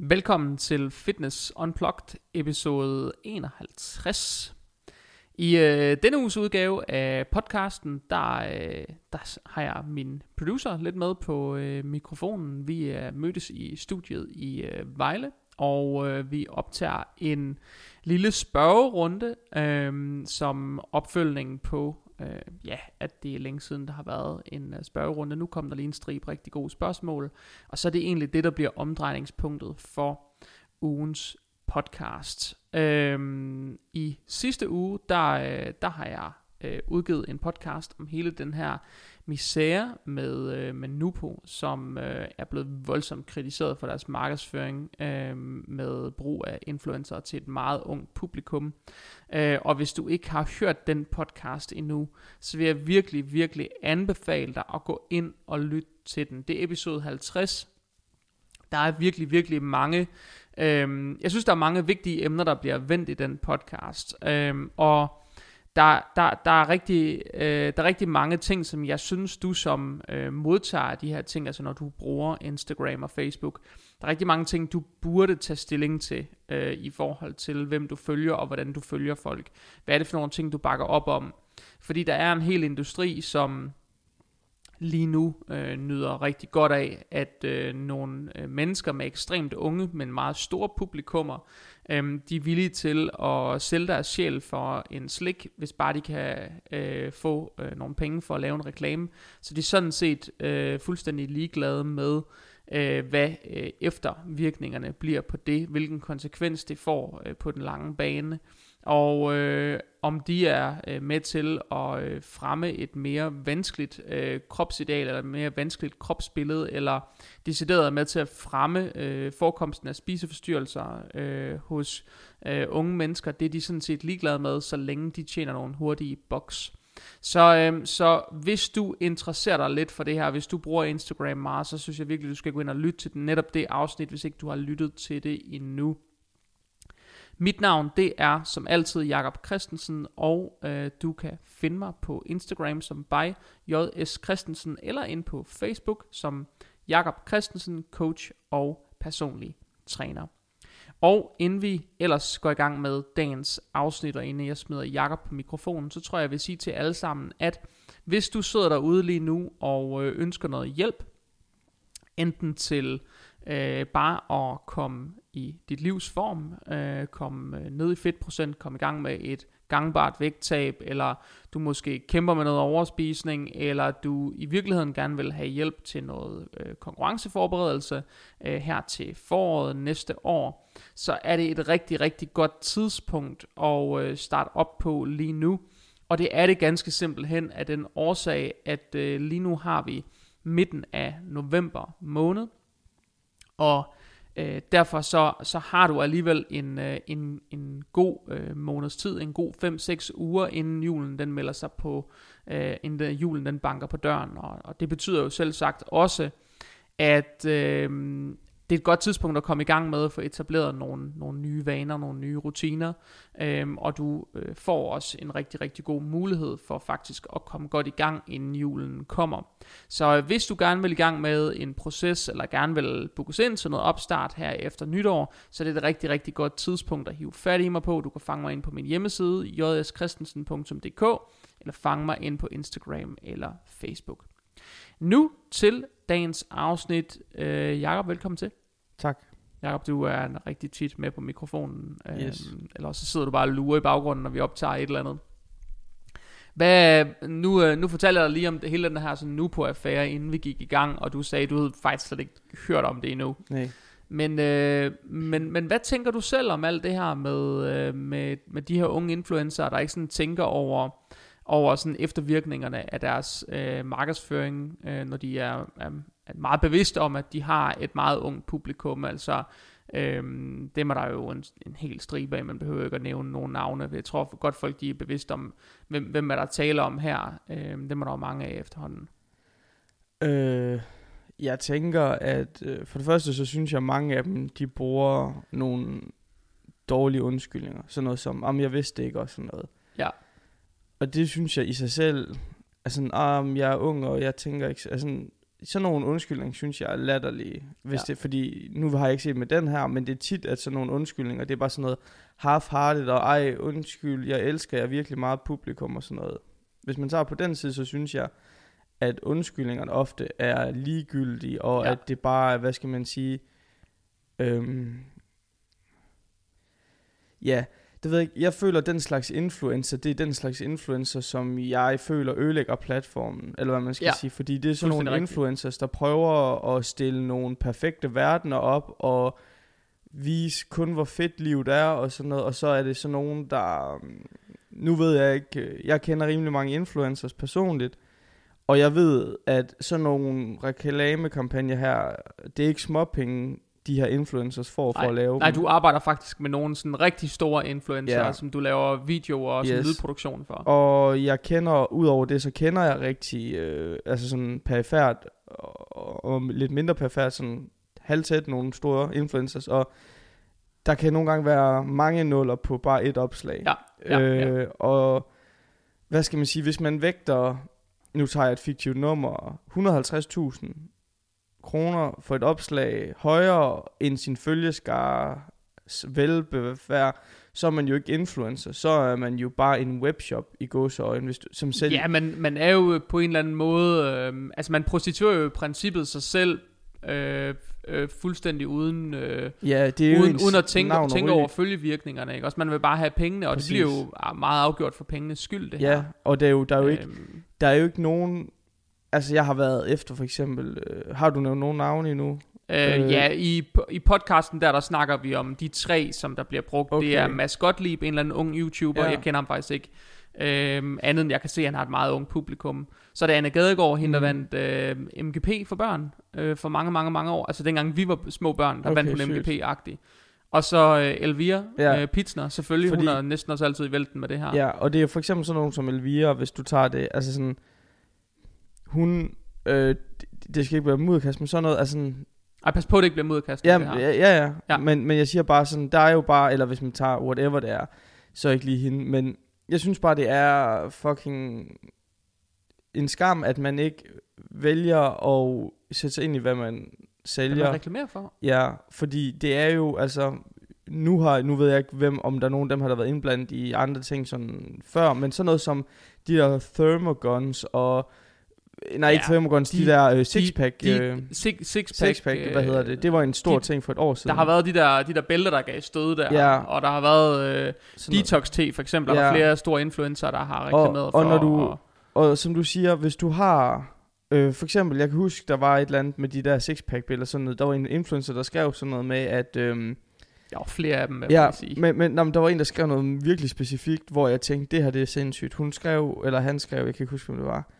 Velkommen til Fitness Unplugged episode 51. I øh, denne uges udgave af podcasten, der, øh, der har jeg min producer lidt med på øh, mikrofonen. Vi øh, er mødtes i studiet i øh, Vejle, og øh, vi optager en lille spørgerunde øh, som opfølgning på, øh, ja, at det er længe siden, der har været en øh, spørgerunde. Nu kommer der lige en stribe rigtig gode spørgsmål, og så er det egentlig det, der bliver omdrejningspunktet for ugens podcast. Øhm, I sidste uge, der, øh, der har jeg øh, udgivet en podcast om hele den her misære med, øh, med Nupo, som øh, er blevet voldsomt kritiseret for deres markedsføring øh, med brug af influencer til et meget ungt publikum. Øh, og hvis du ikke har hørt den podcast endnu, så vil jeg virkelig, virkelig anbefale dig at gå ind og lytte til den. Det er episode 50. Der er virkelig, virkelig mange Øh, jeg synes, der er mange vigtige emner, der bliver vendt i den podcast. Øh, og der, der, der, er rigtig, øh, der er rigtig mange ting, som jeg synes, du som øh, modtager de her ting, altså når du bruger Instagram og Facebook, der er rigtig mange ting, du burde tage stilling til øh, i forhold til, hvem du følger og hvordan du følger folk. Hvad er det for nogle ting, du bakker op om? Fordi der er en hel industri, som lige nu øh, nyder rigtig godt af, at øh, nogle øh, mennesker med ekstremt unge, men meget store publikummer, øh, de er villige til at sælge deres sjæl for en slik, hvis bare de kan øh, få øh, nogle penge for at lave en reklame. Så de er sådan set øh, fuldstændig ligeglade med, øh, hvad øh, eftervirkningerne bliver på det, hvilken konsekvens det får øh, på den lange bane og øh, om de er øh, med til at øh, fremme et mere vanskeligt øh, kropsideal, eller et mere vanskeligt kropsbillede, eller decideret er med til at fremme øh, forekomsten af spiseforstyrrelser øh, hos øh, unge mennesker, det er de sådan set ligeglade med, så længe de tjener nogle hurtige boks. Så, øh, så hvis du interesserer dig lidt for det her, hvis du bruger Instagram meget, så synes jeg virkelig, du skal gå ind og lytte til netop det afsnit, hvis ikke du har lyttet til det endnu. Mit navn det er som altid Jakob Christensen, og øh, du kan finde mig på Instagram som by JS Christensen, eller ind på Facebook som Jakob Christensen, coach og personlig træner. Og inden vi ellers går i gang med dagens afsnit, og inden jeg smider Jakob på mikrofonen, så tror jeg, jeg vil sige til alle sammen, at hvis du sidder derude lige nu og øh, ønsker noget hjælp, enten til øh, bare at komme i dit livs form, øh, komme øh, ned i fedtprocent, komme i gang med et gangbart vægttab, eller du måske kæmper med noget overspisning, eller du i virkeligheden gerne vil have hjælp til noget øh, konkurrenceforberedelse øh, her til foråret næste år, så er det et rigtig, rigtig godt tidspunkt at øh, starte op på lige nu. Og det er det ganske simpelthen af den årsag, at øh, lige nu har vi midten af november måned, og øh, derfor så, så har du alligevel en, øh, en, en god øh, måneds tid, en god 5-6 uger, inden julen den melder sig på, øh, inden julen den banker på døren. Og, og det betyder jo selv sagt også, at øh, det er et godt tidspunkt at komme i gang med at få etableret nogle, nogle nye vaner, nogle nye rutiner, øhm, og du øh, får også en rigtig, rigtig god mulighed for faktisk at komme godt i gang, inden julen kommer. Så øh, hvis du gerne vil i gang med en proces, eller gerne vil booke ind til noget opstart her efter nytår, så det er det et rigtig, rigtig godt tidspunkt at hive fat i mig på. Du kan fange mig ind på min hjemmeside, jskristensen.dk, eller fange mig ind på Instagram eller Facebook. Nu til dagens afsnit. Øh, Jakob, velkommen til. Tak. Jakob, du er rigtig tit med på mikrofonen. Øh, yes. Eller så sidder du bare og lurer i baggrunden, når vi optager et eller andet. Hvad, nu, øh, nu fortæller jeg dig lige om det, hele den her sådan nu på affære, inden vi gik i gang, og du sagde, du havde faktisk slet ikke hørt om det endnu. Nej. Men, øh, men, men hvad tænker du selv om alt det her med, øh, med, med de her unge influencer, der ikke sådan tænker over, over sådan eftervirkningerne af deres øh, markedsføring, øh, når de er, er meget bevidste om, at de har et meget ungt publikum, altså Øhm, dem er der jo en, en hel stribe af, man behøver ikke at nævne nogle navne. Jeg tror godt folk de er bevidste om, hvem, hvem er der taler om her. Øhm, dem er der jo mange af efterhånden. Øh, jeg tænker, at øh, for det første, så synes jeg, at mange af dem, de bruger nogle dårlige undskyldninger. Sådan noget som, om jeg vidste ikke, og sådan noget. Ja. Og det synes jeg i sig selv, altså, um, jeg er ung, og jeg tænker ikke, altså, sådan nogle undskyldninger, synes jeg er latterlige. Hvis Ja. det, fordi nu har jeg ikke set med den her, men det er tit, at sådan nogle undskyldninger, det er bare sådan noget half-hearted, og ej, undskyld, jeg elsker jeg virkelig meget publikum og sådan noget. Hvis man tager på den side, så synes jeg, at undskyldningerne ofte er ligegyldige, og ja. at det bare er, hvad skal man sige, øhm, ja, det ved jeg ikke. Jeg føler, den slags influencer, det er den slags influencer, som jeg føler ødelægger platformen, eller hvad man skal Ja. sige. Fordi det er sådan nogle rigtigt. influencers, der prøver at stille nogle perfekte verdener op, og vise kun, hvor fedt livet er, og sådan noget. Og så er det sådan nogen, der... øhm, Nu ved jeg ikke... Jeg kender rimelig mange influencers personligt, og jeg ved, at sådan nogle reklamekampagner her, det er ikke småpenge, de her influencers får for Nej, at lave Nej, dem. du arbejder faktisk med nogle sådan rigtig store influencer, Ja. som du laver videoer og sådan Yes. lydproduktion for. Og jeg kender, udover det, så kender jeg rigtig, øh, altså sådan perifært, og, og lidt mindre perifært, sådan halvtæt nogle store influencers, og der kan nogle gange være mange nuller på bare et opslag. Ja, ja, øh, ja. Og hvad skal man sige, hvis man vægter, nu tager jeg et fiktivt nummer, 150.000 kroner for et opslag højere end sin følgeskare velbevær, så er man jo ikke influencer, så er man jo bare en webshop i gåseøjne, hvis du, som selv... Ja, men man er jo på en eller anden måde, øh, altså man prostituerer jo i princippet sig selv øh, øh, fuldstændig uden, øh, ja det er uden, uden at tænke, tænke over følgevirkningerne. Ikke? Også man vil bare have pengene, og Præcis. det bliver jo meget afgjort for pengenes skyld, det her. Ja, og der er jo, der er jo ikke, Øhm, der er jo ikke nogen... Altså, jeg har været efter for eksempel... Øh, har du nævnt nogen navne endnu? Øh, Øh. ja, i, i podcasten der, der snakker vi om de tre, som der bliver brugt. Okay. Det er Mads Gottlieb, en eller anden ung YouTuber, ja. Jeg kender ham faktisk ikke. Øhm, andet end jeg kan se, at han har et meget ung publikum. Så er det Anne Gadegaard, hende der Mm. vandt øh, MGP for børn øh, for mange, mange, mange år. Altså dengang vi var små børn, der Okay, vandt hun sygt. MGP-agtig. Og så øh, Elvira ja. Øh, Pitsner, selvfølgelig. Fordi, hun er næsten også altid i vælten med det her. Ja, og det er for eksempel sådan nogen som Elvira, hvis du tager det, altså sådan, hun, øh, det- skal ikke være mudderkast, men sådan noget, altså sådan, Ej, pas på, det ikke bliver modkastet. ja, ja, ja, ja, Ja. Men, men jeg siger bare sådan, der er jo bare, eller hvis man tager whatever det er, så ikke lige hende, men jeg synes bare, det er fucking en skam, at man ikke vælger at sætte sig ind i, hvad man Hvad sælger. man reklamerer for. Ja, fordi det er jo, altså, nu, har, nu ved jeg ikke, hvem, om der er nogen af dem, har der været indblandet i andre ting sådan før, men sådan noget som de der thermoguns og, nej, ikke Ja, thermoguns, de, de- de der øh, sixpack, De, øh, six, sixpack, sixpack, hvad hedder det, det var en stor de- ting for et år siden. Der har været de der, de der bælter, der gav stød der, Ja. og der har været øh, Sådan noget. Detox T for eksempel, ja. der er flere store influencer, der har reklameret og for. når du- og, Og som du siger, hvis du har, øh, for eksempel, jeg kan huske, der var et eller andet med de der sixpack billeder, sådan noget, der var en influencer, der skrev sådan noget med, at, øh, ja, flere af dem, Ja, sige. men, men, nå, men der var en, der skrev noget virkelig specifikt, hvor jeg tænkte, det her det er sindssygt. Hun skrev, eller han skrev, jeg kan ikke huske, hvem det var.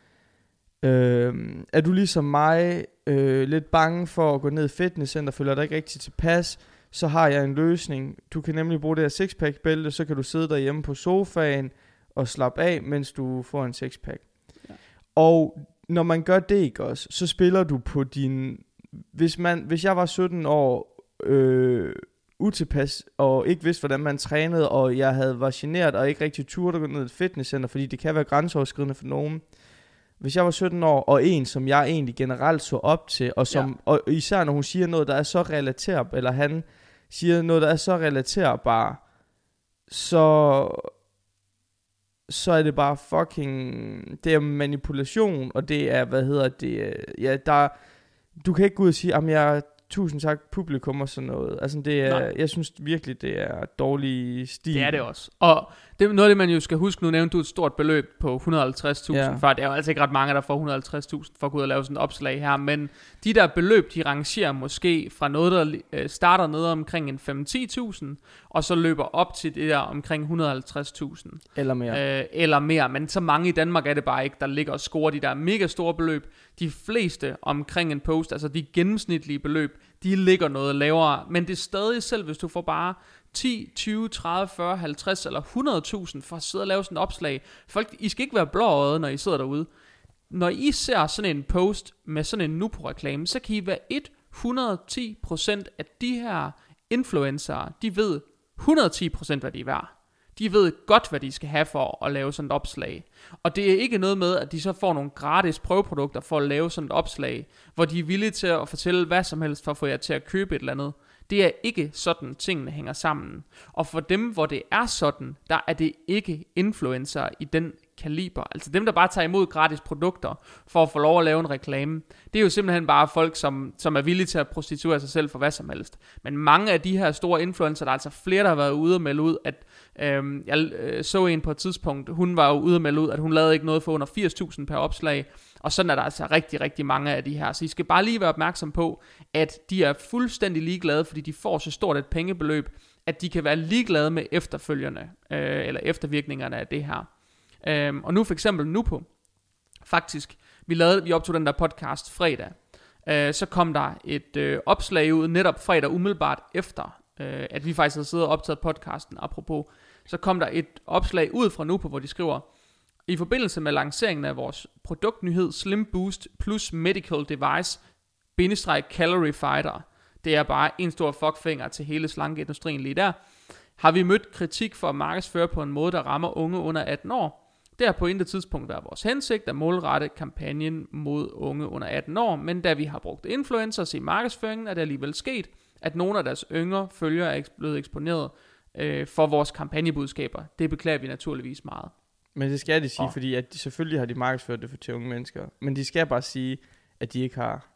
Øhm, er du ligesom mig øh, lidt bange for at gå ned i fitnesscenter, føler dig ikke rigtig tilpas, så har jeg en løsning. Du kan nemlig bruge det her sixpack bælte, så kan du sidde derhjemme på sofaen og slappe af, mens du får en sixpack. Ja. Og når man gør det ikke også, så spiller du på din... Hvis, man, hvis jeg var 17 år, øh, utilpas og ikke vidste, hvordan man trænede, og jeg havde var generet og ikke rigtig turde at gå ned i et fitnesscenter, fordi det kan være grænseoverskridende for nogen. Hvis jeg var 17 år, og en, som jeg egentlig generelt så op til, og, som, ja. og især når hun siger noget, der er så relaterbart, eller han siger noget, der er så relaterbart, så, så er det bare fucking, det er manipulation, og det er, hvad hedder det, øh, ja, der, du kan ikke gå ud og sige, at jeg tusind tak publikum og sådan noget. Altså det er, Nej. jeg synes virkelig, det er dårlig stil. Det er det også. Og det, noget af det, man jo skal huske, nu nævnte du et stort beløb på 150.000, ja. For det er jo altså ikke ret mange, der får 150.000 for at gå ud og lave sådan et opslag her, men de der beløb, de rangerer måske fra noget, der øh, starter nede omkring en 5-10.000, og så løber op til det der omkring 150.000. Eller mere. Øh, eller mere, men så mange i Danmark er det bare ikke, der ligger og scorer de der mega store beløb. De fleste omkring en post, altså de gennemsnitlige beløb, de ligger noget lavere, men det er stadig selv, hvis du får bare 10, 20, 30, 40, 50 eller 100.000 for at sidde og lave sådan et opslag. Folk, I skal ikke være blåøjet, når I sidder derude. Når I ser sådan en post med sådan en Nupo-reklame, så kan I være 110% af de her influencer, de ved 110% hvad de er værd. De ved godt, hvad de skal have for at lave sådan et opslag. Og det er ikke noget med, at de så får nogle gratis prøveprodukter for at lave sådan et opslag, hvor de er villige til at fortælle hvad som helst for at få jer til at købe et eller andet. Det er ikke sådan, tingene hænger sammen. Og for dem, hvor det er sådan, der er det ikke influencer i den kaliber. Altså dem, der bare tager imod gratis produkter for at få lov at lave en reklame. Det er jo simpelthen bare folk, som, som er villige til at prostituere sig selv for hvad som helst. Men mange af de her store influencer, der er altså flere, der har været ude og melde ud, at øhm, jeg øh, så en på et tidspunkt, hun var jo ude og melde ud, at hun lavede ikke noget for under 80.000 per opslag. Og sådan er der altså rigtig, rigtig mange af de her. Så I skal bare lige være opmærksom på, at de er fuldstændig ligeglade, fordi de får så stort et pengebeløb, at de kan være ligeglade med efterfølgende, øh, eller eftervirkningerne af det her. Øhm, og nu for eksempel nu på, faktisk, vi, lavede, vi optog den der podcast fredag, øh, så kom der et øh, opslag ud netop fredag umiddelbart efter, øh, at vi faktisk havde siddet og optaget podcasten, apropos, så kom der et opslag ud fra nu på, hvor de skriver, i forbindelse med lanceringen af vores produktnyhed Slim Boost plus Medical Device, bindestreg Calorie Fighter, det er bare en stor fuckfinger til hele slankeindustrien lige der, har vi mødt kritik for at markedsføre på en måde, der rammer unge under 18 år. Det har på intet tidspunkt været vores hensigt at målrette kampagnen mod unge under 18 år, men da vi har brugt influencers i markedsføringen, er det alligevel sket, at nogle af deres yngre følgere er blevet eksponeret øh, for vores kampagnebudskaber. Det beklager vi naturligvis meget. Men det skal de sige, Og- fordi at de, selvfølgelig har de markedsført det for til unge mennesker. Men de skal bare sige, at de ikke har.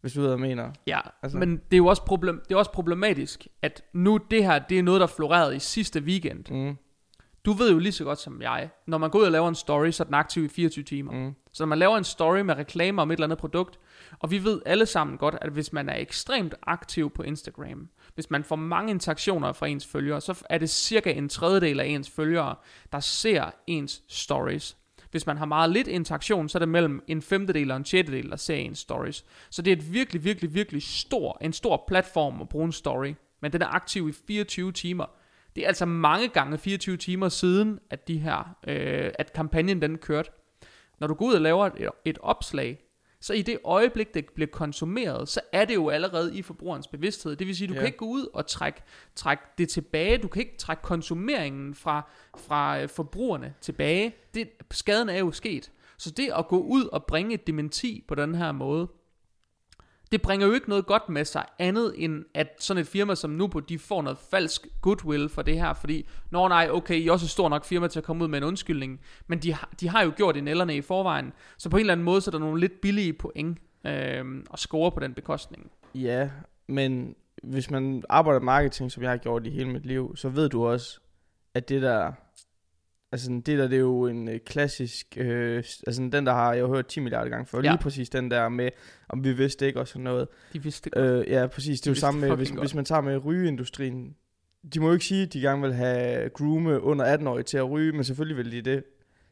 Hvis du ved, hvad jeg mener. Ja, altså. men det er jo også, problem, det er også problematisk, at nu det her, det er noget, der florerede i sidste weekend. Mm. Du ved jo lige så godt som jeg, når man går ud og laver en story, så er den aktiv i 24 timer. Mm. Så når man laver en story med reklamer om et eller andet produkt, og vi ved alle sammen godt, at hvis man er ekstremt aktiv på Instagram, hvis man får mange interaktioner fra ens følgere, så er det cirka en tredjedel af ens følgere, der ser ens stories. Hvis man har meget lidt interaktion, så er det mellem en femtedel og en sjettedel, der ser ens stories. Så det er et virkelig, virkelig, virkelig stor, en stor platform at bruge en story. Men den er aktiv i 24 timer. Det er altså mange gange 24 timer siden, at de her, øh, at kampagnen den kørte. Når du går ud og laver et, et opslag, så i det øjeblik, det bliver konsumeret, så er det jo allerede i forbrugerens bevidsthed. Det vil sige, du Ja. kan ikke gå ud og trække, trække det tilbage. Du kan ikke trække konsumeringen fra, fra øh, forbrugerne tilbage. Det, skaden er jo sket. Så det at gå ud og bringe et dementi på den her måde, det bringer jo ikke noget godt med sig, andet end at sådan et firma som Nubo, de får noget falsk goodwill for det her, fordi, nå nej, okay, I er også et stort nok firma til at komme ud med en undskyldning, men de, har- de har jo gjort i nælderne i forvejen, så på en eller anden måde, så er der nogle lidt billige point øh, at score på den bekostning. Ja, men hvis man arbejder med marketing, som jeg har gjort i hele mit liv, så ved du også, at det der, altså det der, det er jo en øh, klassisk, øh, altså den der har jeg jo hørt 10 milliarder gange før, Ja. lige præcis den der med, om vi vidste ikke og sådan noget. De vidste Øh, ja, præcis, det er jo vidste samme med, hvis, godt. hvis man tager med rygeindustrien, de må jo ikke sige, at de gerne vil have groome under 18-årige til at ryge, men selvfølgelig vil de det.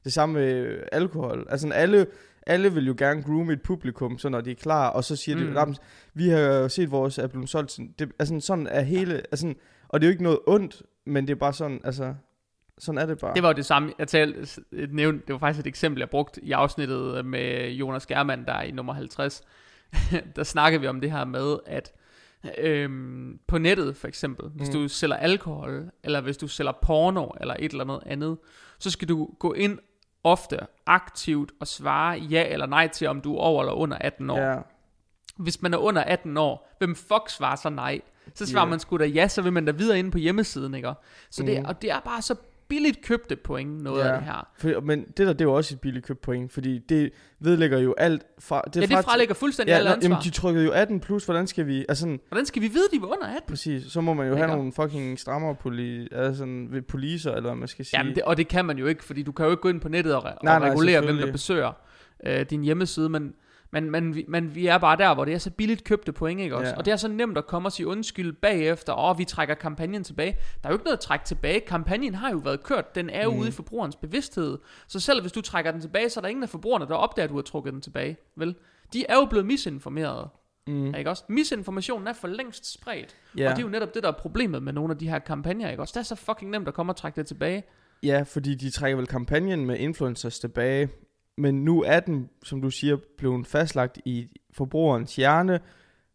Det samme med alkohol. Altså alle, alle vil jo gerne groome et publikum, så når de er klar, og så siger mm. De, "Nå, men vi har jo set vores er blevet solgt. Det, altså sådan er hele, altså, og det er jo ikke noget ondt, men det er bare sådan, altså, sådan er det bare. Det var jo det samme, jeg talte, et nævnt, det var faktisk et eksempel, jeg brugte i afsnittet med Jonas Germand, der er i nummer 50. der snakkede vi om det her med, at øhm, på nettet for eksempel, hvis Mm. du sælger alkohol, eller hvis du sælger porno, eller et eller andet andet, så skal du gå ind ofte aktivt og svare ja eller nej til, om du er over eller under 18 år. Ja, Hvis man er under 18 år, hvem fuck svarer så nej? Så svarer Ja. man sgu da ja, så vil man da videre inde på hjemmesiden, ikke? Så det, Mm. og det er bare så billigt købte point, noget Ja. af det her. for, men det der, det er jo også et billigt købt point, fordi det vedlægger jo alt fra... Det, ja, det fralægger fuldstændig ja, nå, ansvar. jamen, de trykkede jo 18 plus, hvordan skal vi... Altså sådan, Hvordan skal vi vide, de var under 18? præcis, så må man jo have Ikke? nogle fucking strammere poli, altså ved poliser, eller hvad man skal sige. Jamen, det, og det kan man jo ikke, fordi du kan jo ikke gå ind på nettet og, Nej, og nej, regulere, hvem der besøger øh, din hjemmeside, men, men, men, vi, men vi er bare der, hvor det er så billigt købte point, ikke også? Ja. Og det er så nemt at komme og sige undskyld bagefter, og vi trækker kampagnen tilbage. Der er jo ikke noget at trække tilbage. Kampagnen har jo været kørt. Den er jo Mhm. ude i forbrugerens bevidsthed. Så selv hvis du trækker den tilbage, så er der ingen af forbrugerne, der opdager, at du har trukket den tilbage. Vel? De er jo blevet misinformeret. mm, Ikke også? Misinformationen er for længst spredt. ja. Og det er jo netop det, der er problemet med nogle af de her kampagner, ikke også? Det er så fucking nemt at komme og trække det tilbage. ja, fordi de trækker vel kampagnen med influencers tilbage, men nu er den, som du siger, blevet fastlagt i forbrugerens hjerne,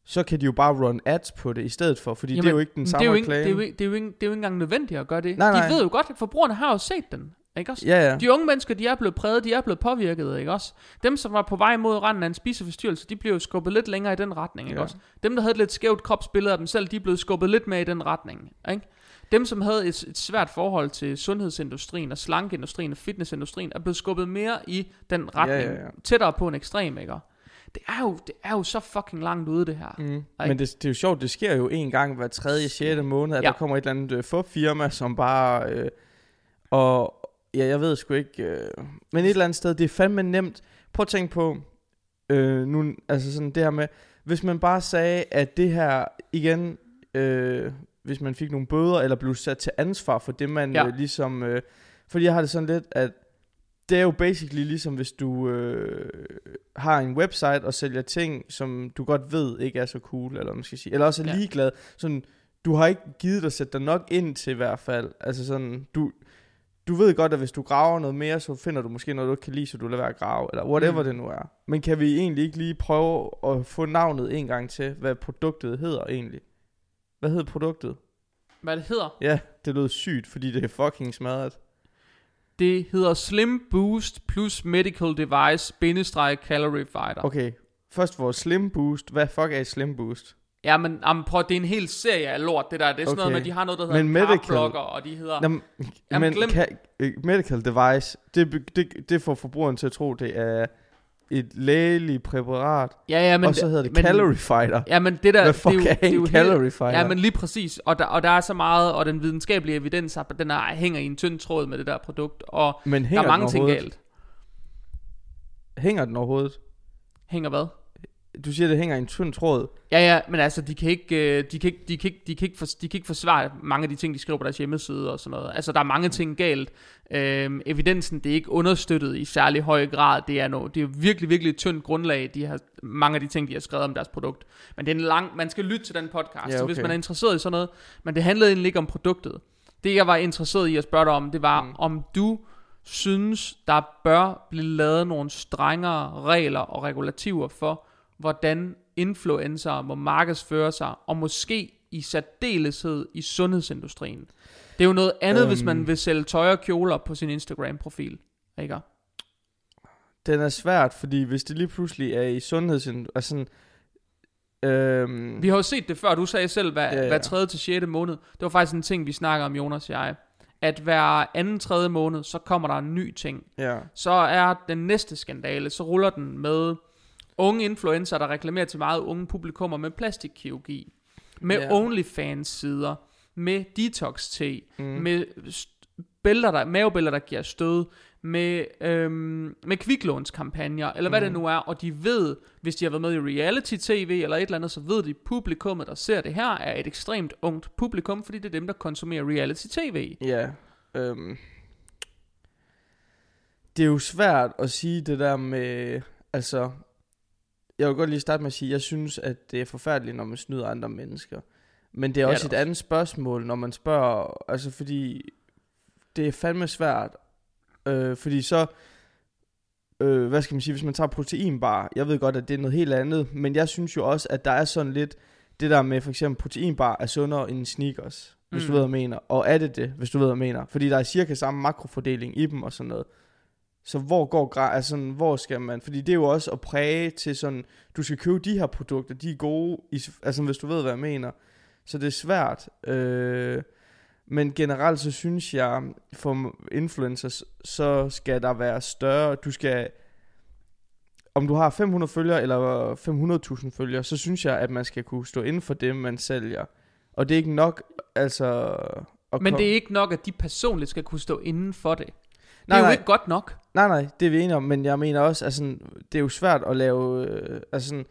så kan de jo bare run ads på det i stedet for, fordi Jamen, det er jo ikke den samme det er ikke, reklame. det er jo, ikke- det, er jo ikke, det er jo ikke engang nødvendigt at gøre det. Nej, nej. De ved jo godt, at forbrugerne har jo set den. Ikke også? Ja, ja. De unge mennesker, de er blevet præget, de er blevet påvirket, ikke også? Dem, som var på vej mod randen af en spiseforstyrrelse, de jo skubbet lidt længere i den retning, ikke Ja. også? Dem, der havde et lidt skævt kropsbillede af dem selv, de blevet skubbet lidt mere i den retning, ikke? Dem, som havde et, et svært forhold til sundhedsindustrien og slankeindustrien og fitnessindustrien, er blevet skubbet mere i den retning, ja, ja. tættere på en ekstrem, ikke? Det er, jo, det er jo så fucking langt ude, det her. Mm. Men det, det er jo sjovt, det sker jo en gang hver tredje, sjette måned, at Ja. der kommer et eller andet øh, firma, som bare... Øh, og ja, jeg ved sgu ikke... Øh, men et eller andet sted, det er fandme nemt. Prøv at tænke på, øh, nu, altså sådan det her med, hvis man bare sagde, at det her igen, øh, hvis man fik nogle bøder, eller blev sat til ansvar for det, man Ja. øh, ligesom... Øh, fordi jeg har det sådan lidt, at det er jo basically ligesom, hvis du øh, har en website og sælger ting, som du godt ved ikke er så cool, eller man skal sige. Eller også er Ja. ligeglad. Sådan, du har ikke givet dig at sætte dig nok ind til i hvert fald. Altså sådan, du, du ved godt, at hvis du graver noget mere, så finder du måske noget, du ikke kan lide, så du lader være at grave, eller whatever mm. det nu er. Men kan vi egentlig ikke lige prøve at få navnet en gang til, hvad produktet hedder egentlig? Hvad hedder produktet? Hvad det hedder? Ja, det lød sygt, fordi det er fucking smadret. Det hedder Slim Boost plus Medical Device bindestreg Calorie Fighter. Okay, først vores Slim Boost. Hvad fuck er Slim Boost? Ja, men jamen, prøv, det er en hel serie af lort, det der. Det er sådan okay. noget med, de har noget, der hedder Men medical- og de hedder... Nå, men, Jamen, men glem- kan, øh, medical device, det, det, det får forbrugeren til at tro, det er et lægeligt præparat, ja, ja, men... og så hedder det men, calorie fighter. Ja, men det der... Hvad fuck det er, jo, er det er jo en helt- calorie fighter? Ja, men lige præcis. Og der, og der er så meget, og den videnskabelige evidens, at den er, hænger i en tynd tråd med det der produkt, og men der er mange ting galt. Hænger den overhovedet? Hænger hvad? Du siger, det hænger i en tynd tråd. Ja, ja, men altså, de kan ikke, øh, de kan ikke, de kan ikke, de kan ikke, for, de kan ikke forsvare mange af de ting, de skriver på deres hjemmeside og sådan noget. Altså, der er mange ting galt. Øhm, evidensen, det er ikke understøttet i særlig høj grad. Det er, no, det er virkelig, virkelig et tyndt grundlag, de har, mange af de ting, de har skrevet om deres produkt. Men det er en lang, man skal lytte til den podcast, Ja, så hvis okay. man er interesseret i sådan noget. Men det handlede egentlig ikke om produktet. Det, jeg var interesseret i at spørge dig om, det var, mm. Mm. om du synes, der bør blive lavet nogle strengere regler og regulativer for, hvordan influencer må markedsføre sig, og måske i særdeleshed i sundhedsindustrien. Det er jo noget andet, øhm, hvis Øhm. man vil sælge tøj og kjoler på sin Instagram-profil. Ikke? Den er svært, fordi hvis det lige pludselig er i sundhedsindustrien, altså sådan, øhm, Vi har jo set det før, du sagde selv, hver, Ja, ja. hver tredje til 6. måned. Det var faktisk en ting, vi snakker om, Jonas og jeg. At hver anden tredje måned, så kommer der en ny ting. ja, Så er den næste skandale, så ruller den med unge influencer, der reklamerer til meget unge publikummer med plastikkirurgi. Med Ja. OnlyFans-sider. Med detox-te. mm. med bælter der, mavebælter, der giver stød, med, øhm, med kviklånskampagner, eller hvad Mhm. det nu er, og de ved, hvis de har været med i reality-tv eller et eller andet, så ved de, publikummet, der ser det her, er et ekstremt ungt publikum, fordi det er dem, der konsumerer reality-tv. Ja. Øhm. Det er jo svært at sige det der med, altså, jeg vil godt lige starte med at sige, jeg synes, at det er forfærdeligt, når man snyder andre mennesker. Men det er også det et også. andet spørgsmål, når man spørger, altså fordi, det er fandme svært, øh, fordi så, øh, hvad skal man sige, hvis man tager proteinbar, jeg ved godt, at det er noget helt andet, men jeg synes jo også, at der er sådan lidt, det der med for eksempel proteinbar er sundere end sneakers, hvis Mm. du ved, hvad jeg mener. Og er det det, hvis du ved, hvad jeg mener? Fordi der er cirka samme makrofordeling i dem og sådan noget. Så hvor går altså hvor skal man, fordi det er jo også at præge til sådan, du skal købe de her produkter, de er gode, i, altså hvis du ved, hvad jeg mener. Så det er svært. Øh, men generelt så synes jeg, for influencers, så skal der være større, du skal, om du har 500 følgere eller 500.000 følgere, så synes jeg, at man skal kunne stå inden for det, man sælger. Og det er ikke nok, altså... At Men det er ikke nok, at de personligt skal kunne stå inden for det. Det Nej, er jo nej. ikke godt nok. Nej, nej, det er vi enige om, men jeg mener også, altså, sådan, det er jo svært at lave, øh, altså sådan,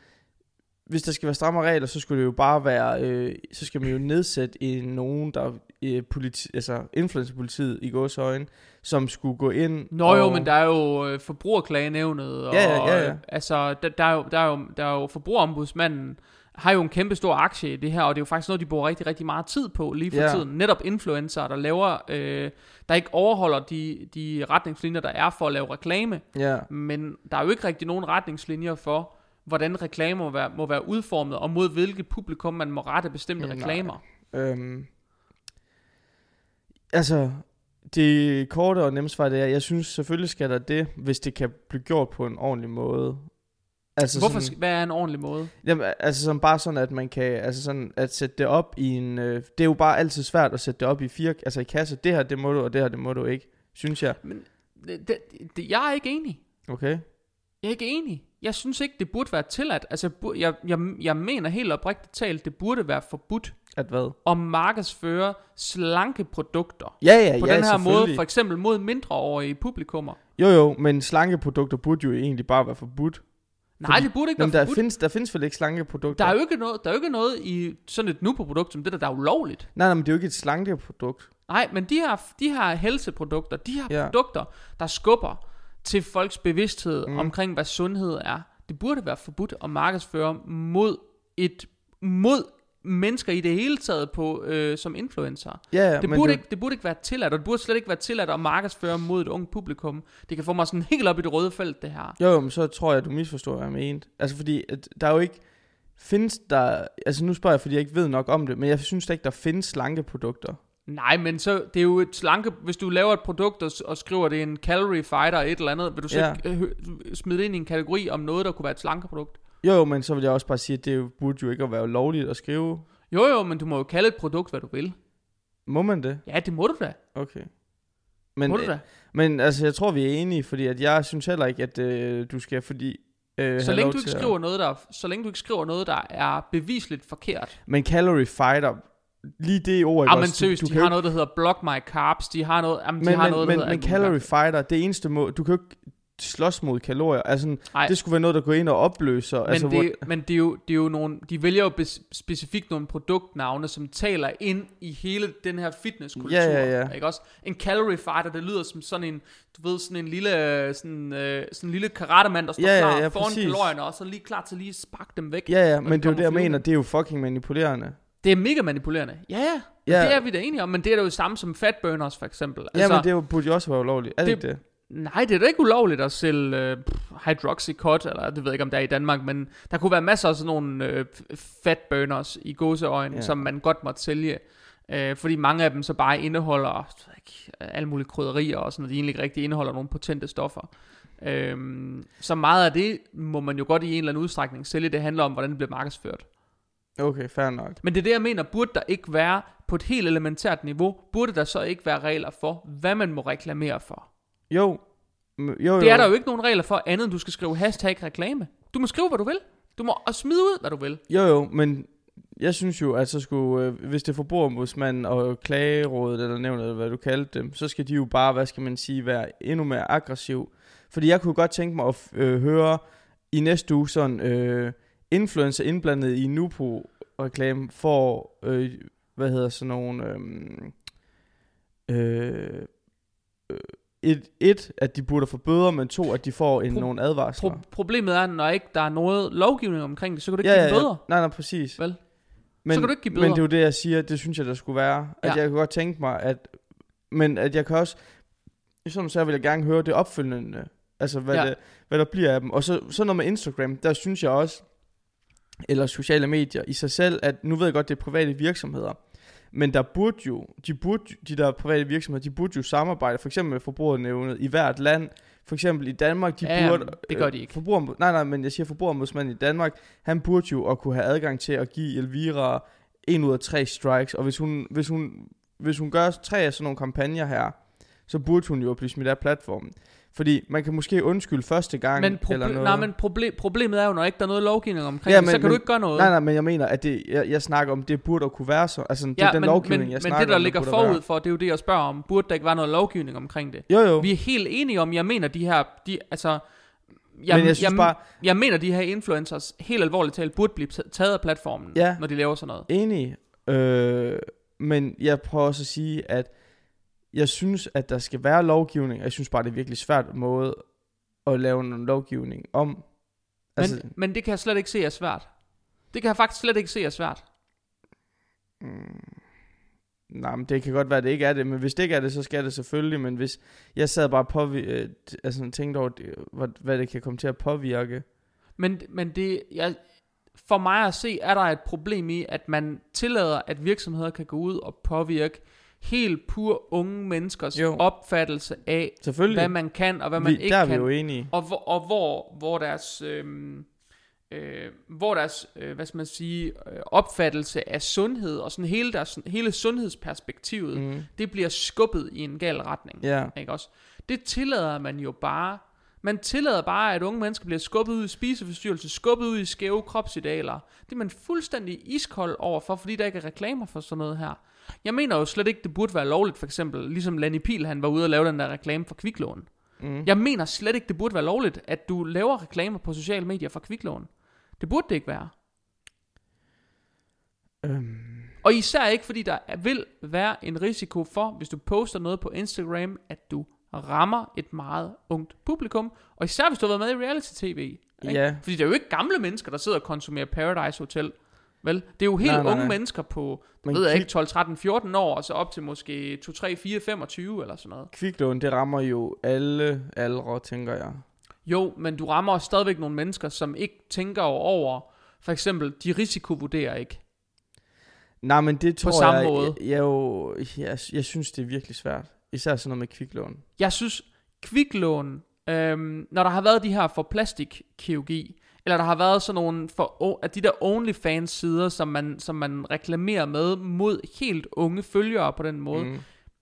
hvis der skal være stramme regler, så skulle det jo bare være, øh, så skal man jo nedsætte i nogen, der øh, politi, altså influencerpolitiet i gås øjne, som skulle gå ind Nå og, jo, men der er jo øh, forbrugerklagenævnet, og Ja, ja, ja, ja. øh, altså, der, der, er jo, der, er jo, der er jo forbrugerombudsmanden, har jo en kæmpe stor aktie i det her, og det er jo faktisk noget, de bruger rigtig, rigtig meget tid på lige for Ja. tiden. Netop influencer, der laver, øh, der ikke overholder de, de retningslinjer, der er for at lave reklame, Ja, men der er jo ikke rigtig nogen retningslinjer for, hvordan reklamer må være, må være udformet, og mod hvilket publikum man må rette bestemte Nej. reklamer. Øhm, altså, det korte og nemme svar det er, jeg synes selvfølgelig skal der det, hvis det kan blive gjort på en ordentlig måde. Altså Hvorfor, sådan, hvad er en ordentlig måde? jamen, altså sådan, bare sådan, at man kan, altså sådan, at sætte det op i en, øh, det er jo bare altid svært at sætte det op i fire, altså i kasse, det her, det må du, og det her, det må du ikke, synes jeg. Men det, det, det, jeg er ikke enig. Okay? Jeg er ikke enig. Jeg synes ikke, det burde være tilladt. Altså, jeg, jeg, jeg mener helt oprigtigt talt, det burde være forbudt At hvad? at markedsføre slanke produkter. Ja, ja, På ja, den her måde, for eksempel mod mindreårige publikummer. Jo, jo, men slankeprodukter burde jo egentlig bare være forbudt. Nej, det burde ikke Men være der forbudt. findes, der findes vel ikke slankeprodukter? Der er jo ikke noget, der er jo ikke noget i sådan et Nupo-produkt, som det der, der er ulovligt. Nej, nej, men det er jo ikke et slankeprodukt. Nej, men de her, de her helseprodukter, de her Ja. produkter, der skubber til folks bevidsthed mm. omkring, hvad sundhed er, det burde være forbudt at markedsføre mod et mod mennesker i det hele taget på øh, som influencer. Ja, ja, Det burde, det, ikke, det burde ikke være tilladt, og det burde slet ikke være tilladt at markedsføre mod et ungt publikum. Det kan få mig sådan helt op i det røde felt, det her. Jo, jo, men så tror jeg, du misforstår, hvad jeg mente. Altså, fordi at der er jo ikke... Findes der... Altså, nu spørger jeg, fordi jeg ikke ved nok om det, men jeg synes da ikke, der findes slankeprodukter. Nej, men så det er jo et slanke, hvis du laver et produkt og, og skriver det er en calorie fighter et eller andet, vil du så Ja. øh, smide det ind i en kategori om noget, der kunne være et slankeprodukt? Jo, jo, men så vil jeg også bare sige, at det burde jo ikke at være lovligt at skrive. Jo jo, men du må jo kalde et produkt, hvad du vil. Må man det? Ja, det må du da. Okay. Men, Men, må du da. men altså, jeg tror, vi er enige, fordi at jeg synes heller ikke, at øh, du skal, fordi... Øh, Så længe du ikke til at- skriver noget, der, så længe du ikke skriver noget, der er bevisligt forkert. Men calorie fighter, lige det ord, ikke Ja, men seriøst, du, de har jo noget, der hedder block my carbs, de har noget, jamen, de men, har men, noget, men, der hedder men alt muligt calorie fighter, det eneste må, du kan jo ikke slås mod kalorier. Altså, Ej. det skulle være noget, der går ind og opløser. Men, altså, det, men det, er jo, det er jo nogle, de vælger jo bes, specifikt nogle produktnavne, som taler ind i hele den her fitnesskultur. Ja, ja, ja. Ikke også? En calorie fighter, det lyder som sådan en, du ved, sådan en lille, sådan, øh, sådan en lille karatemand, der står Ja, ja, klar ja, foran præcis. kalorierne, og så lige klar til lige at sparke dem væk. Ja, ja, men de det er jo det, jeg mener, det er jo fucking manipulerende. Det er mega manipulerende. Ja, ja. Ja. ja. Det er vi da enige om, men det er da jo samme som fat burners, for eksempel. Altså, ja, men det er jo, burde jo også være ulovligt. Er det, det- ikke det? Nej, det er da ikke ulovligt at sælge øh, hydroxycut, eller det ved jeg ikke, om det er i Danmark, men der kunne være masser af sådan nogle øh, fat burners i gåseøjne, Ja. som man godt måtte sælge. Øh, fordi mange af dem så bare indeholder ikke, alle mulige krydderier og sådan noget, de egentlig ikke rigtig indeholder nogle potente stoffer. Øhm, så meget af det må man jo godt i en eller anden udstrækning sælge. Det handler om, hvordan det bliver markedsført. Okay, fair nok. Men det er det, jeg mener, burde der ikke være på et helt elementært niveau, burde der så ikke være regler for, hvad man må reklamere for? Jo. Jo, jo. Det er der jo ikke nogen regler for, andet end du skal skrive hashtag reklame. Du må skrive, hvad du vil. Du må også smide ud, hvad du vil. Jo, jo, men jeg synes jo, at så skulle, øh, hvis det er forbrugerombudsmanden og klagerådet, eller nævnet, eller hvad du kaldte dem, så skal de jo bare, hvad skal man sige, være endnu mere aggressiv. Fordi jeg kunne godt tænke mig at øh, høre i næste uge sådan, øh, influencer indblandet i Nupo-reklame for, øh, hvad hedder sådan nogle, øh, øh, øh, et, et, at de burde få bøder, men to, at de får en, Pro- nogle advarsler. Pro- problemet er, når ikke der er noget lovgivning omkring det, så kan du ikke ja, give ja, bøder. ja. Nej, nej, præcis. Vel? Men, kan du ikke give Men bøder. det er jo det, jeg siger, det synes jeg, der skulle være. At Ja. jeg kunne godt tænke mig, at... Men at jeg kan også... Sådan så vil jeg gerne høre det opfølgende. Altså, hvad, Ja. det, hvad der bliver af dem. Og så, så noget med Instagram, der synes jeg også, eller sociale medier i sig selv, at nu ved jeg godt, det er private virksomheder. Men der burde jo, de, burde, de der private virksomheder, de burde jo samarbejde, for eksempel med forbrugernævnet i hvert land. For eksempel i Danmark, de Ja, burde... det gør de ikke. Forbruger, nej, nej, men jeg siger forbrugerombudsmanden i Danmark, han burde jo at kunne have adgang til at give Elvira en ud af tre strikes. Og hvis hun, hvis hun, hvis hun gør tre af sådan nogle kampagner her, så burde hun jo blive smidt af platformen. Fordi man kan måske undskylde første gang, Men, eller proble- noget. nej, men proble- problemet er jo, når ikke der er noget lovgivning omkring Ja, det, men- så kan men- du ikke gøre noget. Nej, nej, men jeg mener, at det, jeg, jeg snakker om, det burde kunne være så. Altså, det ja, er den men, lovgivning, men, jeg men snakker det, der om, ligger forud være. for, det er jo det, jeg spørger om. Burde der ikke være noget lovgivning omkring det? Jo, jo. Vi er helt enige om, jeg mener de her, de, altså, jeg, men jeg synes jeg, bare, jeg mener de her influencers, helt alvorligt talt, burde blive taget af platformen, Ja. når de laver sådan noget. Enig. Øh, men jeg prøver også at sige, at jeg synes, at der skal være lovgivning. Jeg synes bare, det er virkelig svært måde at lave en lovgivning om. Men, Altså, men det kan jeg slet ikke se er svært. Det kan jeg faktisk slet ikke se er svært. mm, nej, men det kan godt være, at det ikke er det. Men hvis det ikke er det, så skal det selvfølgelig. Men hvis jeg sad bare på, øh, altså, tænkte over, det, hvad, hvad det kan komme til at påvirke. Men, men det, jeg, for mig at se, er der et problem i, at man tillader, at virksomheder kan gå ud og påvirke helt pur unge menneskers Jo. opfattelse af, hvad man kan og hvad man vi, ikke der er kan. vi jo enige. Og, hvor, og hvor, hvor deres, øhm, øh, hvor deres øh, hvad skal man sige, øh, opfattelse af sundhed og sådan hele, deres, hele sundhedsperspektivet, mm. Det bliver skubbet i en gal retning. Ja. Ikke også? Det tillader man jo bare. Man tillader bare, at unge mennesker bliver skubbet ud i spiseforstyrrelse, skubbet ud i skæve kropsidealer. Det er man fuldstændig iskold overfor, fordi der ikke er reklamer for sådan noget her. Jeg mener jo slet ikke, det burde være lovligt, for eksempel, ligesom Lenny Pihl, han var ude og lave den der reklame for kviklån. Mm. Jeg mener slet ikke, det burde være lovligt, at du laver reklamer på sociale medier for kviklån. Det burde det ikke være. Øhm, Og især ikke, fordi der er- vil være en risiko for, hvis du poster noget på Instagram, at du rammer et meget ungt publikum. Og især hvis du har været med i reality-tv. ikke? Ja. Fordi det er jo ikke gamle mennesker, der sidder og konsumerer Paradise Hotel. Vel? Det er jo helt Nej, nej, unge nej. mennesker på, Men ved jeg ikke, 12, 13, 14 år, og så op til måske 2, 3, 4, 25 eller sådan noget. Kviklån, det rammer jo alle aldre, tænker jeg. Jo, men du rammer stadigvæk nogle mennesker, som ikke tænker over, for eksempel, de risikovurderer ikke. Nej, men det tror samme jeg, måde. Jeg, jeg, jo, jeg, jeg synes, det er virkelig svært. Især sådan noget med kviklån. Jeg synes, kviklån, øhm, når der har været de her for plastikkirurgi, eller der har været sådan nogle for, at de der OnlyFans sider, som man, som man reklamerer med mod helt unge følgere på den måde. Mm.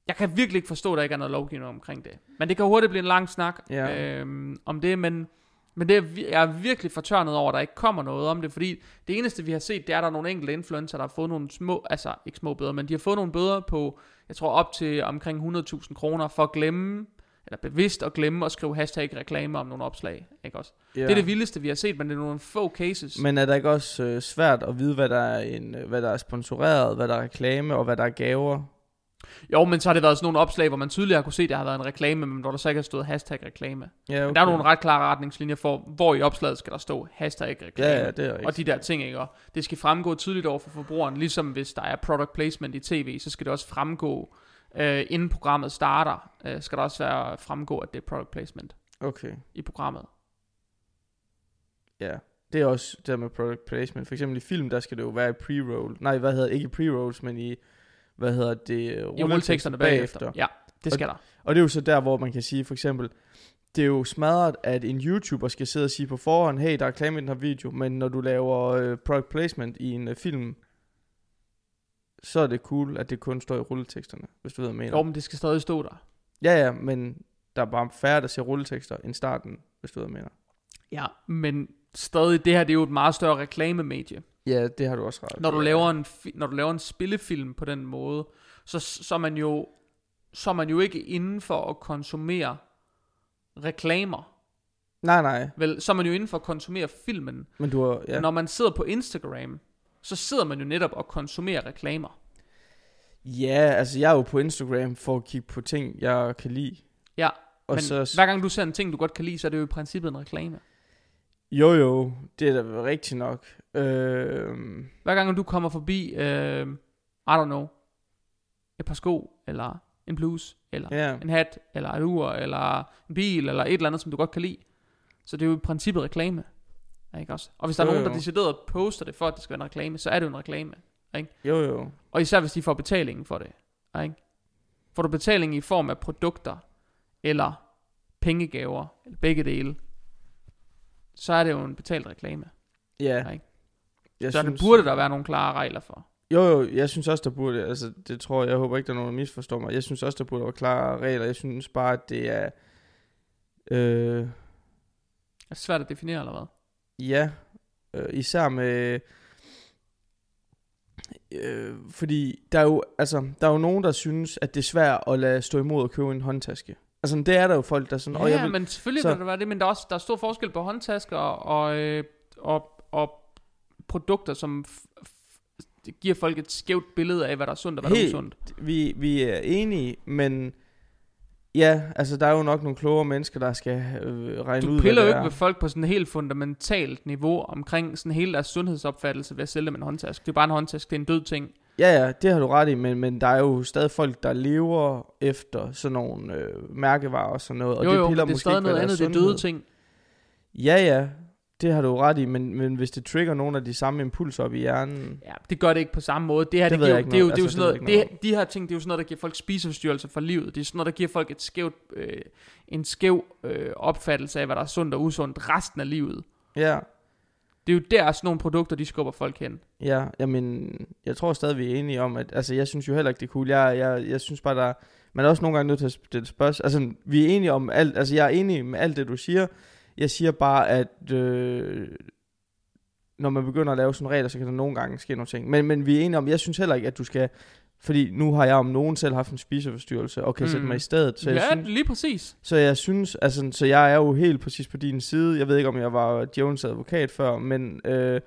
Jeg kan virkelig ikke forstå, at der ikke er noget lovgivning omkring det. Men det kan hurtigt blive en lang snak Ja. øhm, om det, men, men det er, jeg er virkelig fortørnet over, at der ikke kommer noget om det, fordi det eneste, vi har set, det er, at der er nogle enkelte influencer, der har fået nogle små, altså ikke små bøder, men de har fået nogle bøder på, jeg tror op til omkring 100.000 kroner for at glemme, eller bevidst at glemme at skrive hashtag reklame om nogle opslag, ikke også? Ja. Det er det vildeste, vi har set, men det er nogle få cases. Men er der ikke også øh, svært at vide, hvad der, er en, øh, hvad der er sponsoreret, hvad der er reklame, og hvad der er gaver? Jo, men så har det været sådan nogle opslag, hvor man tydeligere har kunne se, at der har været en reklame, men hvor der så ikke har stået hashtag reklame. Ja, okay. Men der er nogle ret klare retningslinjer for, hvor i opslaget skal der stå hashtag reklame. Ja, ja, det er rigtigt. og de der ting, ikke? Og det skal fremgå tydeligt over for forbrugeren, ligesom hvis der er product placement i tv, så skal det også fremgå, øh, inden programmet starter, øh, skal der også være fremgå, at det er product placement Okay, i programmet. ja. Det er også det der med product placement. For eksempel i film, der skal det jo være i pre-roll. Nej, hvad hedder det? Ikke i pre-rolls, men i, hvad hedder det? I rulleteksterne bagefter. Ja, det skal der. Og det er jo så der, hvor man kan sige, for eksempel, det er jo smadret, at en YouTuber skal sidde og sige på forhånd, hey, der er reklame i den her video, men når du laver øh, product placement i en øh, film, så er det cool, at det kun står i rulleteksterne, hvis du ved, hvad jeg mener. Jo, men det skal stadig stå der. Ja, ja, men der er bare færre, der ser rulletekster end starten, hvis du ved, hvad jeg mener. Ja, men stadig, det her det er jo et meget større reklamemedie. Ja, det har du også ret. Når du laver en, når du laver en spillefilm på den måde, så, så er man jo så er man jo ikke inden for at konsumere reklamer. Nej, nej, Vel, så er man jo inden for at konsumere filmen. men du har, ja. Når man sidder på Instagram, så sidder man jo netop og konsumerer reklamer. Ja, altså jeg er jo på Instagram for at kigge på ting, jeg kan lide. Ja, Og men så, hver gang du ser en ting, du godt kan lide, så er det jo i princippet en reklame. jo jo, det er da rigtigt nok. Øh, Hver gang du kommer forbi, øh, I don't know, et par sko, eller en bluse, eller ja, en hat, eller et ur, eller en bil, eller et eller andet, som du godt kan lide. Så det er jo i princippet reklame. Ikke også? Og hvis der er Jo, nogen, der decideret poster det for, at det skal være en reklame, så er det jo en reklame. jo jo. Og især hvis de får betalingen for det. Ikke? Får du betaling i form af produkter, eller pengegaver, eller begge dele, så er det jo en betalt reklame. Ja. Nej. Jeg så det burde der være nogle klare regler for. Jo, jo, jeg synes også, der burde, altså det tror jeg, jeg håber ikke, der er nogen, der misforstår mig. Jeg synes også, der burde være klare regler. Jeg synes bare, at det er, øh, Er det svært at definere, eller hvad? Ja, øh, især med, øh, fordi der er jo, altså, der er jo nogen, der synes, at det er svært at lade stå imod at købe en håndtaske. Altså, det er der jo folk, der er sådan, Ja, "Åh, jeg vil, men selvfølgelig så- vil der være det, men der er også der er stor forskel på håndtasker og, øh, og, og produkter, som det giver folk et skævt billede af, hvad der er sundt og hvad der er usundt. vi, vi er enige, men ja, altså, der er jo nok nogle klogere mennesker, der skal øh, regne ud, Du piller jo ikke det ved folk på sådan et helt fundamentalt niveau omkring sådan hele deres sundhedsopfattelse ved at sælge dem en håndtaske. Det er bare en håndtaske, det er en død ting. Ja, ja, det har du ret i, men, men der er jo stadig folk, der lever efter sådan nogle øh, mærkevarer og sådan noget. Og jo det jo, piller men det er måske stadig noget andet, det er døde ting. Ja, ja, Det har du ret i, men, men hvis det trigger nogle af de samme impulser op i hjernen... Ja, det gør det ikke på samme måde. Det her, Det det, giver, det, er jo, det er jo altså, sådan det noget, ikke det, de her ting, det er jo sådan noget, der giver folk spiseforstyrrelser for livet. Det er sådan noget, der giver folk et skævt, øh, en skæv øh, opfattelse af, hvad der er sundt og usundt resten af livet. Ja, Det er jo der, sådan nogle produkter, de skubber folk hen. ja, jamen, jeg tror stadig, vi er enige om, at, altså, jeg synes jo heller ikke, det er cool. Jeg, jeg, jeg synes bare, der er, man er også nogle gange nødt til at stille spørgsmål. Altså, vi er enige om alt, altså, jeg er enig med alt det, du siger. Jeg siger bare, at øh, når man begynder at lave sådan regler, så kan der nogle gange ske nogle ting. Men, men vi er enige om, jeg synes heller ikke, at du skal, fordi nu har jeg om nogen selv haft en spiseforstyrrelse, og kan Mm. sætte mig i stedet. Så ja, jeg synes, lige præcis. Så jeg synes, altså, så jeg er jo helt præcis på din side. Jeg ved ikke, om jeg var Jones advokat før, men øh,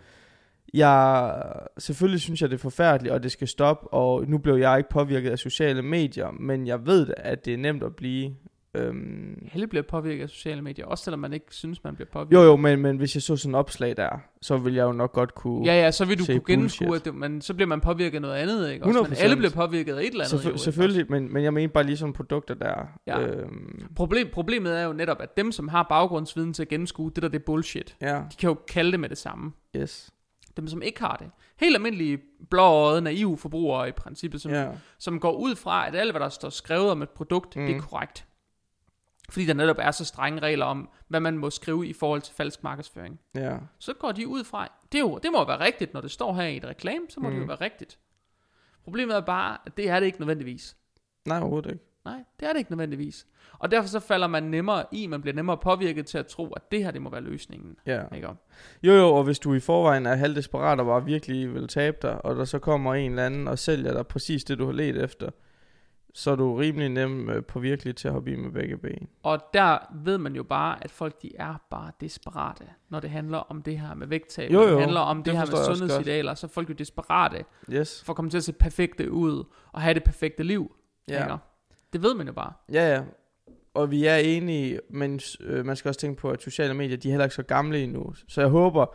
jeg, selvfølgelig synes jeg, det er forfærdeligt, og det skal stoppe, og nu blev jeg ikke påvirket af sociale medier, men jeg ved at det er nemt at blive. Øhm, Alle bliver påvirket af sociale medier, også selvom man ikke synes, man bliver påvirket. jo jo, men, men hvis jeg så sådan en opslag der, så vil jeg jo nok godt kunne... Ja, ja, så vil du kunne gennemskue, at det, man, så bliver man påvirket af noget andet, ikke? Også, men 100%. alle bliver påvirket af et eller andet. Selvfø- jo, ikke? selvfølgelig, men, men jeg mener bare lige sådan produkter der. Ja. Øhm, Problem, problemet er jo netop, at dem, som har baggrundsviden til at gennemskue, det der det er bullshit, ja, de kan jo kalde det med det samme. yes. Dem, som ikke har det. Helt almindelige blåøjede, naive forbrugere i princippet, som, Ja, som går ud fra, at alt, hvad der står skrevet om et produkt, mm. det er Mm. korrekt. Fordi der netop er så strenge regler om, hvad man må skrive i forhold til falsk markedsføring. ja. Så går de ud fra, det, jo, det må jo være rigtigt, når det står her i et reklame, så må mm. det jo Mm. være rigtigt. Problemet er bare, at det er det ikke nødvendigvis. Nej, overhovedet ikke. Nej, det er det ikke nødvendigvis. Og derfor så falder man nemmere i, man bliver nemmere påvirket til at tro, at det her, det må være løsningen. Ja. Ikke? om? Jo jo, og hvis du i forvejen er halvdesperat og bare virkelig vil tabe dig, og der så kommer en eller anden og sælger dig præcis det, du har let efter, så er du rimelig nem øh, på virkelig til at hoppe i med begge ben. Og der ved man jo bare, at folk de er bare desperate, når det handler om det her med vægttab. Jo, når det jo, handler om det, det her med sundhedsidealer, så er folk jo desperate Yes. for at komme til at se perfekte ud, og have det perfekte liv. Ja. Ikke? Det ved man jo bare. Ja, ja. Og vi er enige, men øh, man skal også tænke på, at sociale medier, de er heller ikke så gamle endnu. Så jeg håber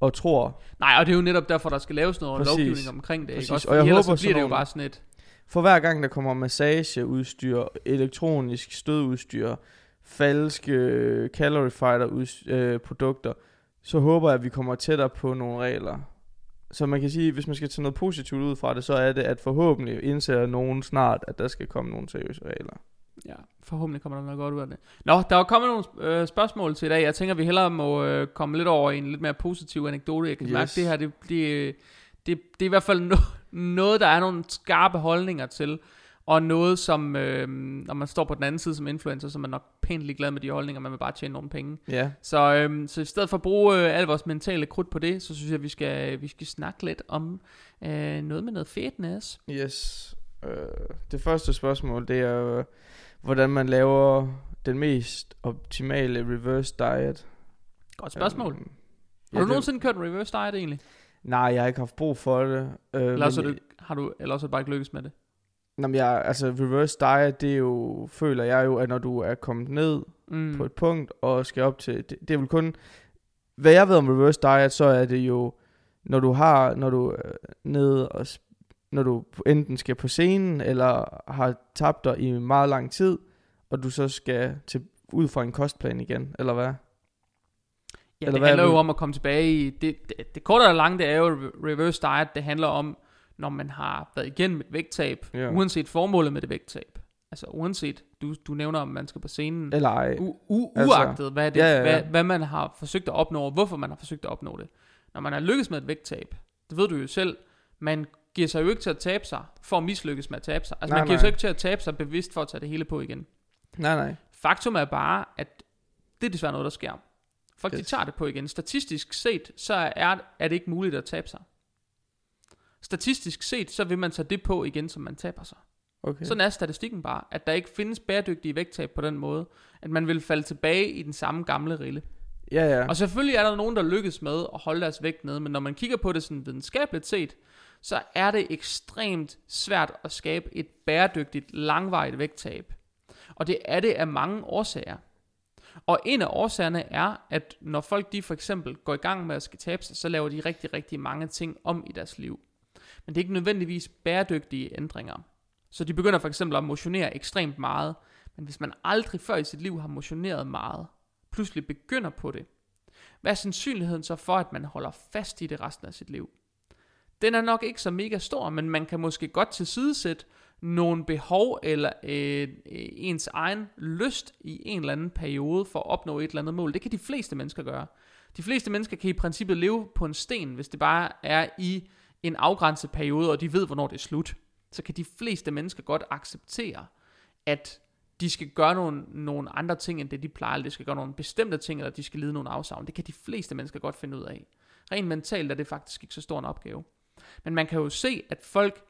og tror, Nej, og det er jo netop derfor, der skal laves noget Præcis. lovgivning omkring det. Ikke? Præcis. Også, Og jeg ellers håber så bliver det jo bare sådan et... for hver gang der kommer massageudstyr, elektronisk stødudstyr, falske øh, calorie fighter øh, produkter, så håber jeg, at vi kommer tættere på nogle regler. Så man kan sige, hvis man skal tage noget positivt ud fra det, så er det, at forhåbentlig indser nogen snart, at der skal komme nogle seriøse regler. Ja, forhåbentlig kommer der noget godt ud af det. Nå, der er kommet nogle øh, spørgsmål til i dag. Jeg tænker, vi hellere må øh, komme lidt over i en lidt mere positiv anekdote. Jeg kan yes. Mærke, det her, det, det, det, det er i hvert fald no- noget, der er nogle skarpe holdninger til. Og noget, som, øh, når man står på den anden side som influencer, så er man nok pænt ligeglad med de holdninger. Man vil bare tjene nogle penge. Ja, Så, øh, så i stedet for at bruge øh, al vores mentale krudt på det, så synes jeg, at vi skal, vi skal snakke lidt om øh, noget med noget fitness. yes. Øh, det første spørgsmål, det er, øh, hvordan man laver den mest optimale reverse diet. Godt spørgsmål. Øhm, Har du nogensinde kørt en reverse diet egentlig? Nej, jeg har ikke haft brug for det. Øh, Eller også, men- du, har du, eller også er du bare ikke lykkes med det? Nå, men jeg, altså reverse diet, det er jo, føler jeg jo, at når du er kommet ned Mm. på et punkt og skal op til, det, det er vel kun, hvad jeg ved om reverse diet, så er det jo, når du har, når du er nede og, når du enten skal på scenen, eller har tabt dig i meget lang tid, og du så skal til, ud fra en kostplan igen, eller hvad? Ja, Eller det handler er jo om at komme tilbage i... Det, det, det korte og lange, det er jo re- reverse diet. Det handler om, når man har været igennem et vægttab, Ja. uanset formålet med det vægttab. Altså uanset, du, du nævner, om man skal på scenen, Eller ej. u, u, altså, uagtet hvad, det, ja, ja, ja. Hvad, hvad man har forsøgt at opnå, og hvorfor man har forsøgt at opnå det. Når man har lykkes med et vægttab, det ved du jo selv, man giver sig jo ikke til at tabe sig, for at mislykkes med at tabe sig. Altså Nej, man giver nej. sig ikke til at tabe sig bevidst for at tage det hele på igen. Nej, nej. Faktum er bare, at det er desværre noget, der sker. Folk yes. de tager det på igen. Statistisk set, så er, er det ikke muligt at tabe sig. Statistisk set, så vil man tage det på igen, som man taber sig. Okay. Sådan er statistikken bare, at der ikke findes bæredygtige vægttab på den måde, at man vil falde tilbage i den samme gamle rille. Ja, ja. Og selvfølgelig er der nogen, der lykkes med at holde deres vægt nede, men når man kigger på det sådan videnskabeligt set, så er det ekstremt svært at skabe et bæredygtigt, langvarigt vægttab. Og det er det af mange årsager. Og en af årsagerne er, at når folk de for eksempel går i gang med at skal tabe sig, så laver de rigtig, rigtig mange ting om i deres liv. Men det er ikke nødvendigvis bæredygtige ændringer. Så de begynder for eksempel at motionere ekstremt meget. Men hvis man aldrig før i sit liv har motioneret meget, pludselig begynder på det, hvad er sandsynligheden så for, at man holder fast i det resten af sit liv? Den er nok ikke så mega stor, men man kan måske godt tilsidesætte nogle behov eller øh, øh, ens egen lyst i en eller anden periode for at opnå et eller andet mål. Det kan de fleste mennesker gøre. De fleste mennesker kan i princippet leve på en sten, hvis det bare er i en afgrænset periode, og de ved, hvornår det er slut. Så kan de fleste mennesker godt acceptere, at de skal gøre nogle, nogle andre ting, end det de plejer, eller de skal gøre nogle bestemte ting, eller de skal lide nogle afsavn. Det kan de fleste mennesker godt finde ud af. Rent mentalt er det faktisk ikke så stor en opgave. Men man kan jo se, at folk,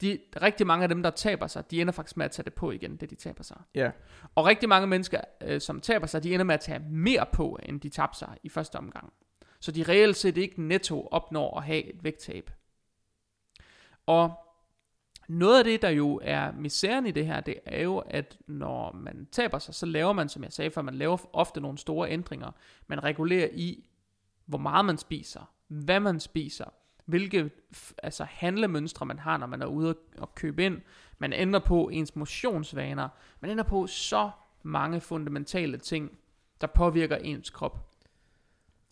de, rigtig mange af dem, der taber sig, de ender faktisk med at tage det på igen, det de taber sig. Ja. Og rigtig mange mennesker, øh, som taber sig, de ender med at tage mere på, end de tabte sig i første omgang. Så de reelt set ikke netto opnår at have et vægttab. Og noget af det, der jo er misæren i det her, det er jo, at når man taber sig, så laver man, som jeg sagde før, man laver ofte nogle store ændringer. Man regulerer i, hvor meget man spiser, hvad man spiser, hvilke altså handlemønstre man har, når man er ude og købe ind. Man ændrer på ens motionsvaner. Man ændrer på så mange fundamentale ting, der påvirker ens krop.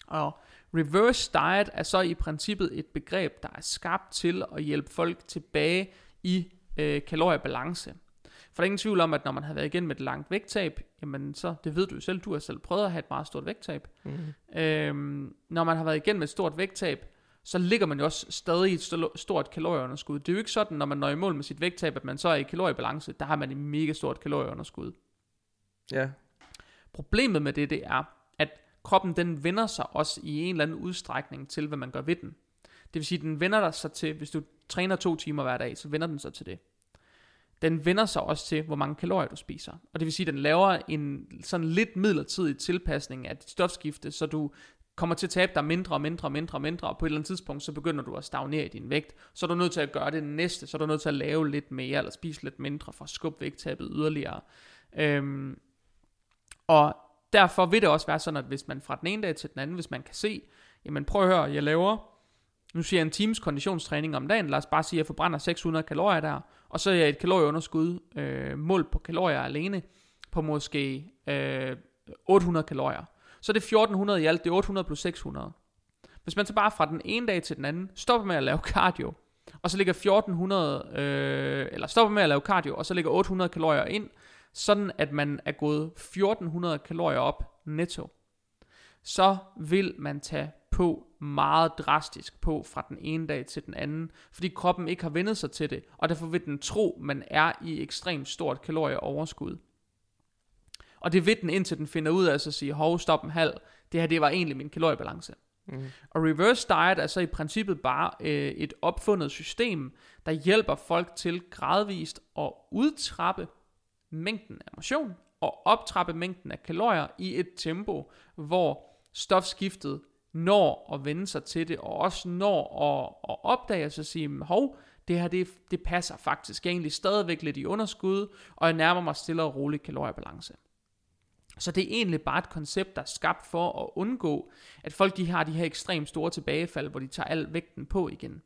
Og reverse diet er så i princippet et begreb, der er skabt til at hjælpe folk tilbage i øh, kaloriebalance. For der er ingen tvivl om, at når man har været igennem et langt vægttab, jamen så, det ved du jo selv, du har selv prøvet at have et meget stort vægttab. Mm. Øhm, når man har været igennem et stort vægttab, så ligger man jo også stadig i et stort kalorieunderskud. Det er jo ikke sådan, når man når i mål med sit vægttab, at man så er i kaloriebalance, der har man et mega stort kalorieunderskud. Ja. Problemet med det, det er, at kroppen den vender sig også i en eller anden udstrækning til, hvad man gør ved den. Det vil sige, den vender sig til, hvis du træner to timer hver dag, så vender den sig til det. Den vender sig også til, hvor mange kalorier du spiser. Og det vil sige, at den laver en sådan lidt midlertidig tilpasning af dit stofskifte, så du kommer til at tabe dig mindre og mindre og mindre og mindre, og på et eller andet tidspunkt, så begynder du at stagnere i din vægt. Så er du nødt til at gøre det næste, så er du nødt til at lave lidt mere, eller spise lidt mindre, for at skubbe vægttabet yderligere. Øhm, og derfor vil det også være sådan, at hvis man fra den ene dag til den anden, hvis man kan se, jamen prøv at høre, jeg laver nu siger jeg en times konditionstræning om dagen, lad os bare sige, at jeg forbrænder 600 kalorier der, og så er jeg et kalorieunderskud øh, målt på kalorier alene, på måske øh, 800 kalorier. Så er det 1400 i alt, det er 800 plus 600. Hvis man så bare fra den ene dag til den anden stopper med at lave cardio, og så ligger 1400, øh, eller stopper med at lave cardio, og så ligger 800 kalorier ind, sådan at man er gået 1400 kalorier op netto, så vil man tage på meget drastisk på fra den ene dag til den anden, fordi kroppen ikke har vendet sig til det, og derfor vil den tro, man er i ekstremt stort kalorieoverskud. Og det vil den, indtil den finder ud af at sige, hov, stop en halv, det her det var egentlig min kaloriebalance. Mm. Og reverse diet er så i princippet bare øh, et opfundet system, der hjælper folk til gradvist at udtrappe mængden af motion og optrappe mængden af kalorier i et tempo, hvor stofskiftet når at vende sig til det, og også når at, at opdage sig og sige, hov, det her det, det passer faktisk. Jeg er egentlig stadigvæk lidt i underskud, og jeg nærmer mig stille og roligt kaloriebalance. Så det er egentlig bare et koncept, der er skabt for at undgå, at folk de har de her ekstremt store tilbagefald, hvor de tager al vægten på igen.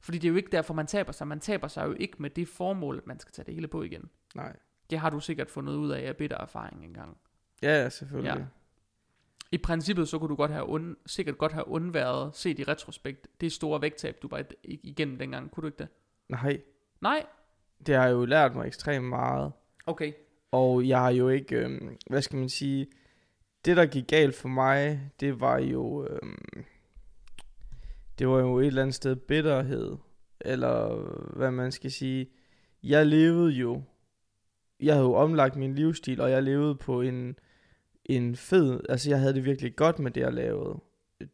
Fordi det er jo ikke derfor, man taber sig. Man taber sig jo ikke med det formål, at man skal tage det hele på igen. Nej. Det har du sikkert fundet ud af af bitter erfaring engang. Ja, selvfølgelig. Ja. I princippet så kunne du godt have und, sikkert godt have undværet, set i retrospekt, det store vægttab, du var igennem dengang. Kunne du ikke det? Nej. Nej? Det har jo lært mig ekstremt meget. Okay. Og jeg har jo ikke, øh, hvad skal man sige, det der gik galt for mig, det var jo, øh, det var jo et eller andet sted bitterhed, eller hvad man skal sige. Jeg levede jo, jeg havde jo omlagt min livsstil, og jeg levede på en, en fed, altså jeg havde det virkelig godt med det, jeg lavede.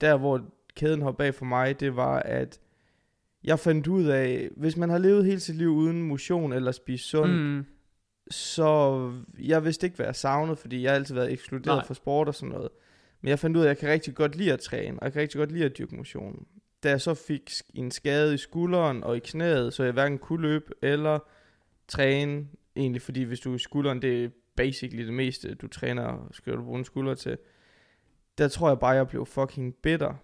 Der, hvor kæden hoppede bag for mig, det var, at jeg fandt ud af, hvis man har levet hele sit liv uden motion eller spist sundt, mm så jeg vidste ikke, hvad jeg savnede, fordi jeg har altid været ekskluderet Nej. fra sport og sådan noget. Men jeg fandt ud af, at jeg kan rigtig godt lide at træne, og jeg kan rigtig godt lide at dyrke motion. Da jeg så fik en skade i skulderen og i knæet, så jeg hverken kunne løbe eller træne, egentlig fordi hvis du i skulderen, det basically det meste, du træner, skal du bruge en skulder til. Der tror jeg bare, jeg blev fucking bitter.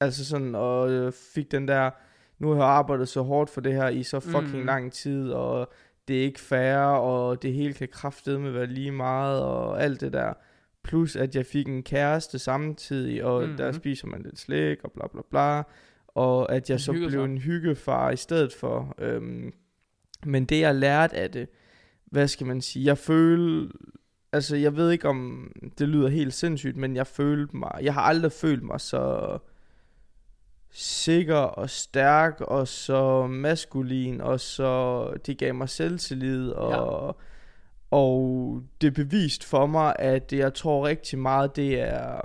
Altså sådan, og fik den der, nu har jeg arbejdet så hårdt for det her i så fucking mm. lang tid, og det er ikke fair, og det hele kan med være lige meget, og alt det der. plus at jeg fik en kæreste samtidig, og mm-hmm. der spiser man lidt slik, og bla bla bla. Og at jeg så blev en hyggefar i stedet for. Øhm, men det jeg lærte af det, hvad skal man sige, jeg følte, altså jeg ved ikke om det lyder helt sindssygt, men jeg følte mig, jeg har aldrig følt mig så sikker og stærk og så maskulin og så det gav mig selvtillid og ja. og det bevist for mig at det, jeg tror rigtig meget det er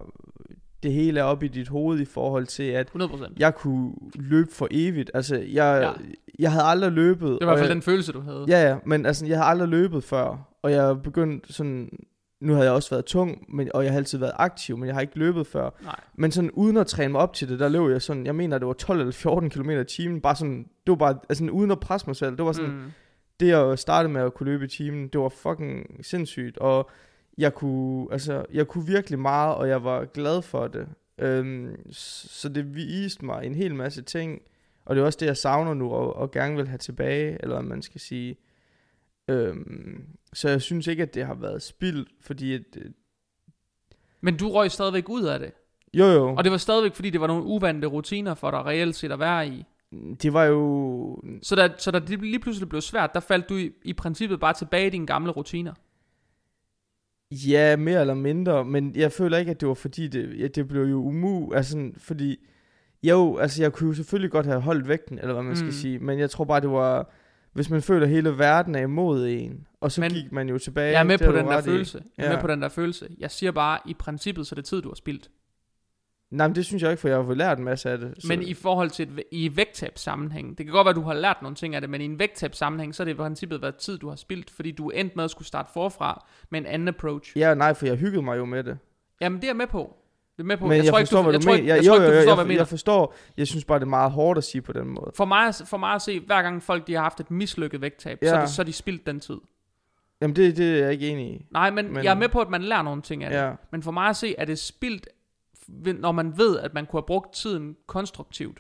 det hele er op i dit hoved i forhold til at 100%. jeg kunne løbe for evigt altså jeg Ja. jeg havde aldrig løbet Det var i hvert fald jeg, den følelse, du havde. Ja, ja, men altså, jeg har aldrig løbet før, og jeg begyndte sådan, nu havde jeg også været tung, men, og jeg har altid været aktiv, men jeg har ikke løbet før. Nej. Men sådan uden at træne mig op til det, der løb jeg sådan, jeg mener, det var 12 eller 14 km i timen, bare sådan, det var bare, altså uden at presse mig selv, det var sådan, mm. Det jeg startede med at kunne løbe i timen, det var fucking sindssygt, og jeg kunne, altså, jeg kunne virkelig meget, og jeg var glad for det. Øhm, så det viste mig en hel masse ting, og det er også det, jeg savner nu, og, og gerne vil have tilbage, eller man skal sige. Øhm, så jeg synes ikke, at det har været spild, fordi at, øh, Men du røg stadigvæk ud af det. jo jo, Og det var stadigvæk, fordi det var nogle uvante rutiner for dig reelt set at være i. det var jo, Så da, så da det lige pludselig blev svært, der faldt du i, i princippet bare tilbage i dine gamle rutiner. Ja, mere eller mindre, men jeg føler ikke, at det var fordi, det, ja, det blev jo umu, altså fordi, jo, altså jeg kunne jo selvfølgelig godt have holdt vægten, eller hvad man skal Mm. sige, men jeg tror bare, det var, hvis man føler, at hele verden er imod en, og så Men gik man jo tilbage. Jeg er med på den der i. følelse. Jeg er Ja. med på den der følelse. Jeg siger bare, i princippet, så er det tid, du har spildt. Nej, men det synes jeg ikke, for jeg har fået lært en masse af det. Så, Men i forhold til et, i vægttab sammenhæng, det kan godt være, at du har lært nogle ting af det, men i en vægttab sammenhæng, så er det i princippet været tid, du har spildt, fordi du er endt med at skulle starte forfra med en anden approach. Ja, nej, for jeg hyggede mig jo med det. Jamen, det er jeg med på. Det er med på. Men jeg, jeg forstår, du, hvad jeg du tror ikke, Jeg, jeg, jo, tror ikke, du forstår, jeg, hvad jeg mener. jeg forstår. Jeg synes bare, det er meget hårdt at sige på den måde. For mig, for mig at se, hver gang folk de har haft et mislykket vægttab, ja. så, er det, så er de spildt den tid. Jamen, det, det er jeg ikke enig i. Nej, men, Men- jeg er med på, at man lærer nogle ting af det. Ja. Men for mig at se, er det spildt, når man ved, at man kunne have brugt tiden konstruktivt.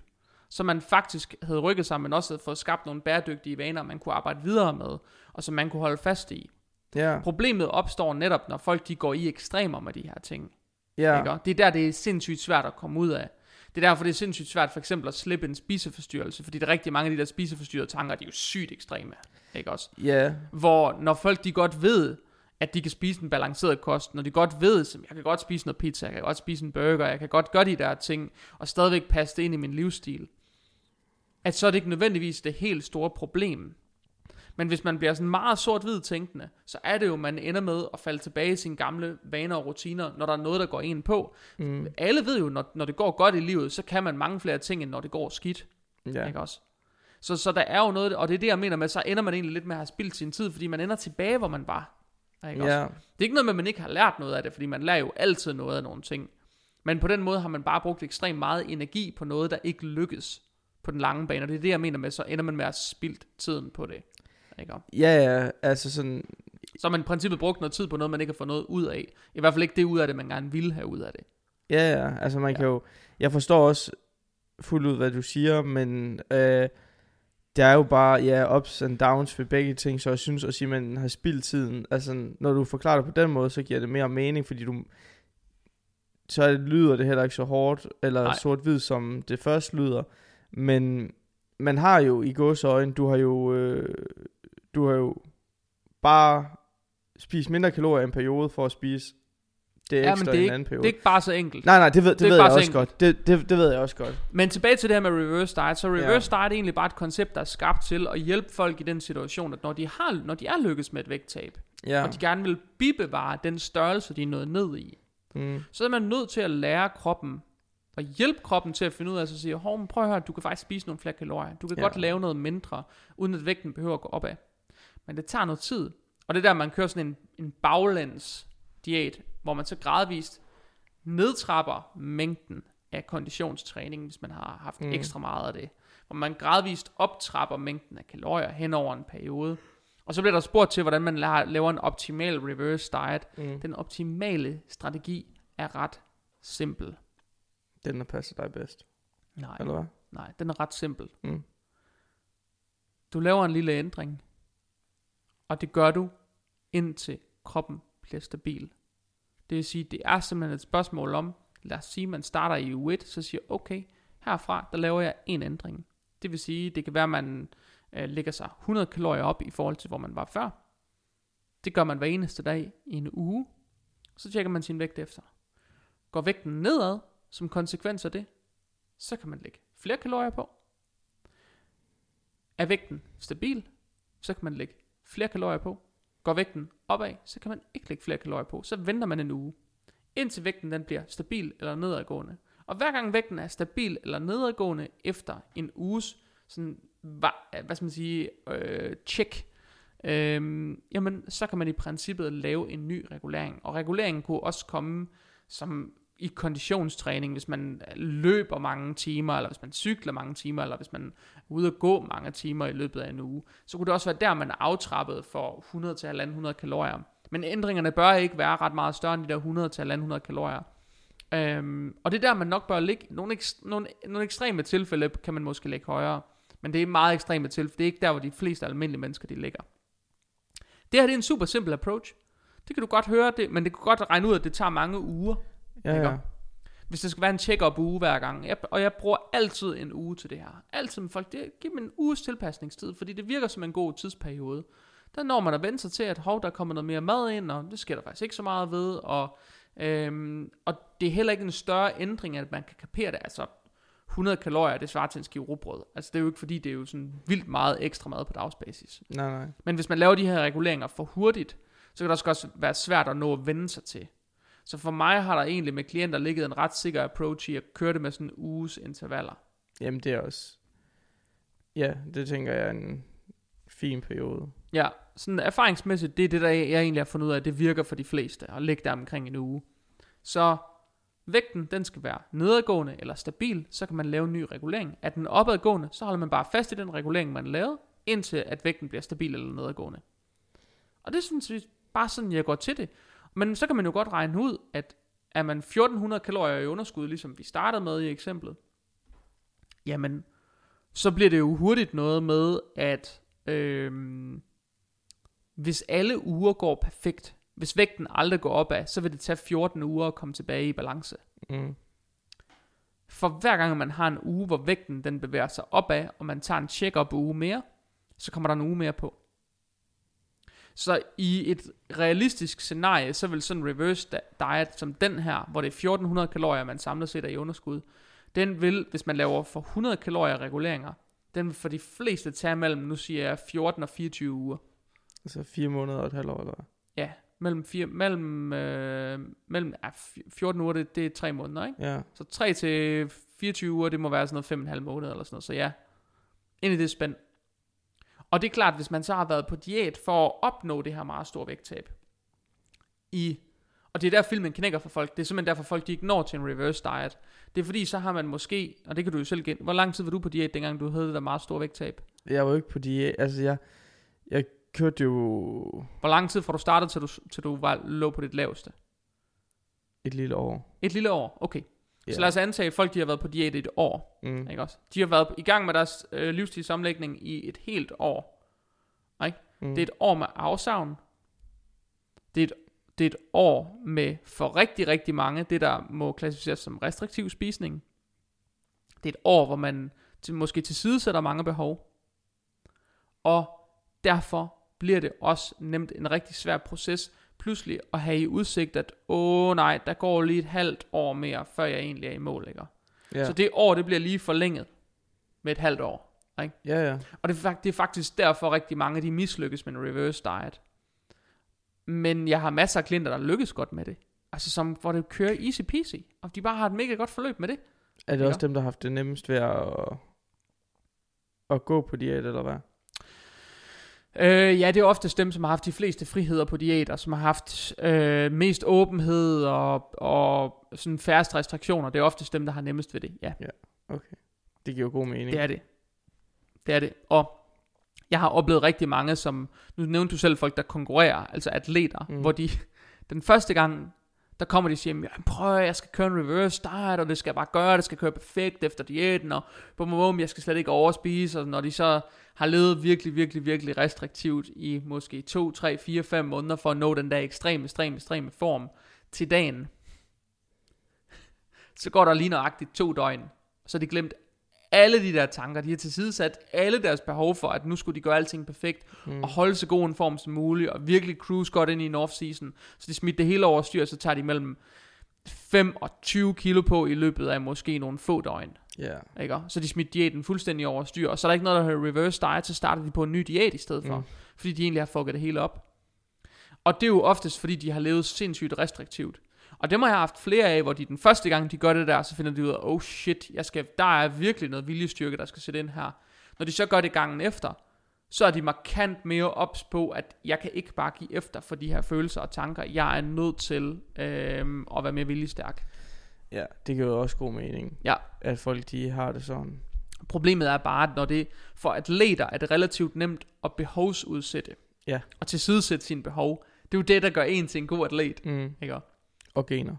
Så man faktisk havde rykket sig, men også havde fået skabt nogle bæredygtige vaner, man kunne arbejde videre med, og som man kunne holde fast i. Ja, Problemet opstår netop, når folk de går i ekstremer med de her ting. Ja. Ikke? Det er der, det er sindssygt svært at komme ud af. Det er derfor, det er sindssygt svært for eksempel at slippe en spiseforstyrrelse, fordi der er rigtig mange af de der spiseforstyrrede tanker, de er jo sygt ekstreme. Ikke også? Ja, Hvor når folk de godt ved, at de kan spise en balanceret kost, når de godt ved, at jeg kan godt spise noget pizza, jeg kan godt spise en burger, jeg kan godt gøre de der ting, og stadigvæk passe det ind i min livsstil, at så er det ikke nødvendigvis det helt store problem. Men hvis man bliver sådan meget sort-hvid tænkende, så er det jo, man ender med at falde tilbage i sine gamle vaner og rutiner, når der er noget, der går en på. mm, Alle ved jo, når, når det går godt i livet, så kan man mange flere ting, end når det går skidt. ja. Ikke også? Så, så der er jo noget, og det er det, jeg mener med, så ender man egentlig lidt med at have spildt sin tid, fordi man ender tilbage, hvor man var. Ikke også? Ja, Det er ikke noget med, at man ikke har lært noget af det, fordi man lærer jo altid noget af nogle ting. Men på den måde har man bare brugt ekstremt meget energi på noget, der ikke lykkes på den lange bane. Og det er det, jeg mener med, så ender man med at have spildt tiden på det. Ikke? også? ja, ja, altså sådan, Så har man i princippet brugt noget tid på noget, man ikke har fået noget ud af. I hvert fald ikke det ud af det, man gerne ville have ud af det. ja, ja, altså man Ja. kan jo, jeg forstår også fuldt ud, hvad du siger, men øh, der er jo bare, ja, ups and downs ved begge ting, så jeg synes sige, at man har spildt tiden, altså når du forklarer det på den måde, så giver det mere mening, fordi du, så er lyder det heller ikke så hårdt, eller sort-hvid, som det først lyder, men man har jo i gåsøjne, du har jo, øh, du har jo bare spist mindre kalorier i en periode for at spise det Ja, men ekstra det er i en ikke- anden periode. Det er ikke bare så enkelt. Nej, nej, det ved, det Det ved jeg så også enkelt. godt. Det, det, det ved jeg også godt. Men tilbage til det her med reverse diet. Så reverse Ja. diet er egentlig bare et koncept, der er skabt til at hjælpe folk i den situation, at når de, har, når de er lykkes med et vægttab, Ja. og de gerne vil bibevare den størrelse, de er nået ned i, Mm. så er man nødt til at lære kroppen, og hjælpe kroppen til at finde ud af, at sige, hov, prøv at høre, du kan faktisk spise nogle flere kalorier. Du kan ja. godt lave noget mindre, uden at vægten behøver at gå opad. Men det tager noget tid. Og det er der, man kører sådan en, en baglæns diæt, hvor man så gradvist nedtrapper mængden af konditionstræning, hvis man har haft Mm. ekstra meget af det. Hvor man gradvist optrapper mængden af kalorier hen over en periode. Og så bliver der spurgt til, hvordan man la- laver en optimal reverse diet. Mm. Den optimale strategi er ret simpel. Den, der passer dig bedst. Nej, Eller hvad? nej, den er ret simpel. Mm. Du laver en lille ændring, og det gør du indtil kroppen bliver stabil. Det vil sige, det er simpelthen et spørgsmål om, lad os sige, man starter i u 1, så siger okay, herfra, der laver jeg en ændring. Det vil sige, det kan være, at man øh, lægger sig 100 kalorier op i forhold til, hvor man var før. Det gør man hver eneste dag i en uge. Så tjekker man sin vægt efter. Går vægten nedad, som konsekvens af det, så kan man lægge flere kalorier på. Er vægten stabil, så kan man lægge flere kalorier på. Går vægten opad, så kan man ikke lægge flere kalorier på. Så venter man en uge. Indtil vægten den bliver stabil eller nedadgående. Og hver gang vægten er stabil eller nedadgående efter en uges sådan, hvad, hvad skal man sige, øh, check, øh, jamen så kan man i princippet lave en ny regulering. Og reguleringen kunne også komme som i konditionstræning, hvis man løber mange timer, eller hvis man cykler mange timer, eller hvis man er ude at gå mange timer i løbet af en uge, så kunne det også være der, man er aftrappet for 100 til 100 kalorier. Men ændringerne bør ikke være ret meget større end de der 100 til 100 kalorier. Øhm, og det er der, man nok bør ligge. Nogle, ekst- nogle, nogle ekstreme tilfælde kan man måske lægge højere. Men det er meget ekstreme tilfælde. Det er ikke der, hvor de fleste almindelige mennesker de ligger. Det her det er en super simpel approach. Det kan du godt høre, det, men det kan godt regne ud, at det tager mange uger. Ja, Ikke? ja. Hvis der skal være en check-up uge hver gang. Jeg, og jeg bruger altid en uge til det her. Altid med folk. Det, giv dem en uges tilpasningstid, fordi det virker som en god tidsperiode. Der når man at vende sig til, at hov, der kommer noget mere mad ind, og det sker der faktisk ikke så meget ved. Og, øhm, og det er heller ikke en større ændring, at man kan kapere det. Altså, 100 kalorier, det svarer til en skive rugbrød. Altså, det er jo ikke fordi, det er jo sådan vildt meget ekstra mad på dagsbasis. Nej, nej. Men hvis man laver de her reguleringer for hurtigt, så kan det også godt være svært at nå at vende sig til. Så for mig har der egentlig med klienter ligget en ret sikker approach i at køre det med sådan uges intervaller. Jamen, det er også... Ja, det tænker jeg er en fin periode. Ja, sådan erfaringsmæssigt, det er det, der jeg egentlig har fundet ud af, det virker for de fleste at ligge der omkring en uge. Så vægten, den skal være nedadgående eller stabil, så kan man lave en ny regulering. Er den opadgående, så holder man bare fast i den regulering, man lavede, indtil at vægten bliver stabil eller nedadgående. Og det sådan set bare sådan, jeg går til det. Men så kan man jo godt regne ud, at er man 1400 kalorier i underskud, ligesom vi startede med i eksemplet, jamen, så bliver det jo hurtigt noget med, at øhm, hvis alle uger går perfekt, hvis vægten aldrig går opad, så vil det tage 14 uger at komme tilbage i balance. Mm. For hver gang man har en uge, hvor vægten den bevæger sig opad, og man tager en check-up uge mere, så kommer der en uge mere på. Så i et realistisk scenarie, så vil sådan en reverse diet som den her, hvor det er 1400 kalorier, man samlet set er i underskud, den vil, hvis man laver for 100 kalorier reguleringer, den vil for de fleste tage mellem, nu siger jeg 14 og 24 uger. Altså fire måneder og et halvt år, eller? Ja, mellem, fire, mellem, øh, mellem ja, 14 uger, det, det er 3 måneder, ikke? Ja. Så 3 til 24 uger, det må være sådan noget 5,5 måneder eller sådan noget. Så ja, ind i det spænd. Og det er klart, hvis man så har været på diæt for at opnå det her meget store vægttab. I, og det er der filmen knækker for folk. Det er simpelthen derfor folk de ikke når til en reverse diet. Det er fordi, så har man måske, og det kan du jo selv gen. Hvor lang tid var du på diæt, dengang du havde det der meget store vægttab? Jeg var jo ikke på diæt. Altså, jeg, jeg kørte jo Hvor lang tid fra du startede, til du, til du var, lå på dit laveste? et lille år. Et lille år, okay. Ja. Så lad os antage, at folk de har været på diæt i et år. Mm. Ikke også? De har været i gang med deres øh, livsstilsomlægning i et helt år. Ikke? Mm. Det er et år med afsavn. Det er et, det er et år med for rigtig, rigtig mange, det der må klassificeres som restriktiv spisning. Det er et år, hvor man til, måske tilsidesætter mange behov. Og derfor bliver det også nemt en rigtig svær proces, pludselig at have i udsigt, at åh nej, der går lige et halvt år mere, før jeg egentlig er i mål, ikke? Ja. Så det år, det bliver lige forlænget med et halvt år. Ikke? ja, ja. Og det er, det er faktisk derfor rigtig mange, de mislykkes med en reverse diet. Men jeg har masser af klienter, der lykkes godt med det. Altså som, hvor det kører easy peasy. Og de bare har et mega godt forløb med det. Er det Ja. også dem, der har haft det nemmest ved at, at gå på diæt, eller hvad? Øh, ja, det er oftest dem, som har haft de fleste friheder på diæter, som har haft øh, mest åbenhed og, og sådan færrest restriktioner. Det er oftest dem, der har nemmest ved det. Ja, Okay. Det giver jo god mening. det er det. Det er det. Og jeg har oplevet rigtig mange, som, nu nævnte du selv folk, der konkurrerer, altså atleter, mm. hvor de, den første gang, der kommer de og siger, "Jamen, prøv jeg skal køre en reverse diet, og det skal jeg bare gøre, det skal køre perfekt efter diæten, og bum, bum, jeg skal slet ikke overspise, og når de så har levet virkelig, virkelig, virkelig restriktivt i måske 2, 3, 4, 5 måneder for at nå den der ekstrem, ekstrem, ekstreme form, til dagen, så går der lige nøjagtigt to døgn, så har de glemt alle de der tanker, de har tilsidesat alle deres behov for, at nu skulle de gøre alting perfekt, mm. og holde så god en form som muligt, og virkelig cruise godt ind i en off-season, så de smidt det hele over styr, så tager de mellem 5 og 20 kilo på i løbet af måske nogle få døgn. Ja. Ikke? Så de smidt diæten fuldstændig over styr, og så er der ikke noget, der hedder reverse diet, så starter de på en ny diæt i stedet for, mm. fordi de egentlig har fucket det hele op. Og det er jo oftest, fordi de har levet sindssygt restriktivt. Og dem har jeg haft flere af, hvor de den første gang, de gør det der, så finder de ud af, oh shit, jeg skal, der er virkelig noget viljestyrke, der skal sætte ind her. Når de så gør det gangen efter, så er de markant mere ops på, at jeg kan ikke bare give efter for de her følelser og tanker. Jeg er nødt til øh, at være mere viljestærk. Ja, det giver jo også god mening, Ja, at folk de har det sådan. problemet er bare, at når det for atleter er det relativt nemt at behovsudsætte. Ja. Og tilsidesætte sine behov. Det er jo det, der gør en til en god atlet. Mm. Ikke? Og gener.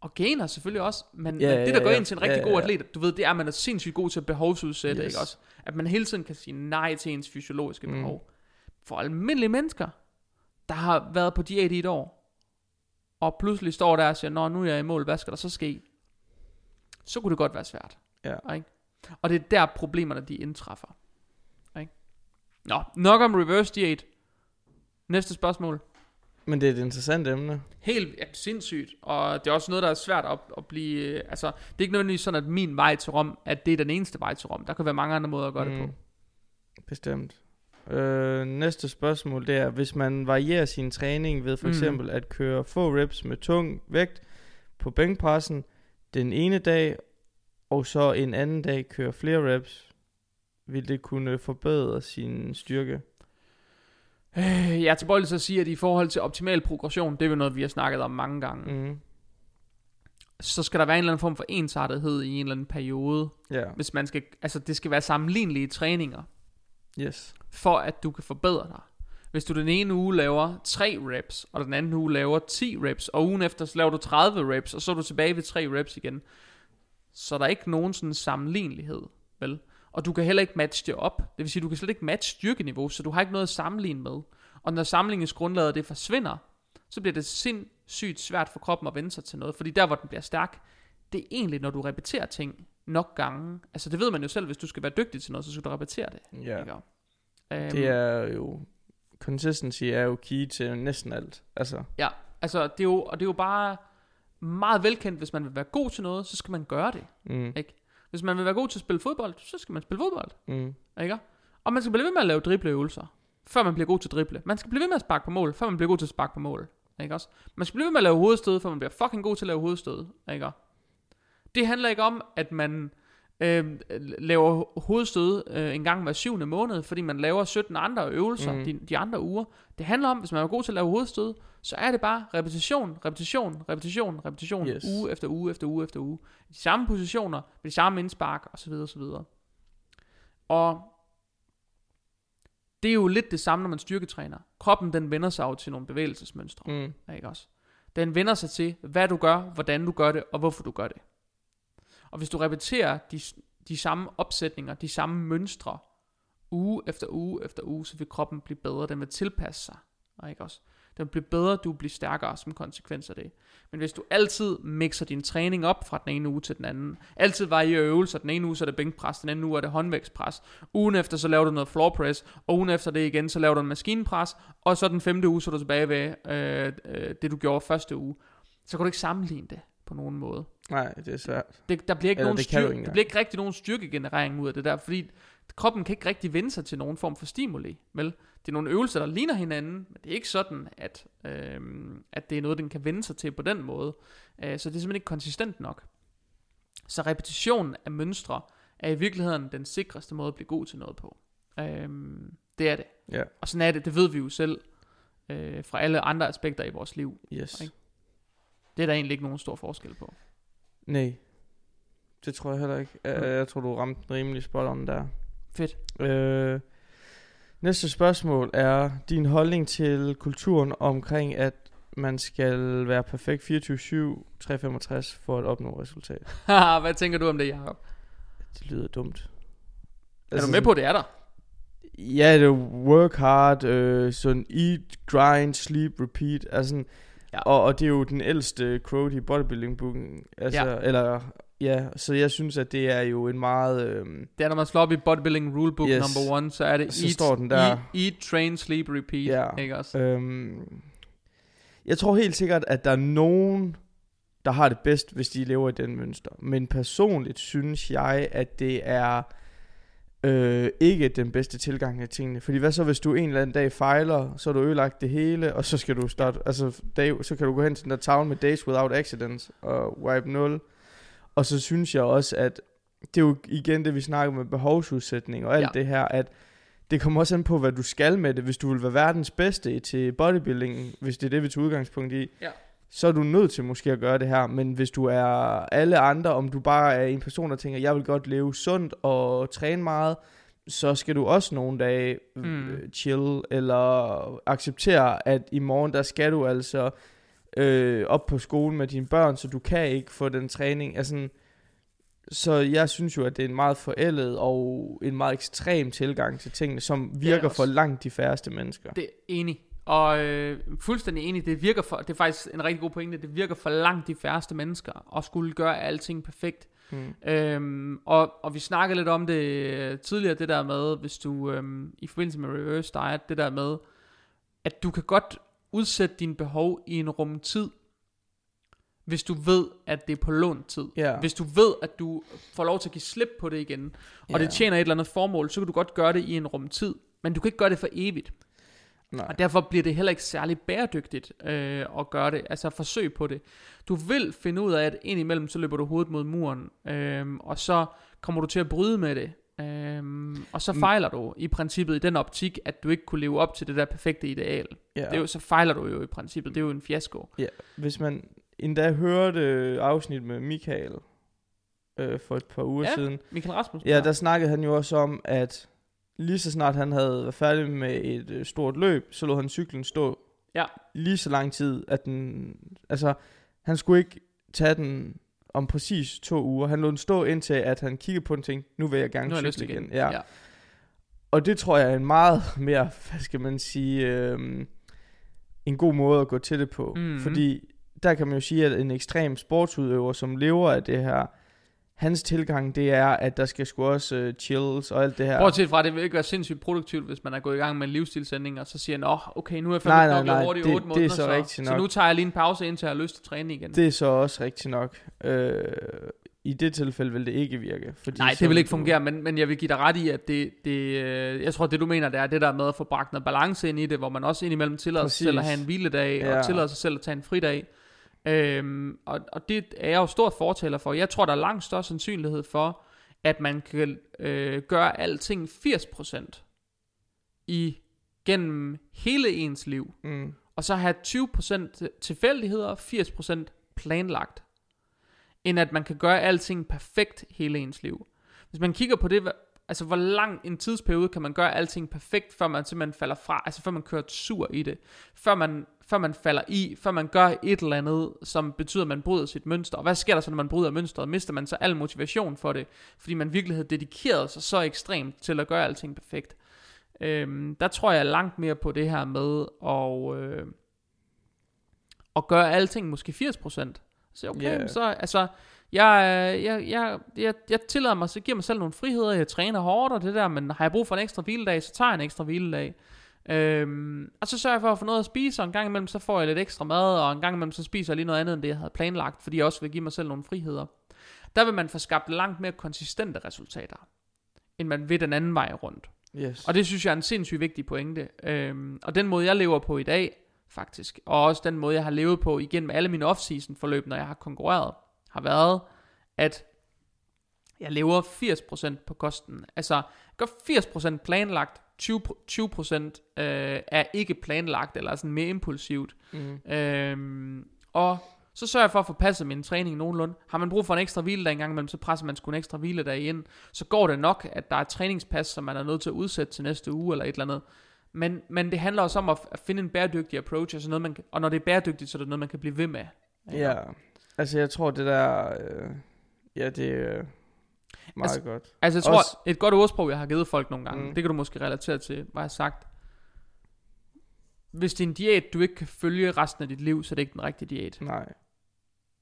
Og gener selvfølgelig også, men, Ja, men det der ja, gør ja. en til en rigtig Ja, god ja. atlet, du ved, det er, at man er sindssygt god til at behovsudsætte, Yes. ikke også? At man hele tiden kan sige nej til ens fysiologiske Mm. behov. For almindelige mennesker, der har været på diæt i et år, og pludselig står der og siger, Nå, nu er jeg i mål, hvad skal der så ske? Så kunne det godt være svært. Ja. Ikke? Og det er der problemerne, de indtræffer. Ikke? Nå, nok om reverse diæt. Næste spørgsmål. Men det er et interessant emne. Helt ja, sindssygt, og det er også noget, der er svært at, at blive, øh, altså, det er ikke nødvendigvis sådan, at min vej til Rom, at det er den eneste vej til Rom. Der kan være mange andre måder at gøre mm. det på. Bestemt. Øh, næste spørgsmål det er, hvis man varierer sin træning ved for Mm. eksempel at køre få reps med tung vægt på bænkpressen den ene dag, og så en anden dag køre flere reps, vil det kunne forbedre sin styrke? Øh, jeg er tilbøjelig til at sige, at i forhold til optimal progression, det er jo noget, vi har snakket om mange gange, mm. Så skal der være en eller anden form for ensartethed i en eller anden periode, Ja, hvis man skal, altså det skal være sammenlignelige træninger, yes. for at du kan forbedre dig. Hvis du den ene uge laver 3 reps, og den anden uge laver 10 reps, og ugen efter så laver du 30 reps, og så er du tilbage ved 3 reps igen, så er der ikke nogen sådan sammenlignelighed, vel? Og du kan heller ikke matche det op. Det vil sige, du kan slet ikke matche styrkeniveau, så du har ikke noget at sammenligne med. Og når sammenligningsgrundlaget det forsvinder, så bliver det sindssygt svært for kroppen at vende sig til noget. Fordi der, hvor den bliver stærk, det er egentlig, når du repeterer ting nok gange. Altså det ved man jo selv, hvis du skal være dygtig til noget, så skal du repetere det. Ja. Ikke? Um, Det er jo, consistency er jo key til næsten alt. Altså, Ja, altså det er jo, og det er jo bare meget velkendt, hvis man vil være god til noget, så skal man gøre det. mm, Ikke? Hvis man vil være god til at spille fodbold, så skal man spille fodbold. mm, Ikke? Og man skal blive ved med at lave dribleøvelser, før man bliver god til at drible. Man skal blive ved med at sparke på mål, før man bliver god til at sparke på mål. Ikke også? Man skal blive ved med at lave hovedstød, før man bliver fucking god til at lave hovedstød. Ikke? Det handler ikke om, at man øh, laver hovedstød øh, en gang hver syvende måned, fordi man laver 17 andre øvelser Mm. de, de andre uger. Det handler om, hvis man er god til at lave hovedstød, så er det bare repetition, repetition, repetition, repetition, Yes. uge efter uge efter uge efter uge. De samme positioner, med de samme indspark, osv. osv. Og det er jo lidt det samme, når man styrketræner. Kroppen, den vender sig jo til nogle bevægelsesmønstre. mm, Ikke også? Den vender sig til, hvad du gør, hvordan du gør det, og hvorfor du gør det. Og hvis du repeterer de, de samme opsætninger, de samme mønstre, uge efter uge efter uge, så vil kroppen blive bedre. Den vil tilpasse sig. Ikke også? Den vil blive bedre, du vil blive stærkere som konsekvens af det. Men hvis du altid mixer din træning op fra den ene uge til den anden, altid varierer øvelser, den ene uge så er det bænkpres, den anden uge er det håndvægtspres, ugen efter så laver du noget floor press, og ugen efter det igen, så laver du en maskinpres, og så den femte uge, så er du tilbage ved øh, øh, det du gjorde første uge. Så kan du ikke sammenligne det på nogen måde. nej, det er svært. Det, der bliver ikke Eller nogen det kan du styr, ikke der bliver ikke rigtig nogen styrkegenerering ud af det der, fordi kroppen kan ikke rigtig vende sig til nogen form for stimuli, vel? Det er nogle øvelser, der ligner hinanden, men det er ikke sådan, at, øhm, at det er noget, den kan vende sig til på den måde. Øh, så det er simpelthen ikke konsistent nok. Så repetition af mønstre er i virkeligheden den sikreste måde at blive god til noget på. Øhm, det er det. Ja, Og sådan er det, det ved vi jo selv øh, fra alle andre aspekter i vores liv. yes. Ikke? Det er der egentlig ikke nogen stor forskel på. Nej, det tror jeg heller ikke. Jeg, Mm. jeg tror, du ramte den rimelig spot on der. Fedt. Øh, næste spørgsmål er din holdning til kulturen omkring, at man skal være perfekt 24-7, 365 for at opnå resultat. Hvad tænker du om det, Jacob? Det lyder dumt. Er du med på, at det er der? Ja, det er work hard, øh, sådan eat, grind, sleep, repeat. Altså, Ja. Og, og det er jo den ældste quote i bodybuilding-bogen. Altså, Ja. Eller, ja, så jeg synes, at det er jo en meget... Øhm, Det er, når man slår op i Bodybuilding Rulebook Yes. number one, så er det Så eat, står den der. Eat, eat, train, sleep, repeat. Ja. Ikke også? øhm, jeg tror helt sikkert, at der er nogen, der har det bedst, hvis de lever i den mønster. Men personligt synes jeg, at det er øh, ikke den bedste tilgang til tingene. Fordi hvad så, hvis du en eller anden dag fejler, så har du ødelagt det hele, og så skal du starte, altså, dag, så kan du gå hen til den der tavle med Days Without Accidents og wipe 0. Og så synes jeg også, at det er jo igen det, vi snakker med behovsudsætning og alt Ja. det her, at det kommer også an på, hvad du skal med det. Hvis du vil være verdens bedste til bodybuilding, hvis det er det, vi tager udgangspunkt i, Ja. så er du nødt til måske at gøre det her. Men hvis du er alle andre, om du bare er en person, der tænker, jeg vil godt leve sundt og træne meget, så skal du også nogle dage Mm. mm. chill, eller acceptere, at i morgen, der skal du altså øh, op på skolen med dine børn, så du kan ikke få den træning. Altså, så jeg synes jo, at det er en meget forældet og en meget ekstrem tilgang til tingene, som virker for langt de færreste mennesker. Det er enig. Og øh, fuldstændig enig, det virker for, det er faktisk en rigtig god pointe, det virker for langt de færreste mennesker at skulle gøre alting perfekt. Mm. Øhm, og, og vi snakkede lidt om det øh, tidligere, det der med, hvis du øhm, i forbindelse med reverse diet, det der med, at du kan godt udsætte dine behov i en rum tid, hvis du ved, at det er på lånt tid. Ja. Hvis du ved, at du får lov til at give slip på det igen, og Ja. det tjener et eller andet formål, så kan du godt gøre det i en rum tid. Men du kan ikke gøre det for evigt. Nej. Og derfor bliver det heller ikke særlig bæredygtigt øh, at gøre det, altså forsøg på det. Du vil finde ud af, at indimellem så løber du hovedet mod muren, øh, og så kommer du til at bryde med det. Øh, og så Mm. fejler du i princippet i den optik, at du ikke kunne leve op til det der perfekte ideal. Ja. Det er jo, så fejler du jo i princippet, det er jo en fiasko. Hvis man endda hørte øh, afsnit med Michael øh, for et par uger Ja. siden, Michael Rasmussen. Ja, der snakkede han jo også om, at lige så snart han havde været færdig med et øh, stort løb, så lå han cyklen stå Ja. lige så lang tid, at den, altså, han skulle ikke tage den om præcis to uger. Han lå den stå indtil, at han kiggede på den og tænkte, nu vil jeg gerne cykle lyst igen. igen. Ja. Og det tror jeg er en meget mere, hvad skal man sige, øh, en god måde at gå til det på. Mhm. Fordi der kan man jo sige, at en ekstrem sportsudøver, som lever af det her, hans tilgang, det er, at der skal sgu også uh, chills og alt det her. Bortset fra, det vil ikke være sindssygt produktivt, hvis man er gået i gang med en livsstilsænding, og så siger, nå, okay, nu er jeg Nej, fandme nej, knoklet nej, hårdt i det- 8 det er måneder, så så, rigtigt så nok. nu tager jeg lige en pause, indtil jeg har lyst til at træne igen. Det er så også rigtigt nok. Øh, I det tilfælde vil det ikke virke. Fordi Nej, det vil ikke fungere, men, men jeg vil give dig ret i, at det, det øh, jeg tror, det du mener, det er det der med at få bragt noget balance ind i det, hvor man også indimellem tillader sig selv at Præcis. have en hviledag. Ja. og tillader sig selv at tage en fridag. Øhm, og, og det er jeg jo stor fortaler for. Jeg tror, der er langt større sandsynlighed for, at man kan øh, gøre alting 80% i gennem hele ens liv, Mm. og så have 20% tilfældigheder og 80% planlagt, end at man kan gøre alting perfekt hele ens liv. Hvis man kigger på det, altså hvor lang en tidsperiode kan man gøre alting perfekt, før man simpelthen falder fra, altså før man kører sur i det, før man, før man falder i, før man gør et eller andet, som betyder, at man bryder sit mønster. Og hvad sker der så, når man bryder mønstret? Mister man så al motivation for det, fordi man virkelig havde dedikeret sig så ekstremt til at gøre alting perfekt. Øhm, der tror jeg langt mere på det her med at, øh, at gøre alting måske 80%. Så okay, yeah. så altså, jeg, jeg, jeg, jeg, jeg tillader mig, så giver mig selv nogle friheder, jeg træner hårdt og det der, men har jeg brug for en ekstra hviledag, så tager jeg en ekstra hviledag. Øhm, og så sørger jeg for at få noget at spise, og en gang imellem så får jeg lidt ekstra mad, og en gang imellem så spiser jeg lige noget andet, end det jeg havde planlagt, fordi jeg også vil give mig selv nogle friheder. Der vil man få skabt langt mere konsistente resultater, end man vil den anden vej rundt. Yes. Og det synes jeg er en sindssygt vigtig pointe. Øhm, og den måde, jeg lever på i dag, faktisk, og også den måde, jeg har levet på igennem alle mine off-season forløb, når jeg har konkurreret, har været, at jeg lever 80% på kosten. Altså, jeg gør 80% planlagt, 20%, 20% øh, er ikke planlagt, eller sådan mere impulsivt. Mm. Øhm, og så sørger jeg for at få passet min træning nogenlunde. Har man brug for en ekstra hviledag en gang imellem, så presser man sgu en ekstra hviledag ind. Så går det nok, at der er et træningspas, som man er nødt til at udsætte til næste uge eller et eller andet. Men, men det handler også om at, at finde en bæredygtig approach, altså noget, man, og når det er bæredygtigt, så er det noget, man kan blive ved med. Ja, altså jeg tror det der, øh, ja det er øh, meget Altså, godt. Altså jeg tror, Også- et godt ordsprog, jeg har givet folk nogle gange, Mm. det kan du måske relatere til, hvad jeg har sagt. hvis det er en diæt, du ikke kan følge resten af dit liv, så er det ikke den rigtige diæt. Nej.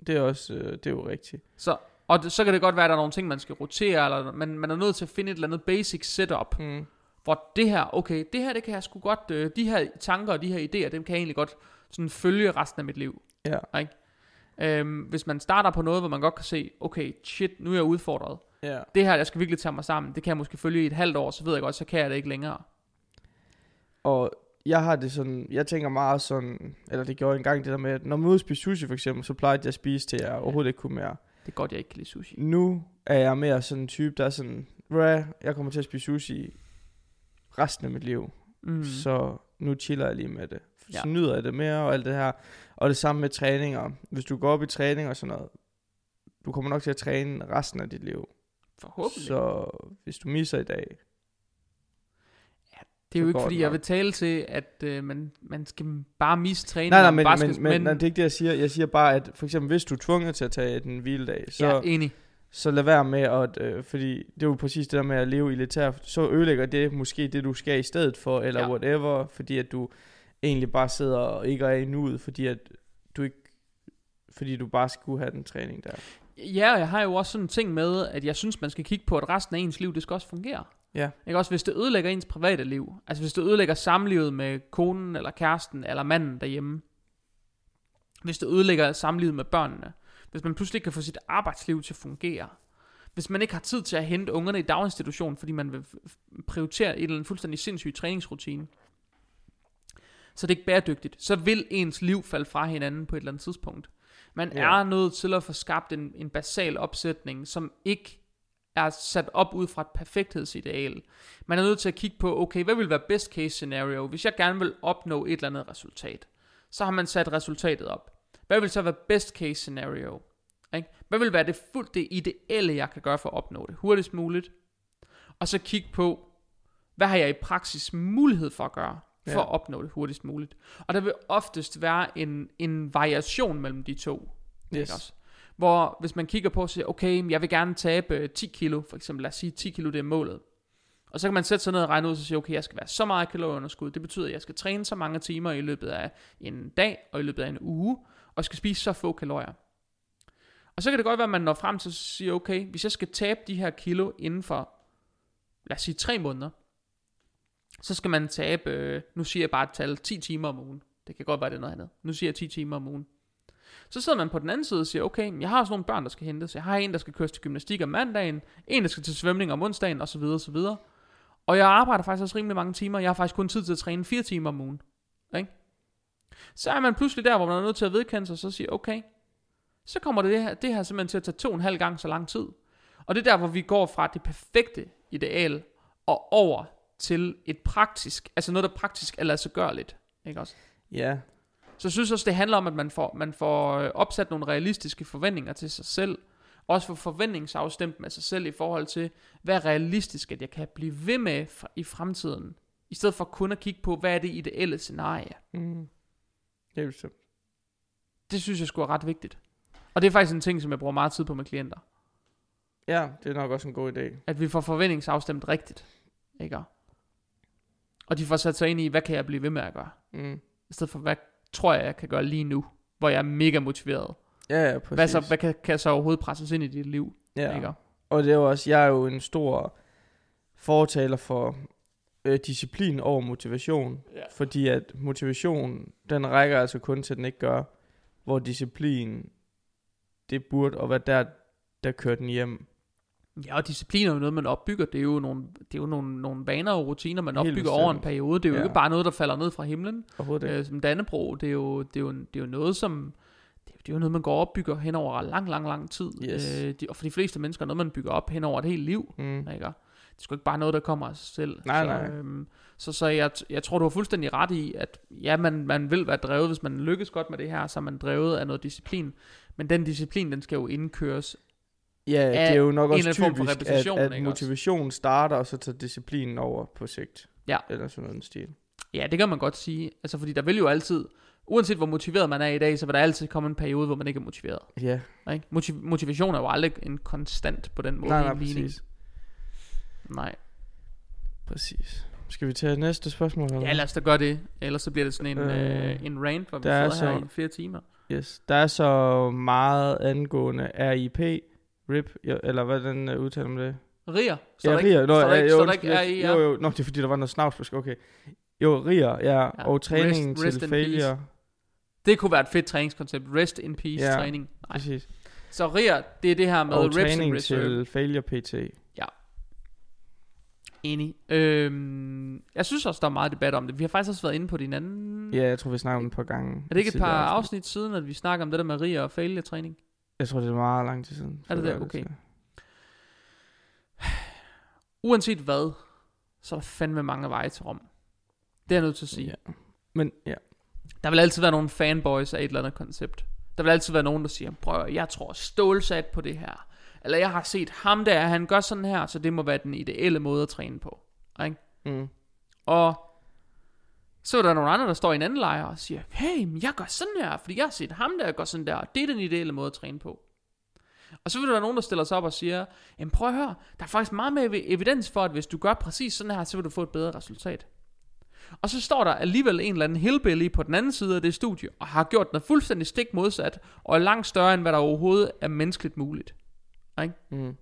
Det er også, øh, det er jo rigtigt. Så, og det, så kan det godt være, at der er nogle ting, man skal rotere, eller man, man er nødt til at finde et eller andet basic setup, Mm. hvor det her, okay, det her, det kan jeg sgu godt, øh, de her tanker og de her idéer, dem kan jeg egentlig godt sådan følge resten af mit liv. Ja. Ikke? Øhm, hvis man starter på noget, hvor man godt kan se, okay, shit, nu er jeg udfordret. Ja. Det her, jeg skal virkelig tage mig sammen. Det kan jeg måske følge i et halvt år, så ved jeg godt, så kan jeg det ikke længere. Og jeg har det sådan, jeg tænker meget sådan, eller det gjorde jeg engang det der med, at når man ude spise sushi for eksempel, så plejede jeg at spise til jeg overhovedet ikke kunne mere. Det er godt, jeg ikke kan lide sushi. Nu er jeg mere sådan en type, der er sådan, "Bruh, jeg kommer til at spise sushi resten af mit liv. Mm. Så nu chiller jeg lige med det. Ja. Så nyder jeg det mere og alt det her. Og det samme med træninger. Hvis du går op i træning og sådan noget, du kommer nok til at træne resten af dit liv. Forhåbentlig. Så hvis du misser i dag, det er jo ikke, fordi jeg vil tale til, at øh, man, man skal bare mistræne. nej, nej, men, bare skal- men, men, nej, det er ikke det, jeg siger. Jeg siger bare, at for eksempel, hvis du er tvunget til at tage en hviledag, så, ja, enig. så lad være med at, øh, fordi det er jo præcis det der med at leve elitær, så ødelægger det måske det, du skal i stedet for, eller ja. whatever, fordi at du egentlig bare sidder og ikke er i nuet, fordi at du ikke, fordi du bare skulle have den træning der. Ja, og jeg har jo også sådan en ting med, at jeg synes, man skal kigge på, at resten af ens liv, det skal også fungere. Ja. Ikke også, hvis det ødelægger ens private liv. Altså hvis det ødelægger samlivet med konen, eller kæresten, eller manden derhjemme. Hvis det ødelægger samlivet med børnene. Hvis man pludselig ikke kan få sit arbejdsliv til at fungere. Hvis man ikke har tid til at hente ungerne i daginstitution, fordi man vil prioritere et eller andet fuldstændig sindssyg træningsrutine. Så det er ikke bæredygtigt. Så vil ens liv falde fra hinanden på et eller andet tidspunkt. Man Ja. er nødt til at få skabt en, en basal opsætning, som ikke er sat op ud fra et perfekthedsideal. Man er nødt til at kigge på, okay, hvad vil være best case scenario, hvis jeg gerne vil opnå et eller andet resultat. Så har man sat resultatet op. Hvad vil så være best case scenario? Ikke? Hvad vil være det fuldt det ideelle, jeg kan gøre for at opnå det hurtigst muligt? Og så kigge på, hvad har jeg i praksis mulighed for at gøre, for Ja. at opnå det hurtigst muligt? Og der vil oftest være en, en variation mellem de to. Ikke også? Hvor hvis man kigger på og siger, okay, jeg vil gerne tabe øh, 10 kilo, for eksempel lad os sige 10 kilo, det er målet. Og så kan man sætte sig ned og regne ud og sige, okay, jeg skal være så meget kalorieunderskud. Det betyder, at jeg skal træne så mange timer i løbet af en dag og i løbet af en uge, og skal spise så få kalorier. Og så kan det godt være, at man når frem til at sige, okay, hvis jeg skal tabe de her kilo inden for, lad os sige 3 måneder, så skal man tabe, øh, nu siger jeg bare et tal, 10 timer om ugen. Det kan godt være, det er noget andet. Nu siger jeg 10 timer om ugen. Så sidder man på den anden side og siger, okay, jeg har også nogle børn, der skal hentes. Jeg har en, der skal køres til gymnastik om mandagen, en, der skal til svømning om onsdagen, osv. osv. Og jeg arbejder faktisk også rimelig mange timer. Jeg har faktisk kun tid til at træne 4 timer om ugen. Ikke? Så er man pludselig der, hvor man er nødt til at vedkende sig, og så siger, okay, så kommer det her, det her simpelthen til at tage to og en halv gang så lang tid. Og det er der, hvor vi går fra det perfekte ideal og over til et praktisk, altså noget, der praktisk er lade sig gøre lidt. Ikke også? Ja, Så jeg synes også, det handler om, at man får, man får øh, opsat nogle realistiske forventninger til sig selv. Også få forventningsafstemt med sig selv i forhold til, hvad er realistisk, at jeg kan blive ved med i fremtiden. I stedet for kun at kigge på, hvad er det ideelle scenarie. mm. helt bestemt. Det synes jeg skulle er ret vigtigt. Og det er faktisk en ting, som jeg bruger meget tid på med klienter. Ja, det er nok også en god idé. At vi får forventningsafstemt rigtigt. Ikke? Og de får sat sig ind i, hvad kan jeg blive ved med at gøre? Mm. I stedet for, hvad tror jeg, jeg kan gøre lige nu? Hvor jeg er mega motiveret. Ja, ja, præcis. Hvad, så, hvad kan, kan så overhovedet presses ind i dit liv? ja. Ikke? Og det er jo også, jeg er jo en stor fortaler for øh, disciplin over motivation. Ja. Fordi at motivation, den rækker altså kun til, den ikke gør. Hvor disciplin, det burde at være der, der kører den hjem. Ja, og disciplin er jo noget, man opbygger. Det er jo nogle, det er jo nogle, nogle vaner og rutiner, man Helt opbygger over en periode. Det er jo Ja. ikke bare noget, der falder ned fra himlen. Øh, som Dannebro, det er, jo, det, er jo, det er jo noget, som... Det er, jo- det er jo noget, man går og opbygger hen over lang, lang, lang tid. Yes. Øh, de, og for de fleste mennesker er noget, man bygger op hen over et helt liv. Mm. Ikke? Det er sgu ikke bare noget, der kommer af sig selv. Nej, så, nej. Øhm, så, så jeg, jeg tror, du har fuldstændig ret i, at ja, man, man vil være drevet, hvis man lykkes godt med det her, så er man drevet af noget disciplin. Men den disciplin, den skal jo indkøres. Ja, det er jo nok også typisk, at, at ikke også? motivation starter, og så tager disciplinen over på sigt. Ja. Eller sådan noget stil. Ja, det kan man godt sige. Altså, fordi der vil jo altid, uanset hvor motiveret man er i dag, så vil der altid komme en periode, hvor man ikke er motiveret. Ja, Ikke? Motiv- motivation er jo aldrig en konstant på den måde nej, nej, præcis. Nej. Præcis. Skal vi tage næste spørgsmål? Eller? Ja, lad os da gøre det. Ellers så bliver det sådan en, øh, Øh, en rant, hvor vi der er sidder her så- i flere timer. Yes. Der er så meget angående RIP, RIP, ja, eller hvordan uh, udtaler man det? Rier. Står ja, der ikke, Rier. Nå, står der ja, ikke, jo, der ikke RIR? Jo, jo, nå, det er fordi, der var noget snavsbusk, okay. Jo, Rier, ja, Ja, og træningen rest- rest til failure. Det kunne være et fedt træningskoncept. Rest in peace Ja, træning. Nej. Præcis. Så Rier, det er det her med Og reps and reserve. til failure PT. Enig. Øhm, jeg synes også, der er meget debat om det. Vi har faktisk også været inde på det i en anden... Ja, jeg tror, vi snakker om det et par gange. Er det ikke et par afsnit. afsnit siden, at vi snakker om det der med Rier og failure træning? Jeg tror, det er meget lang tid siden. Er det det? Okay. så- Uanset hvad, så er der fandme mange veje til Rom. Det er jeg nødt til at sige. Ja. Men ja, Der vil altid være nogle fanboys af et eller andet koncept. Der vil altid være nogen, der siger, prøv jeg tror stålsat på det her. Eller jeg har set ham der, han gør sådan her, så det må være den ideelle måde at træne på. Ikke? mm. Og så er der nogle andre, der står i en anden lejr og siger, hey, men jeg gør sådan her, fordi jeg har set ham der gør sådan der, og det er den ideelle måde at træne på. Og så vil der være nogen, der stiller sig op og siger, jamen prøv at høre, der er faktisk meget mere evidens for, at hvis du gør præcis sådan her, så vil du få et bedre resultat. Og så står der alligevel en eller anden hillbilly på den anden side af det studie, og har gjort noget fuldstændig stik modsat, og er langt større, end hvad der overhovedet er menneskeligt muligt. Ikke? Mm.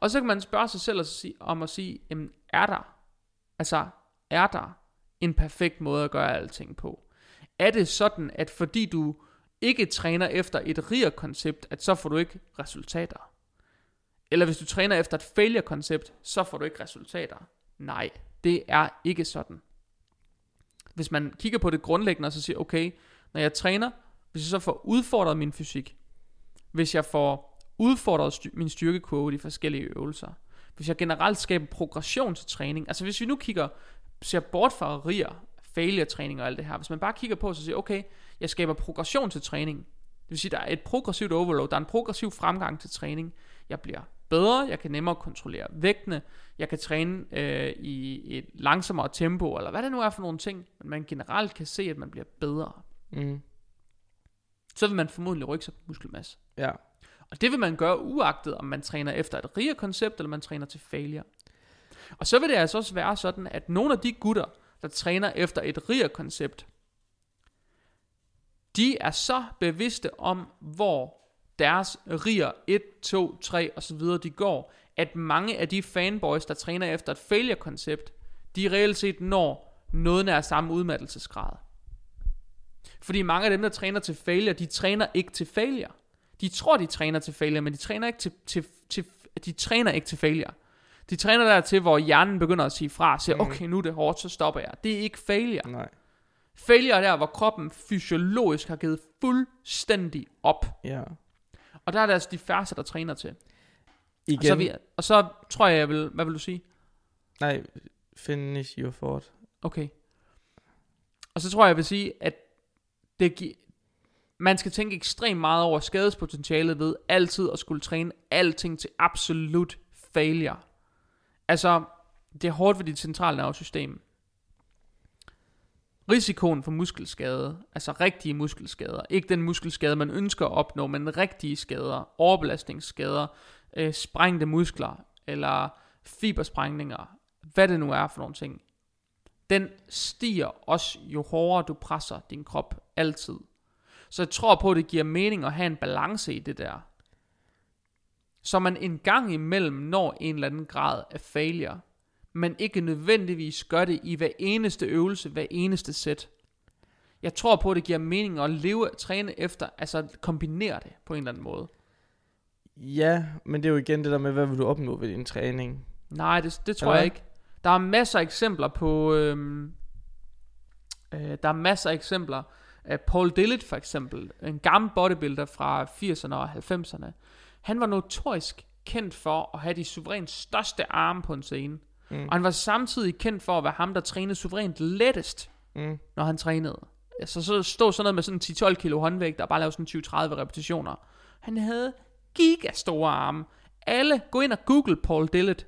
Og så kan man spørge sig selv og sige, om at sige, jamen, er der, altså, er der en perfekt måde at gøre alting på? Er det sådan, at fordi du ikke træner efter et RIR-koncept, at så får du ikke resultater? Eller hvis du træner efter et failure-koncept, så får du ikke resultater? Nej, det er ikke sådan. Hvis man kigger på det grundlæggende og så siger, okay, når jeg træner, hvis jeg så får udfordret min fysik, hvis jeg får udfordret styr- min styrkekurve i de forskellige øvelser, hvis jeg generelt skaber progression til træning, altså hvis vi nu kigger, ser bort fra rier, failure træning og alt det her, hvis man bare kigger på, så siger, okay, jeg skaber progression til træning, det vil sige, der er et progressivt overload, der er en progressiv fremgang til træning, jeg bliver bedre, jeg kan nemmere kontrollere vægtene, jeg kan træne øh, i et langsommere tempo, eller hvad det nu er for nogle ting, men man generelt kan se, at man bliver bedre. Mm. Så vil man formodentlig rykke sig på muskelmasse. Ja. Og det vil man gøre uagtet, om man træner efter et rigere koncept, eller man træner til failure. Og så vil det altså også være sådan, at nogle af de gutter, der træner efter et rigere koncept, de er så bevidste om, hvor deres riger 1, 2, 3 og så videre de går, at mange af de fanboys, der træner efter et failure-koncept, de reelt set når noget nær samme udmattelsesgrad. Fordi mange af dem, der træner til failure, de træner ikke til failure. De tror, de træner til failure, men de træner ikke til, til, til, de træner ikke til failure. De træner der til, hvor hjernen begynder at sige fra, og siger, Mhm. okay, nu er det hårdt, så stopper jeg. Det er ikke failure. Nej. Failure er der, hvor kroppen fysiologisk har givet fuldstændig op. Ja. Og der er det altså de færreste, der træner til. Igen. Og så, vi, og så tror jeg, jeg vil, hvad vil du sige? Nej, finish your thought. Okay. Og så tror jeg, jeg vil sige, at det gi- man skal tænke ekstremt meget over skadespotentialet ved altid at skulle træne alting til absolut failure. Altså, det er hårdt ved dit centrale nervesystem. Risikoen for muskelskade, altså rigtige muskelskader, ikke den muskelskade, man ønsker at opnå, men rigtige skader, overbelastningsskader, øh, sprængte muskler, eller fibersprængninger, hvad det nu er for nogle ting, den stiger også, jo hårdere du presser din krop, altid. Så jeg tror på, at det giver mening at have en balance i det der. Så man en gang imellem når en eller anden grad af failure, men ikke nødvendigvis gør det i hver eneste øvelse, hver eneste sæt. Jeg tror på, at det giver mening at leve, træne efter, altså kombinere det på en eller anden måde. Ja, men det er jo igen det der med, hvad vil du opnå ved din træning? Nej, det, det tror Eller jeg ikke. Der er masser af eksempler på... Øhm, øh, der er masser af eksempler. Uh, Paul Dillett for eksempel, en gammel bodybuilder fra 80'erne og 90'erne. Han var notorisk kendt for at have de suverænt største arme på en scene. Mm. Og han var samtidig kendt for at være ham, der trænede suverænt lettest, Mm. når han trænede. Altså så stod sådan noget med sådan 10-12 kilo håndvægt, der bare lavede sådan 20-30 repetitioner. Han havde gigastore arme. Alle, gå ind og google Paul Dillett.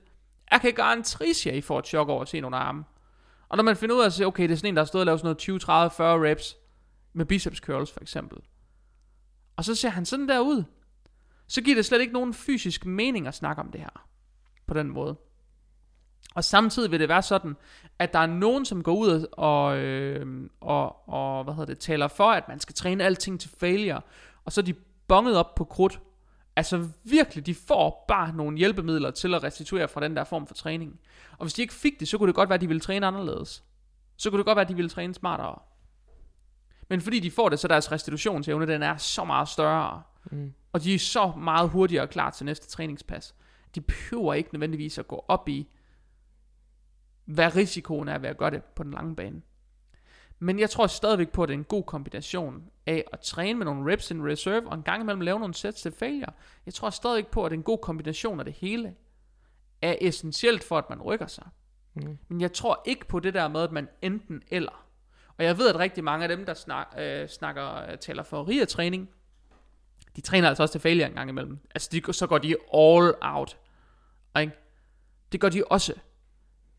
Jeg kan garantere, at I får et chok over at se nogle arme. Og når man finder ud af at se, okay, det er sådan en, der har stået og lavet sådan noget 20, 30, 40 reps med biceps curls for eksempel. Og så ser han sådan der ud. Så giver det slet ikke nogen fysisk mening at snakke om det her. På den måde. Og samtidig vil det være sådan, at der er nogen, som går ud og, øh, og, og hvad hedder det, taler for, at man skal træne alting til failure, og så er de bonget op på krudt. Altså virkelig, de får bare nogle hjælpemidler til at restituere fra den der form for træning. Og hvis de ikke fik det, så kunne det godt være, at de ville træne anderledes. Så kunne det godt være, at de ville træne smartere. Men fordi de får det, så deres restitutionsevne, den er så meget større. Mm. Og de er så meget hurtigere klar til næste træningspas. De behøver ikke nødvendigvis at gå op i, hvad risikoen er ved at gøre det på den lange bane. Men jeg tror stadigvæk på, at det er en god kombination af at træne med nogle reps in reserve, og en gang imellem lave nogle sets til failure. Jeg tror stadigvæk på, at det er en god kombination af det hele, er essentielt for, at man rykker sig. Mm. Men jeg tror ikke på det der med, at man enten eller. Og jeg ved, at rigtig mange af dem, der snak, øh, snakker, øh, taler for RIA-træning, de træner altså også til failure en gang imellem. Altså, de, så går de all out. Ikke? Det gør de også.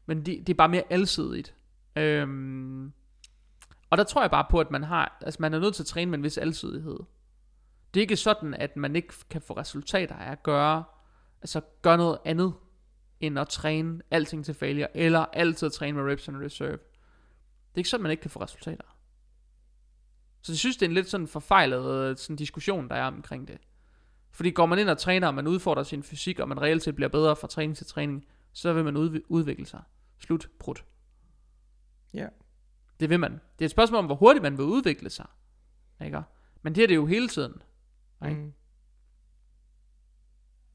Men de, det er bare mere alsidigt. Øhm, og der tror jeg bare på, at man har, altså man er nødt til at træne med en vis alsidighed. Det er ikke sådan, at man ikke kan få resultater af at gøre, altså gøre noget andet, end at træne alting til failure, eller altid at træne med reps and reserve. Det er ikke sådan, man ikke kan få resultater. Så jeg synes, det er en lidt sådan forfejlet øh, sådan diskussion, der er omkring det. Fordi går man ind og træner, og man udfordrer sin fysik, og man reelt set bliver bedre fra træning til træning, så vil man udvi- udvikle sig. Slut. Prut. Ja. Det vil man. Det er et spørgsmål om, hvor hurtigt man vil udvikle sig. Ikke? Men det er det jo hele tiden. Ikke? Mm.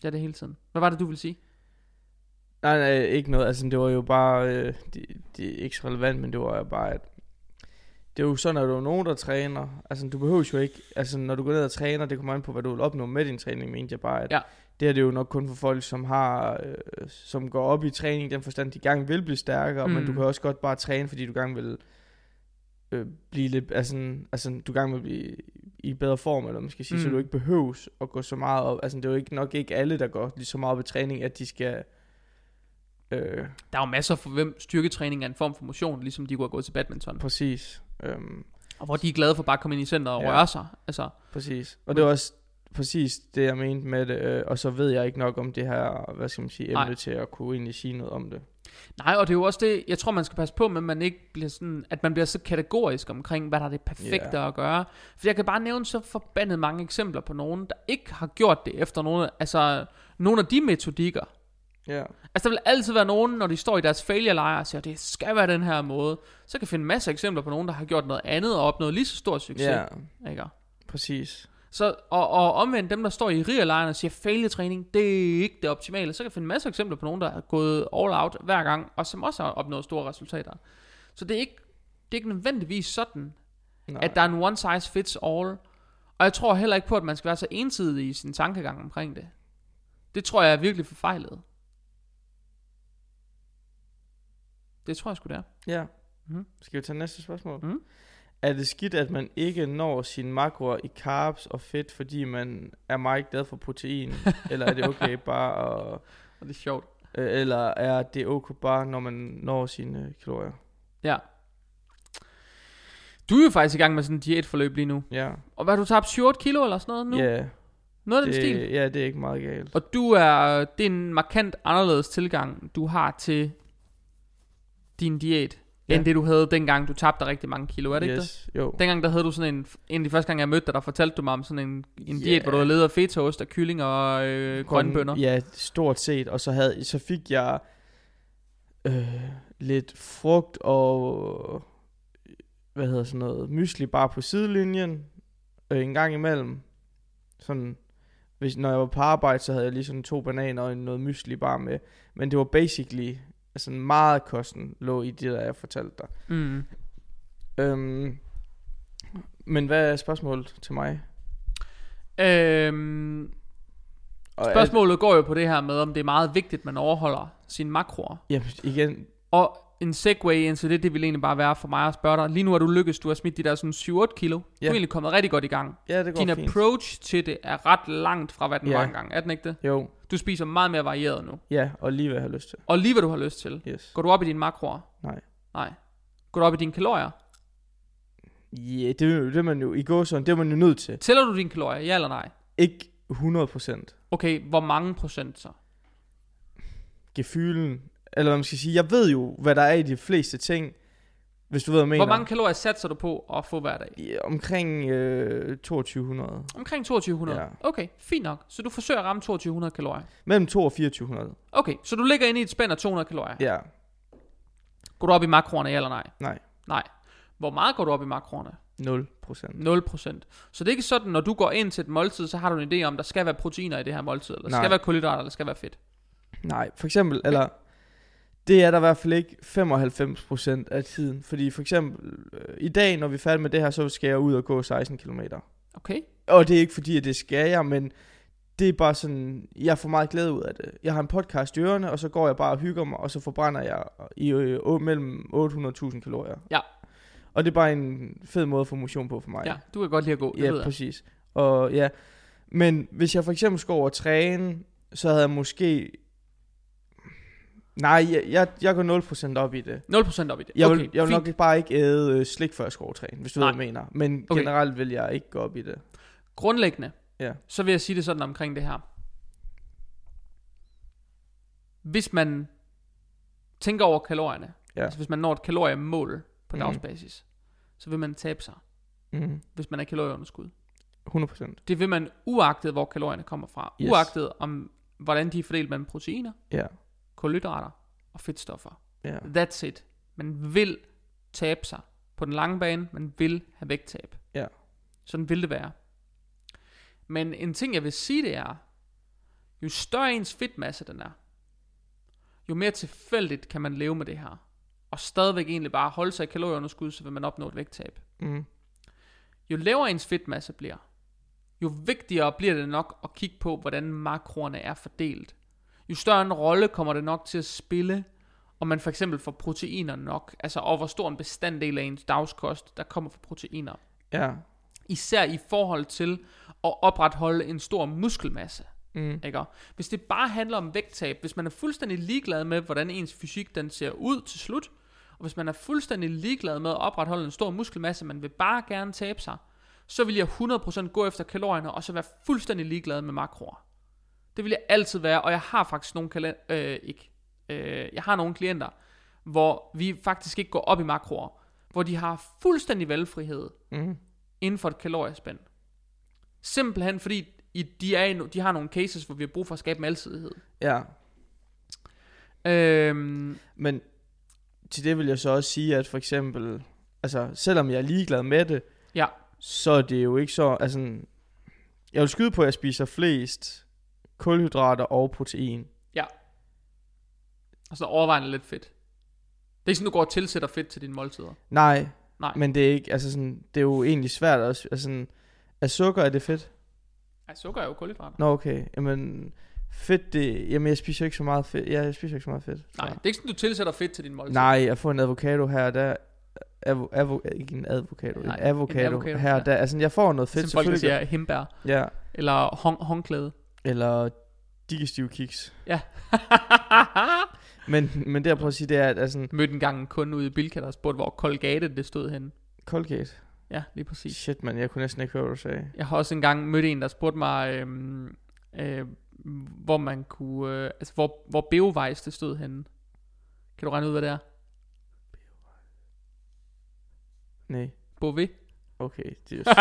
Det er det hele tiden. Hvad var det, du ville sige? Nej, nej, ikke noget. Altså, det var jo bare... Øh, det, det er ikke så relevant, men det var jo bare, at... Det er jo sådan, at der er nogen, der træner. Altså, du behøver jo ikke... Altså, når du går ned og træner, det kommer an på, hvad du vil opnå med din træning, mente jeg bare. At Ja. Det er det jo nok kun for folk, som har... Øh, som går op i træning, den forstand, de gerne vil blive stærkere, mm. men du Mm. kan også godt bare træne, fordi du gerne vil øh, blive lidt... Altså, altså, du gerne vil blive i bedre form, eller man skal sige, mm. så du ikke behøves at gå så meget op. Altså, det er jo ikke, nok ikke alle, der går lige så meget op i træning, at de skal... Øh, Der er jo masser for hvem styrketræning er en form for motion, ligesom de kunne have gået til badminton. præcis. Øhm, Og hvor de er glade for bare at komme ind i centret og Ja. røre sig. Altså, præcis. Og det var også præcis det, jeg mente med det. Øh, og så ved jeg ikke nok om det her, hvad skal man sige, emne Nej. til at kunne egentlig sige noget om det. nej, og det er jo også det, jeg tror, man skal passe på med, at man ikke bliver sådan, at man bliver så kategorisk omkring, hvad der er det perfekte Ja. at gøre. For jeg kan bare nævne så forbandet mange eksempler på nogen, der ikke har gjort det efter nogle, altså, nogle af de metodikker. Ja. Altså der vil altid være nogen, når de står i deres failure-lejr og siger, det skal være den her måde. Så kan jeg finde masser af eksempler på nogen, der har gjort noget andet og opnået lige så stor succes. Ja, Ikke? præcis. Så, og, og omvendt dem, der står i RIA-lejren og siger, failure-træning, det er ikke det optimale. Så kan jeg finde masser af eksempler på nogen, der har gået all out hver gang, og som også har opnået store resultater. Så det er ikke, det er ikke nødvendigvis sådan, Nej. at der er en one size fits all. Og jeg tror heller ikke på, at man skal være så ensidig i sin tankegang omkring det. Det tror jeg er virkelig forfejlet. Det tror jeg sgu det er. Ja. Mhm. Skal vi tage næste spørgsmål? Mhm. Er det skidt, at man ikke når sine makroer i carbs og fedt, fordi man er meget glad for protein? eller er det okay bare at... Og det er sjovt. øh, Eller er det okay bare, når man når sine kalorier? Ja. Du er jo faktisk i gang med sådan en diætforløb lige nu. Ja. Og hvad har du tabt 7 kilo eller sådan noget nu? Ja, Noget af den stil. det, ja, det er ikke meget galt. Og du er, det er en markant anderledes tilgang, du har til din diæt, Ja. end det du havde dengang, du tabte rigtig mange kilo, er det ikke det? yes, Jo. Dengang der havde du sådan en, en af de første gange jeg mødte dig, der fortalte du mig om sådan en, en Ja. diæt, hvor du havde levet af fetaost og kylling og øh, grønne bønner. Ja, stort set. Og så, havde, så fik jeg øh, lidt frugt og hvad hedder sådan noget, mysli bare på sidelinjen øh, en gang imellem. Sådan, hvis, når jeg var på arbejde, så havde jeg lige sådan to bananer og noget mysli bare med. Men det var basically, altså meget kosten lå i det, der jeg fortalte dig. Mm. Øhm, men hvad er spørgsmålet til mig? Øhm, Og er- spørgsmålet går jo på det her med, om det er meget vigtigt, man overholder sine makroer. Jamen, igen, Og en segway ind til det, det vil egentlig bare være for mig at spørge dig. Lige nu har du lykkes, du har smidt de der sådan 7-8 kilo. Du Ja. er egentlig kommet rigtig godt i gang. ja, det går Din fint. approach til det er ret langt fra, hvad den Ja. var engang. Er den ikke det? Jo, Du spiser meget mere varieret nu. ja, og lige hvad jeg har lyst til. Og lige hvad du har lyst til. Yes. Går du op i dine makroer? Nej. Nej. Går du op i dine kalorier? Ja, yeah, det, det er man jo i går sådan, det er man jo nødt til. Tæller du dine kalorier? Ja eller nej? Ikke 100%. Okay, hvor mange procent så? Gefylen eller hvad man skal sige, jeg ved jo, hvad der er i de fleste ting, hvis du ved, hvad jeg mener. Hvor mange kalorier satser du på at få hver dag? I, omkring øh, 2200. Omkring 2200. Ja. Okay, fint nok. Så du forsøger at ramme 2200 kalorier. Mellem 2 og 2400. Okay, så du ligger inde i et spænd af 200 kalorier. Ja, Går du op i makroerne, ja eller nej? nej. Nej. Hvor meget går du op i makroerne? 0 procent. 0%. Så det er ikke sådan, når du går ind til et måltid, så har du en idé om, der skal være proteiner i det her måltid, eller der Nej. skal være kulhydrater, eller der skal være fedt. Nej, for eksempel, eller det er der i hvert fald ikke 95% af tiden. Fordi for eksempel, øh, i dag, når vi er færdige med det her, så skal jeg ud og gå 16 km. Okay? Og det er ikke fordi, at det skal jeg, men det er bare sådan, jeg får meget glæde ud af det. Jeg har en podcast i ørerne, og så går jeg bare og hygger mig, og så forbrænder jeg i øh, å- mellem 800.000 kalorier. Ja. Og det er bare en fed måde at få motion på for mig. Ja, du kan godt lide at gå, det ja ved jeg. præcis. Og ja, men hvis jeg for eksempel skulle over og træne, så havde jeg måske... Nej, jeg, jeg, jeg går 0% op i det. 0% op i det. Jeg okay, vil, jeg vil fint. nok bare ikke æde øh, slik, før træne, hvis du Nej. ved, hvad jeg mener. Men Okay. generelt vil jeg ikke gå op i det. Grundlæggende, Ja. så vil jeg sige det sådan omkring det her. Hvis man tænker over kalorierne, Ja. altså hvis man når et kaloriemål på Mhm. dagsbasis, så vil man tabe sig, Mm. hvis man er kalorieunderskud. 100%. Det vil man uagtet, hvor kalorierne kommer fra. Yes. Uagtet om, hvordan de er fordelt mellem proteiner, Ja. Kulhydrater og fedtstoffer. Ja. That's it. Man vil tabe sig på den lange bane. Man vil have vægttab. Ja. Sådan vil det være. Men en ting, jeg vil sige, det er, jo større ens fedtmasse den er, jo mere tilfældigt kan man leve med det her. Og stadigvæk egentlig bare holde sig i kalorieunderskud, så vil man opnå et vægttab. Mm. Jo lavere ens fedtmasse bliver, jo vigtigere bliver det nok at kigge på, hvordan makroerne er fordelt. Jo større en rolle kommer det nok til at spille, om man for eksempel får proteiner nok, altså og hvor stor en bestanddel af ens dagskost, der kommer fra proteiner. Ja. Især i forhold til at opretholde en stor muskelmasse. Mm. Ikke? Hvis det bare handler om vægttab, hvis man er fuldstændig ligeglad med, hvordan ens fysik den ser ud til slut, og hvis man er fuldstændig ligeglad med at opretholde en stor muskelmasse, man vil bare gerne tabe sig, så vil jeg 100% gå efter kalorierne, og så være fuldstændig ligeglad med makroer. Det vil jeg altid være, og jeg har faktisk nogle kalender, øh, ikke, øh, jeg har nogle klienter, hvor vi faktisk ikke går op i makroer, hvor de har fuldstændig valgfrihed Mm. inden for et kaloriespænd. Simpelthen fordi i, de, er i, de har nogle cases, hvor vi har brug for at skabe en alsidighed. Ja. Øhm, Men til det vil jeg så også sige, at for eksempel, altså selvom jeg er ligeglad med det, ja, så er det jo ikke så, altså, jeg vil skyde på, at jeg spiser flest kulhydrater og protein. altså overvejende lidt fedt. Det er ikke sådan, du går og tilsætter fedt til dine måltider. Nej, Nej. men det er ikke, altså sådan, det er jo egentlig svært også, altså sådan, er sukker, er det fedt? Ej, sukker er jo kulhydrater. Nå okay, jamen fedt det, jamen jeg spiser ikke så meget fedt, ja, jeg spiser ikke så meget fedt. Nej, det er ikke sådan, du tilsætter fedt til dine måltider. Nej, jeg får en avocado her og der, avo, avo, ikke en avocado, Nej, en en avocado, avocado, her og ja. der, altså jeg får noget fedt Som folk siger himbær. Ja, Eller hong, håndklæde. Eller digestive kiks. Ja. Men, men det jeg prøver at sige, det er, at altså, Mødte en gang en kunde ude i Bilka, der spurgte, hvor Colgate det stod henne. Colgate. Ja, lige præcis. Shit, man, jeg kunne næsten ikke høre, hvad du sagde. Jeg har også engang mødt en, der spurgte mig, øhm, øh, hvor man kunne, øh, altså hvor, hvor Beovejs det stod henne. Kan du regne ud, hvad det er? Nej, Beauvais. okay, det er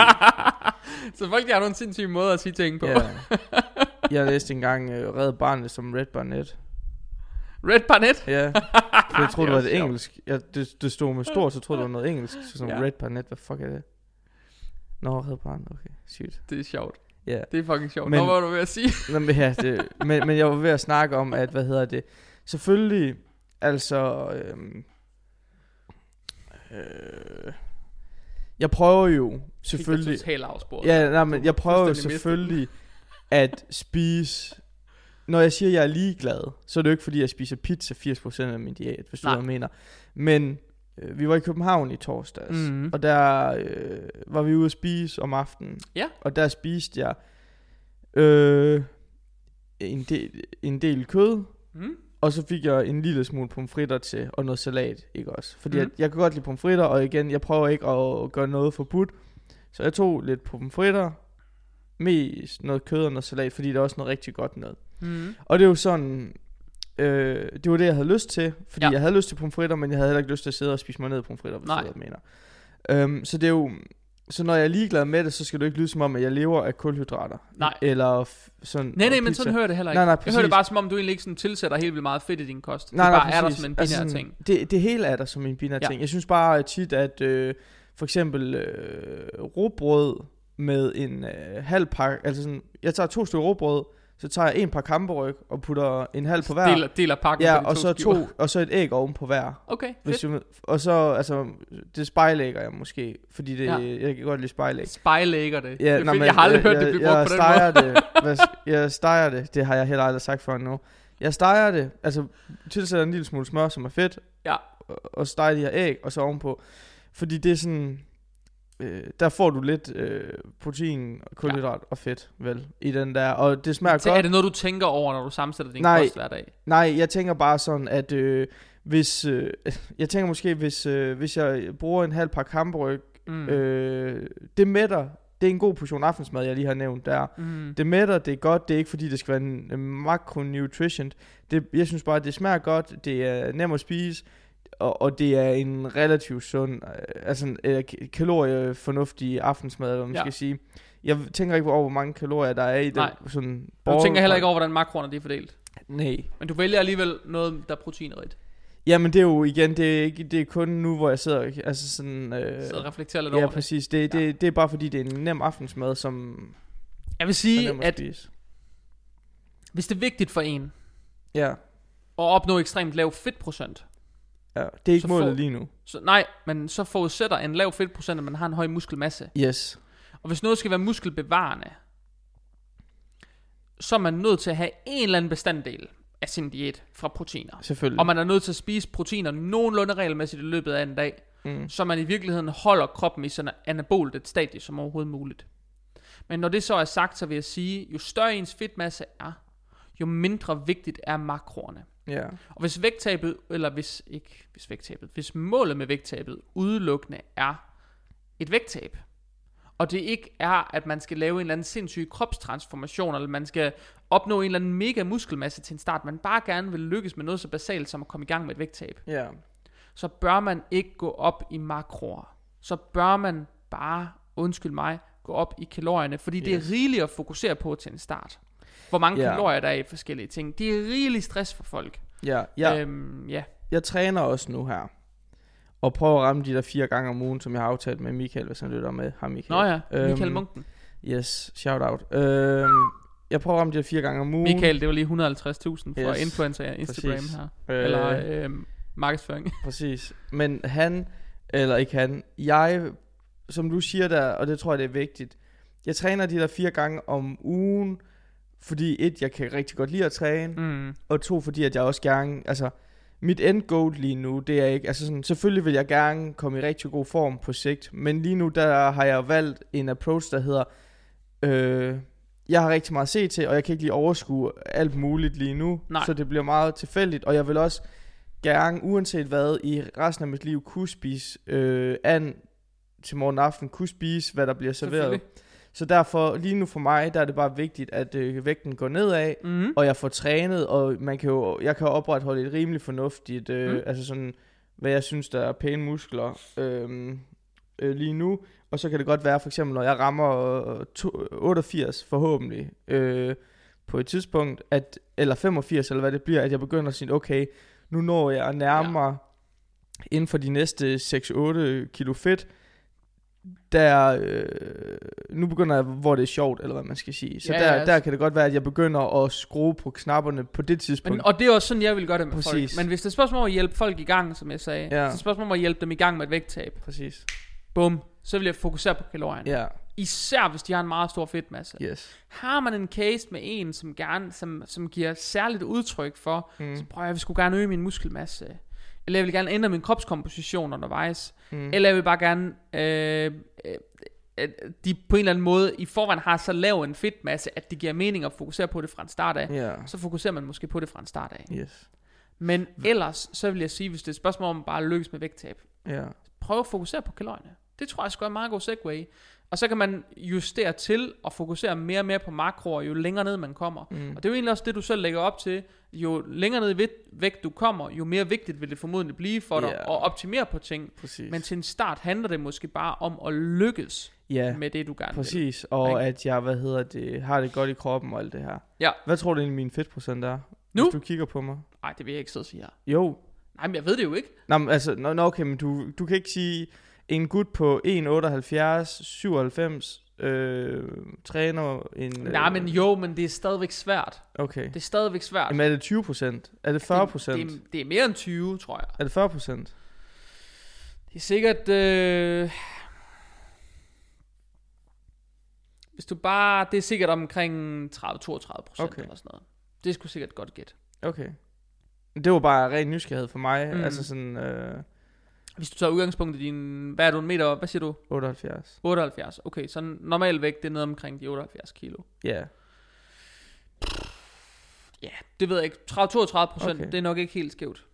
sygt. så folk de har nogle sindssyge måder at sige ting på. ja. Jeg læste engang uh, Red Barnet som Red Barnet. Red Barnet. Ja, for jeg troede, det var det engelsk. Ja, det, det stod med stort, så troede det var noget engelsk. Så som Ja. Red Barnet, hvad fuck er det? Nå, Red Barnet, okay, sygt. Det er sjovt. Ja, Det er fucking sjovt. Men-. Nå, hvad var du ved at sige? Nå, men, ja det, men, men jeg var ved at snakke om, at, hvad hedder det, selvfølgelig, altså, øhm, øh, jeg prøver jo selvfølgelig, Total afspor. ja, nej, men jeg prøver jo fuldstændig mistet selvfølgelig at spise, når jeg siger, at jeg er ligeglad, så er det jo ikke fordi, jeg spiser pizza 80% af min diæt, hvis du Nej. ved, hvad jeg mener. Men øh, vi var i København i torsdags, Mhm. og der øh, var vi ude at spise om aftenen. Ja. Og der spiste jeg øh, en, del, en del kød, Mm? og så fik jeg en lille smule pomfritter til, og noget salat, ikke også? Fordi mm. jeg, jeg kan godt lide pomfritter, og igen, jeg prøver ikke at gøre noget forbudt. Så jeg tog lidt pomfritter, mest noget kød og noget salat, fordi det er også noget rigtig godt noget. Mm. Og det er jo sådan, Øh, det var det, jeg havde lyst til, fordi Ja. jeg havde lyst til pomfritter, men jeg havde heller ikke lyst til at sidde og spise mig ned pomfritter, hvis Nej. du ved, hvad jeg mener. Øhm, så det er jo... Så når jeg er ligeglad med det, så skal du ikke lyde som om, at jeg lever af kulhydrater. Nej. Eller f- sådan... Nej, nej, men sådan hører det heller ikke. Nej, nej, jeg hører det bare som om, du egentlig ikke sådan tilsætter helt vildt meget fedt i din kost. Nej, det nej, bare er der som en binær altså, ting. Det, det hele er der som en binær ja. ting. Jeg synes bare tit, at øh, for eksempel øh, råbrød med en øh, halv pakke, altså sådan, jeg tager to stykker råbrød, så tager jeg en par kamperyg og putter en halv på hver. Deler, deler pakken ja, på de og to så skiver. to, og så et æg oven på hver. Okay, Hvis fedt. du, og så, altså, det spejlægger jeg måske, fordi det, Ja. jeg kan godt lide spejlæg. Spejlægger det. Ja, fedt. men jeg har aldrig hørt jeg, det blive jeg, brugt på den måde. det. Jeg steger det. Det har jeg heller aldrig sagt før nu. Jeg steger det, altså tilsætter en lille smule smør, som er fedt, Ja. og, og steger de her æg, og så ovenpå. Fordi det er sådan, øh, der får du lidt øh, protein, kulhydrat og fedt, vel, i den der. Og det smager Så godt. er det noget, du tænker over, når du sammensætter din Nej. kost hver dag? Nej, jeg tænker bare sådan, at øh, hvis, øh, jeg tænker måske, hvis, øh, hvis jeg bruger en halv pakke hamburg, Mm. øh, det mætter, det er en god portion aftensmad, jeg lige har nævnt der. mm. Det mætter, det er godt, det er ikke fordi, det skal være en, en macronutrition. Det, jeg synes bare, det smager godt, det er nemt at spise, og, og det er en relativt sund, øh, altså en øh, kaloriefornuftig aftensmad, eller man Ja. skal sige. Jeg tænker ikke over, hvor mange kalorier der er i den. Nej. Sådan Du tænker heller ikke over, hvordan makroerne er fordelt. Nej. Men du vælger alligevel noget, der er proteinrigt. Jamen det er jo igen, det er, ikke, det er kun nu, hvor jeg sidder, altså sådan... Øh, Så reflekterer lidt ja, over det. præcis. Det, Ja. det, det er bare fordi, det er en nem aftensmad, som Jeg vil sige, at at spise. hvis det er vigtigt for en Ja, at opnå ekstremt lav fedtprocent, ja. Det er ikke Så målet lige nu. så nej, men så forudsætter en lav fedtprocent, at man har en høj muskelmasse. Yes. Og hvis noget skal være muskelbevarende, så er man nødt til at have en eller anden bestanddel af sin diæt fra proteiner. Selvfølgelig. Og man er nødt til at spise proteiner nogenlunde regelmæssigt i løbet af en dag, mm. så man i virkeligheden holder kroppen i sådan anabolt et stadie som overhovedet muligt. Men når det så er sagt, så vil jeg sige, jo større ens fedtmasse er, jo mindre vigtigt er makroerne. Ja. Og hvis vægttabet, eller hvis ikke, hvis vægttabet, hvis målet med vægttabet udelukkende er et vægttab, og det ikke er, at man skal lave en eller anden sindssyg kropstransformation, eller man skal opnå en eller anden mega muskelmasse til en start, man bare gerne vil lykkes med noget så basalt som at komme i gang med et vægttab, Ja. så bør man ikke gå op i makroer. Så bør man bare, undskyld mig, gå op i kalorierne, fordi det er Yes. rigeligt at fokusere på til en start. Hvor mange Ja. kalorier der er i forskellige ting. Det er rigelig stress for folk. Ja. ja. Øhm, ja. Jeg træner også nu her. Og prøver at ramme de der fire gange om ugen, som jeg har aftalt med Michael, hvis han lytter med. Ham Michael. Nå ja, Michael Øhm, Munken. Yes, shout out. Øhm, jeg prøver at ramme de der fire gange om ugen. Michael, det var lige 150.000 for Yes, influencer Instagram præcis. her. Øh, Eller øh, markedsføring. Præcis. Men han, eller ikke han, jeg, som du siger der, og det tror jeg, det er vigtigt, jeg træner de der fire gange om ugen, fordi et, jeg kan rigtig godt lide at træne, Mm. og to, fordi at jeg også gerne, altså, mit end goal lige nu, det er ikke, altså sådan, selvfølgelig vil jeg gerne komme i rigtig god form på sigt, men lige nu, der har jeg valgt en approach, der hedder, øh, jeg har rigtig meget at se til, og jeg kan ikke lige overskue alt muligt lige nu, Nej. så det bliver meget tilfældigt, og jeg vil også gerne, uanset hvad, i resten af mit liv, kunne spise øh, an til morgen aften, kunne spise, hvad der bliver serveret. Så derfor, lige nu for mig, der er det bare vigtigt, at øh, vægten går nedad, Mm. og jeg får trænet, og man kan jo, jeg kan opretholde et rimelig fornuftigt, øh, Mm. altså sådan, hvad jeg synes, der er pæne muskler øh, øh, lige nu. Og så kan det godt være, for eksempel, når jeg rammer øh, to, 88 forhåbentlig øh, på et tidspunkt, at, eller 85, eller hvad det bliver, at jeg begynder at sige, okay, nu når jeg nærmere ja. inden for de næste 6-8 kilo fedt, der, øh, nu begynder jeg, hvor det er sjovt, eller hvad man skal sige. Så Ja, der, ja, der kan det godt være, at jeg begynder at skrue på knapperne på det tidspunkt. Men, og det er også sådan, jeg vil gøre det med Præcis. folk. Men hvis det er spørgsmål om at hjælpe folk i gang, som jeg sagde, ja. Det er et spørgsmål om at hjælpe dem i gang med et vægttab, Præcis. bum, så vil jeg fokusere på kalorierne. Ja, Især hvis de har en meget stor fedtmasse. yes. Har man en case med en, som gerne, som, som giver særligt udtryk for, Mm. så prøver jeg, jeg vil sgu gerne øge min muskelmasse. Eller jeg vil gerne ændre min kropskomposition undervejs. Mm. Eller jeg vil bare gerne, øh, øh, de på en eller anden måde i forvejen har så lav en fedtmasse, at det giver mening at fokusere på det fra en start af. Ja, Så fokuserer man måske på det fra en start af. yes. Men ellers, så vil jeg sige, hvis det er et spørgsmål om bare at lykkes med vægttab, Ja. prøv at fokusere på kalorierne. Det tror jeg sgu er en meget god segue. Og så kan man justere til og fokusere mere og mere på makroer, jo længere ned man kommer. Mm. Og det er jo egentlig også det, du selv lægger op til. Jo længere ned i vægt- du kommer, jo mere vigtigt vil det formodentlig blive for dig Ja. at optimere på ting. Præcis. Men til en start handler det måske bare om at lykkes ja, med det, du gerne vil. præcis. Og Ikke? at jeg, hvad hedder det, har det godt i kroppen og alt det her. Ja. Hvad tror du egentlig, min fedtprocent er? Nu? Hvis du kigger på mig. Nej, det vil jeg ikke sidde og sige her. Jo. Nej, men jeg ved det jo ikke. Nå, men altså, nå, nå, okay, men du, du kan ikke sige, en gut på 1,78, 97, øh, træner en... Øh, Nej, men jo, men det er stadigvæk svært. Okay. Det er stadigvæk svært. Jamen er det 20 procent? Er det 40 procent? Det, det, det er mere end 20, tror jeg. Er det 40 procent? Det er sikkert... Øh, hvis du bare... Det er sikkert omkring 30-32 procent Okay. eller sådan noget. Det sgu sikkert godt gæt. Okay. Det var bare ren nysgerrighed for mig. Mm. Altså sådan øh, Hvis du tager udgangspunkt i din... Hvad er du, en meter? Hvad siger du? 78. 78. Okay, så normal vægt, det er nede omkring de 78 kilo. Ja. Ja, det ved jeg ikke. 30-32 procent, okay. Det er nok ikke helt skævt.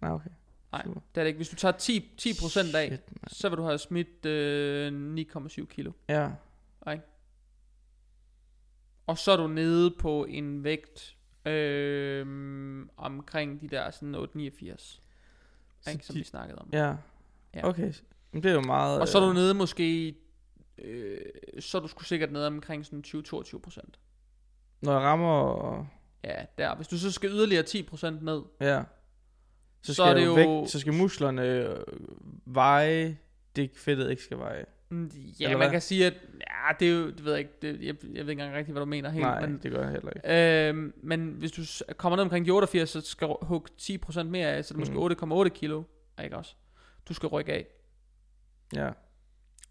Nej, okay. Nej, det er det ikke. Hvis du tager 10, 10 procent af, man. så vil du have smidt øh, 9,7 kilo. Ja. Og så er du nede på en vægt øh, omkring de der sådan 8,89, Så ikke, som de- vi snakkede om. Ja. Ja. Okay. Men det er jo meget... Og så er du øh, nede måske, øh, så er du sgu sikkert nede omkring sådan 20-22 procent. Når jeg rammer... Ja, der. Hvis du så skal yderligere 10 procent ned, Ja. Så Så skal, er jeg det jo væk, så skal musklerne øh, veje, det fedtet ikke skal veje. Mm, ja, Eller man hvad? kan sige, at ja, det er jo, det ved jeg ikke, det, jeg, jeg ved ikke engang rigtigt, hvad du mener helt, Nej, men det gør jeg heller ikke. Øhm, men hvis du kommer ned omkring de 88, så skal du hugge 10% mere af, så det er måske Mm. 8,8 kilo, ikke også? Du skal rykke af. Ja.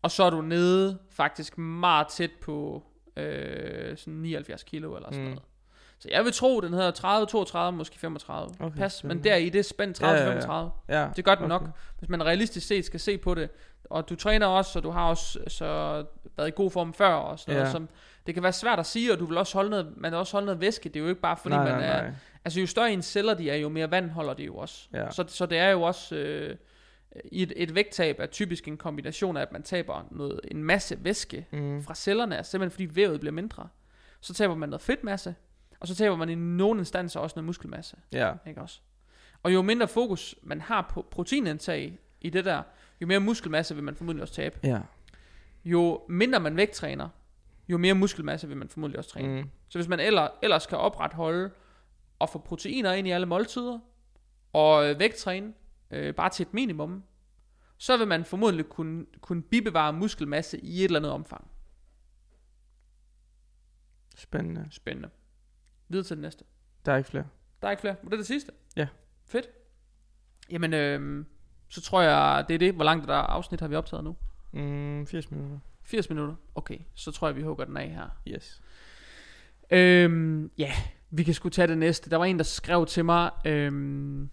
Og så er du nede faktisk meget tæt på øh, sådan 79 kilo eller sådan Mm. noget. Så jeg vil tro, den hedder 30, 32, måske 35. Okay, Pas, men der i det spænd 30 Ja, ja, ja. 35. Ja. Det gør den okay. nok, hvis man realistisk set skal se på det. Og du træner også, og du har også så været i god form før og sådan noget. Ja. Som, det kan være svært at sige, og du vil også holde noget, man vil også holde noget væske. Det er jo ikke bare fordi, nej, man nej, er... nej. Altså jo større ens celler de er, jo mere vand holder de jo også. Ja. Så, så det er jo også... Øh, et, et vægttab er typisk en kombination af, at man taber noget, en masse væske Mm. fra cellerne, altså simpelthen fordi vævet bliver mindre. Så taber man noget fedtmasse, og så taber man i nogle instanser også noget muskelmasse. Ja. Ikke også? Og jo mindre fokus man har på proteinindtag i det der, jo mere muskelmasse vil man formodentlig også tabe. Ja. Jo mindre man vægttræner, jo mere muskelmasse vil man formodentlig også træne. Mm. Så hvis man ellers, ellers kan opretholde og få proteiner ind i alle måltider, og øh, vægttræne øh, bare til et minimum, så vil man formodentlig kunne, kunne bibevare muskelmasse i et eller andet omfang. Spændende. Spændende. Videre til det næste. Der er ikke flere. Der er ikke flere. Var det det sidste? Ja. Fedt. Jamen, øh, så tror jeg, det er det. Hvor langt er der afsnit har vi optaget nu? Mm, 80 minutter. 80 minutter. Okay, så tror jeg, vi hugger den af her. Yes. Øhm, ja, vi kan sgu tage det næste. Der var en, der skrev til mig, øhm,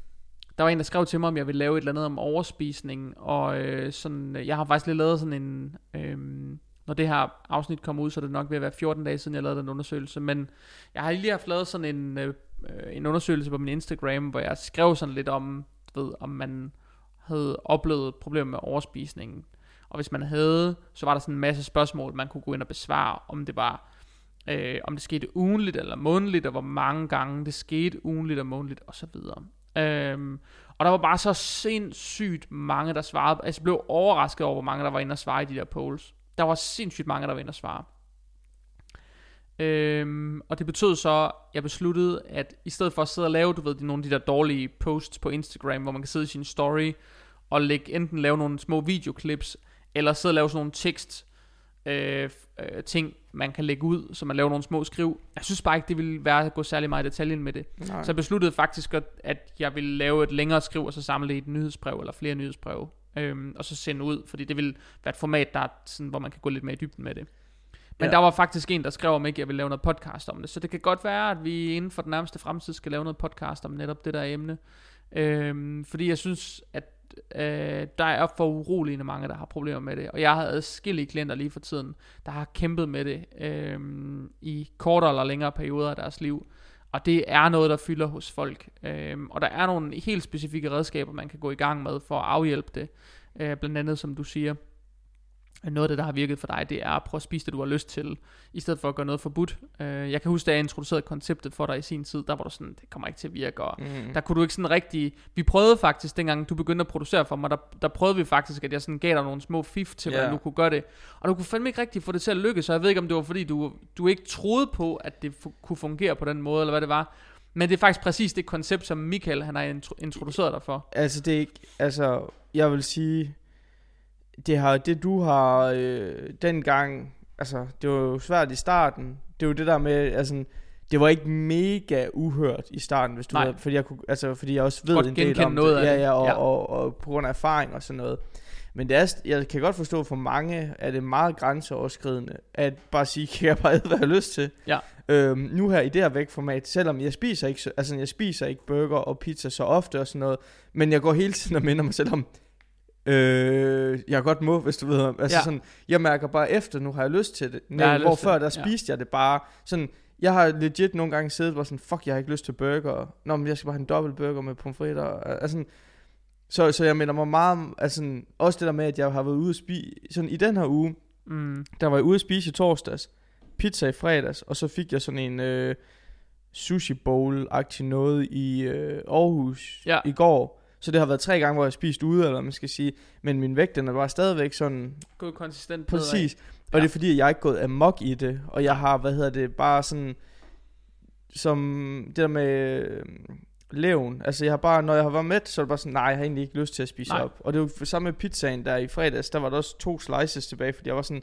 der var en, der skrev til mig, om jeg ville lave et eller andet om overspisning, og øh, sådan, øh, jeg har faktisk lige lavet sådan en, øhm, når det her afsnit kommer ud, så er det nok ved at være 14 dage siden, jeg lavede den undersøgelse, men jeg har lige haft lavet sådan en, øh, øh, en undersøgelse på min Instagram, hvor jeg skrev sådan lidt om, du ved, om man havde oplevet problemer med overspisningen, og hvis man havde, så var der sådan en masse spørgsmål, man kunne gå ind og besvare, om det var øh, om det skete ugenligt eller månedligt, og hvor mange gange det skete ugenligt og månedligt, og så videre. Øhm, og der var bare så sindssygt mange, der svarede. Altså, jeg blev overrasket over, hvor mange, der var inde og svare i de der polls. Der var sindssygt mange, der var inde og svare. Øhm, og det betød så, at jeg besluttede, at i stedet for at sidde og lave, du ved, nogle af de der dårlige posts på Instagram, hvor man kan sidde i sin story, og lægge, enten lave nogle små videoklips, eller sidde og lave sådan nogle tekst, øh, øh, ting, man kan lægge ud, så man laver nogle små skriv. Jeg synes bare ikke, det ville være at gå særlig meget i detaljen med det. Nej. Så jeg besluttede faktisk, at, at jeg ville lave et længere skriv, og så samle i et nyhedsbrev, eller flere nyhedsbreve, øhm, og så sende ud, fordi det vil være et format, der er sådan, hvor man kan gå lidt mere i dybden med det. Men Ja. der var faktisk en, der skrev, om ikke jeg ville lave noget podcast om det. Så det kan godt være, at vi inden for den nærmeste fremtid skal lave noget podcast om netop det der emne. Øhm, fordi jeg synes, at øh, der er for uroligende mange, der har problemer med det. Og jeg har adskillige klienter lige for tiden, der har kæmpet med det øhm, i kortere eller længere perioder af deres liv. Og det er noget, der fylder hos folk. Øhm, og der er nogle helt specifikke redskaber, man kan gå i gang med for at afhjælpe det. Øh, blandt andet, som du siger, noget af det, der har virket for dig, det er at prøve at spise det, du har lyst til, i stedet for at gøre noget forbudt. Øh, jeg kan huske, da jeg introducerede konceptet for dig i sin tid, der var du sådan, det kommer ikke til at virke, og Mm. der kunne du ikke sådan rigtig... Vi prøvede faktisk, dengang du begyndte at producere for mig, der, der prøvede vi faktisk, at jeg sådan gav dig nogle små fif til, Ja. hvordan du kunne gøre det. Og du kunne fandme ikke rigtig få det til at lykkes, så jeg ved ikke, om det var fordi, du, du ikke troede på, at det kunne fungere på den måde, eller hvad det var. Men det er faktisk præcis det koncept, som Michael han har intro- introduceret dig for. Altså det er ikke, altså jeg vil sige, det har, det du har øh, dengang, altså det var jo svært i starten, det er jo det der med, altså det var ikke mega uhørt i starten, hvis du Nej. ved, fordi jeg kunne, altså fordi jeg også ved Godt en del om noget af det, ja, det. ja, og, Ja. ja. Og, og, og, på grund af erfaring og sådan noget. Men det er, jeg kan godt forstå, for mange er det meget grænseoverskridende, at bare sige, kan jeg bare æde, hvad jeg har lyst til. Ja. Øhm, nu her i det her vægtformat, selvom jeg spiser ikke, så- altså jeg spiser ikke burger og pizza så ofte og sådan noget, men jeg går hele tiden og minder mig selv om, øh, jeg godt må, hvis du ved, altså Ja. ja. sådan, jeg mærker bare efter, nu har jeg lyst til det, Nej, hvor før der ja. spiste jeg det bare, sådan, jeg har legit nogle gange siddet hvor sådan, fuck, jeg har ikke lyst til burger, nå, men jeg skal bare have en dobbelt burger med pomfritter, altså, så, så jeg minder mig meget om, altså, også det der med, at jeg har været ude at spise, sådan i den her uge, Mm. der var jeg ude at spise i torsdags, pizza i fredags, og så fik jeg sådan en øh, sushi bowl-agtig noget i øh, Aarhus Ja. i går. Så det har været tre gange, hvor jeg har spist ude, eller man skal sige. Men min vægt, den er bare stadigvæk sådan, God konsistent præcis. Og Ja. det er fordi, at jeg er ikke gået amok i det, og jeg har, hvad hedder det, bare sådan, som det der med øh, leven. Altså jeg har bare, når jeg har været med, så er det bare sådan, nej, jeg har egentlig ikke lyst til at spise Nej. op. Og det var samme med pizzaen der i fredags, der var der også to slices tilbage, fordi jeg var sådan,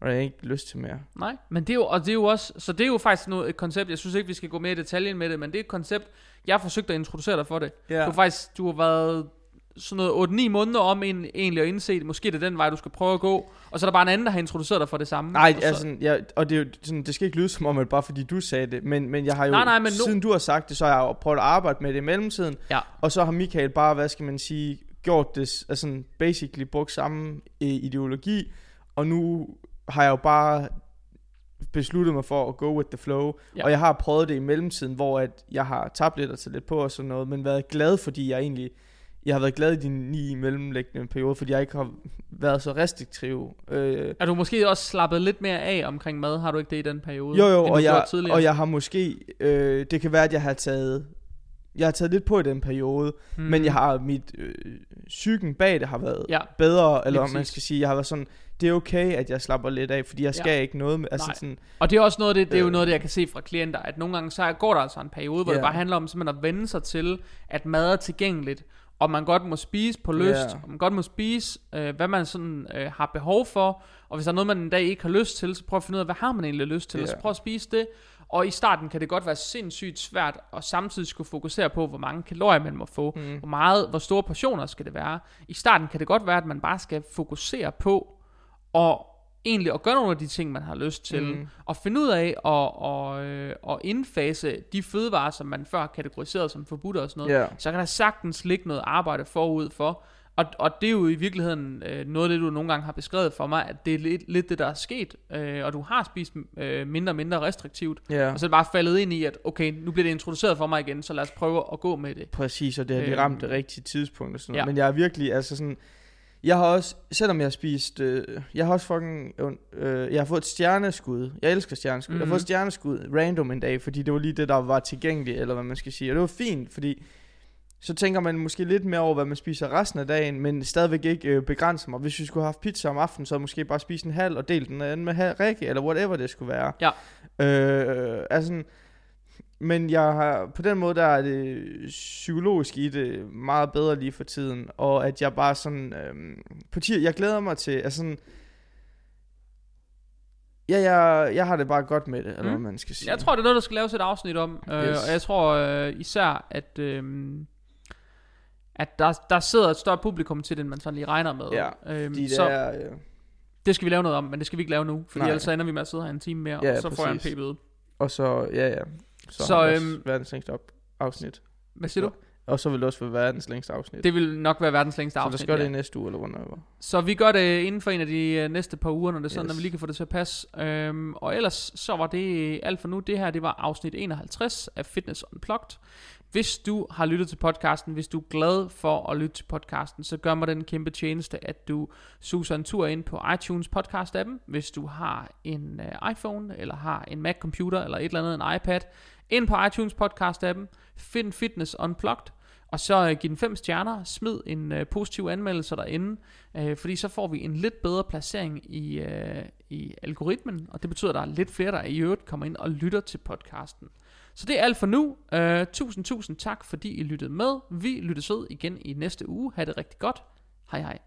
og jeg har ikke lyst til mere. Nej, men det er jo, og det er jo også, så det er jo faktisk noget, et koncept, jeg synes ikke, vi skal gå mere i detaljen med det, men det er et koncept, jeg har forsøgt at introducere dig for det. Ja. Du har faktisk, du har været sådan noget 8-9 måneder om en, egentlig at indse det. Måske det er den vej, du skal prøve at gå. Og så er der bare en anden, der har introduceret dig for det samme. Nej, og så, altså, jeg, og det, er jo sådan, det skal ikke lyde som om, at bare fordi du sagde det, men, men jeg har jo, Nej, nej, men nu- siden du har sagt det, så har jeg jo prøvet at arbejde med det i mellemtiden, Ja. og så har Michael bare, hvad skal man sige, gjort det, altså sådan basically brugt samme øh, ideologi, og nu har jeg jo bare besluttet mig for at go with the flow, Ja. og jeg har prøvet det i mellemtiden, hvor at jeg har tabt lidt og taget lidt på og sådan noget, men været glad, fordi jeg egentlig, jeg har været glad i de ni mellemliggende perioder, fordi jeg ikke har været så restriktiv. Øh, Er du måske også slappet lidt mere af omkring mad? Har du ikke det i den periode? Jo, jo, og jeg, tidligere? og jeg har måske, øh, det kan være, at jeg har taget, jeg har taget lidt på i den periode, mm. men jeg har, mit, øh, psyken bag det har været Ja, bedre, eller om man skal sige, jeg har været sådan, det er okay, at jeg slapper lidt af, fordi jeg skal ja. ikke noget med, altså Nej. sådan, og det er også noget af det, det er jo Øh. noget det, jeg kan se fra klienter, at nogle gange så går der altså en periode, hvor Ja. det bare handler om simpelthen at vende sig til, at mad er tilgængeligt, og man godt må spise på lyst, Ja. og man godt må spise, øh, hvad man sådan øh, har behov for, og hvis der er noget, man en dag ikke har lyst til, så prøv at finde ud af, hvad har man egentlig lyst til, Ja. og så prøv at spise det, og i starten kan det godt være sindssygt svært, at samtidig skulle fokusere på, hvor mange kalorier man må få, mm, hvor meget, hvor store portioner skal det være. I starten kan det godt være, at man bare skal fokusere på, og egentlig at gøre nogle af de ting, man har lyst til, Mm. og finde ud af at, og, øh, at indfase de fødevarer, som man før har kategoriseret som forbudte og sådan noget, ja, så kan der sagtens ligge noget arbejde forud for. Og, og det er jo i virkeligheden øh, noget af det, du nogle gange har beskrevet for mig, at det er lidt, lidt det, der er sket, øh, og du har spist øh, mindre og mindre restriktivt, ja. og så er det bare faldet ind i, at okay, nu bliver det introduceret for mig igen, så lad os prøve at gå med det. Præcis, og det har lige Øhm, ramt det rigtige tidspunkt og sådan noget. ja. Men jeg er virkelig, altså sådan, jeg har også, selvom jeg har spist, øh, jeg har også fucking, øh, jeg har fået et stjerneskud. Jeg elsker stjerneskud. Mm-hmm. Jeg har Mhm. fået et stjerneskud random en dag, fordi det var lige det, der var tilgængeligt, eller hvad man skal sige. Og det var fint, fordi så tænker man måske lidt mere over, hvad man spiser resten af dagen, men stadigvæk ikke øh, begrænser mig. Hvis vi skulle have haft pizza om aftenen, så måske bare spist en halv og delt den anden med Rikke, eller whatever det skulle være. Ja. Øh, altså, men jeg har, på den måde, der er det psykologisk i det meget bedre lige for tiden, og at jeg bare sådan, øhm, på tier, jeg glæder mig til, altså sådan, ja, jeg, jeg har det bare godt med det, eller Mm. hvad man skal sige. Jeg tror, det er noget, der skal laves et afsnit om. Øh, Yes. og jeg tror øh, især, at, øh, at der, der sidder et større publikum til det, end man sådan lige regner med. Ja, øh, de så der, øh, det skal vi lave noget om, men det skal vi ikke lave nu. Nej. ellers så ender vi med at sidde her en time mere, Ja, og så får jeg en præcis. p-bøde. og så, ja, ja, så, Så, så øhm, verdens længste op, afsnit. Hvad siger du? Og så vil det også være verdens længste afsnit. Det vil nok være verdens længste så afsnit. der skal ja. det i næste uge, eller hvornår. Så vi gør det inden for en af de øh, næste par uger, når det er sådan, Yes. at vi lige kan få det til at passe. Øhm, og ellers så var det alt for nu. Det her, det var afsnit 51 af Fitness Unplugged. Hvis du har lyttet til podcasten, hvis du er glad for at lytte til podcasten, så gør mig den kæmpe tjeneste, at du suser en tur ind på iTunes podcast-appen. Hvis du har en øh, iPhone, eller har en Mac-computer, eller et eller andet, en iPad, ind på iTunes podcast-appen, find Fitness Unplugged, og så øh, giv den fem stjerner, smid en øh, positiv anmeldelse derinde, øh, fordi så får vi en lidt bedre placering i, øh, i algoritmen, og det betyder, at der er lidt flere, der i øvrigt kommer ind og lytter til podcasten. Så det er alt for nu. Uh, tusind, tusind tak, fordi I lyttede med. Vi lyttes ved igen i næste uge. Ha' det rigtig godt. Hej hej.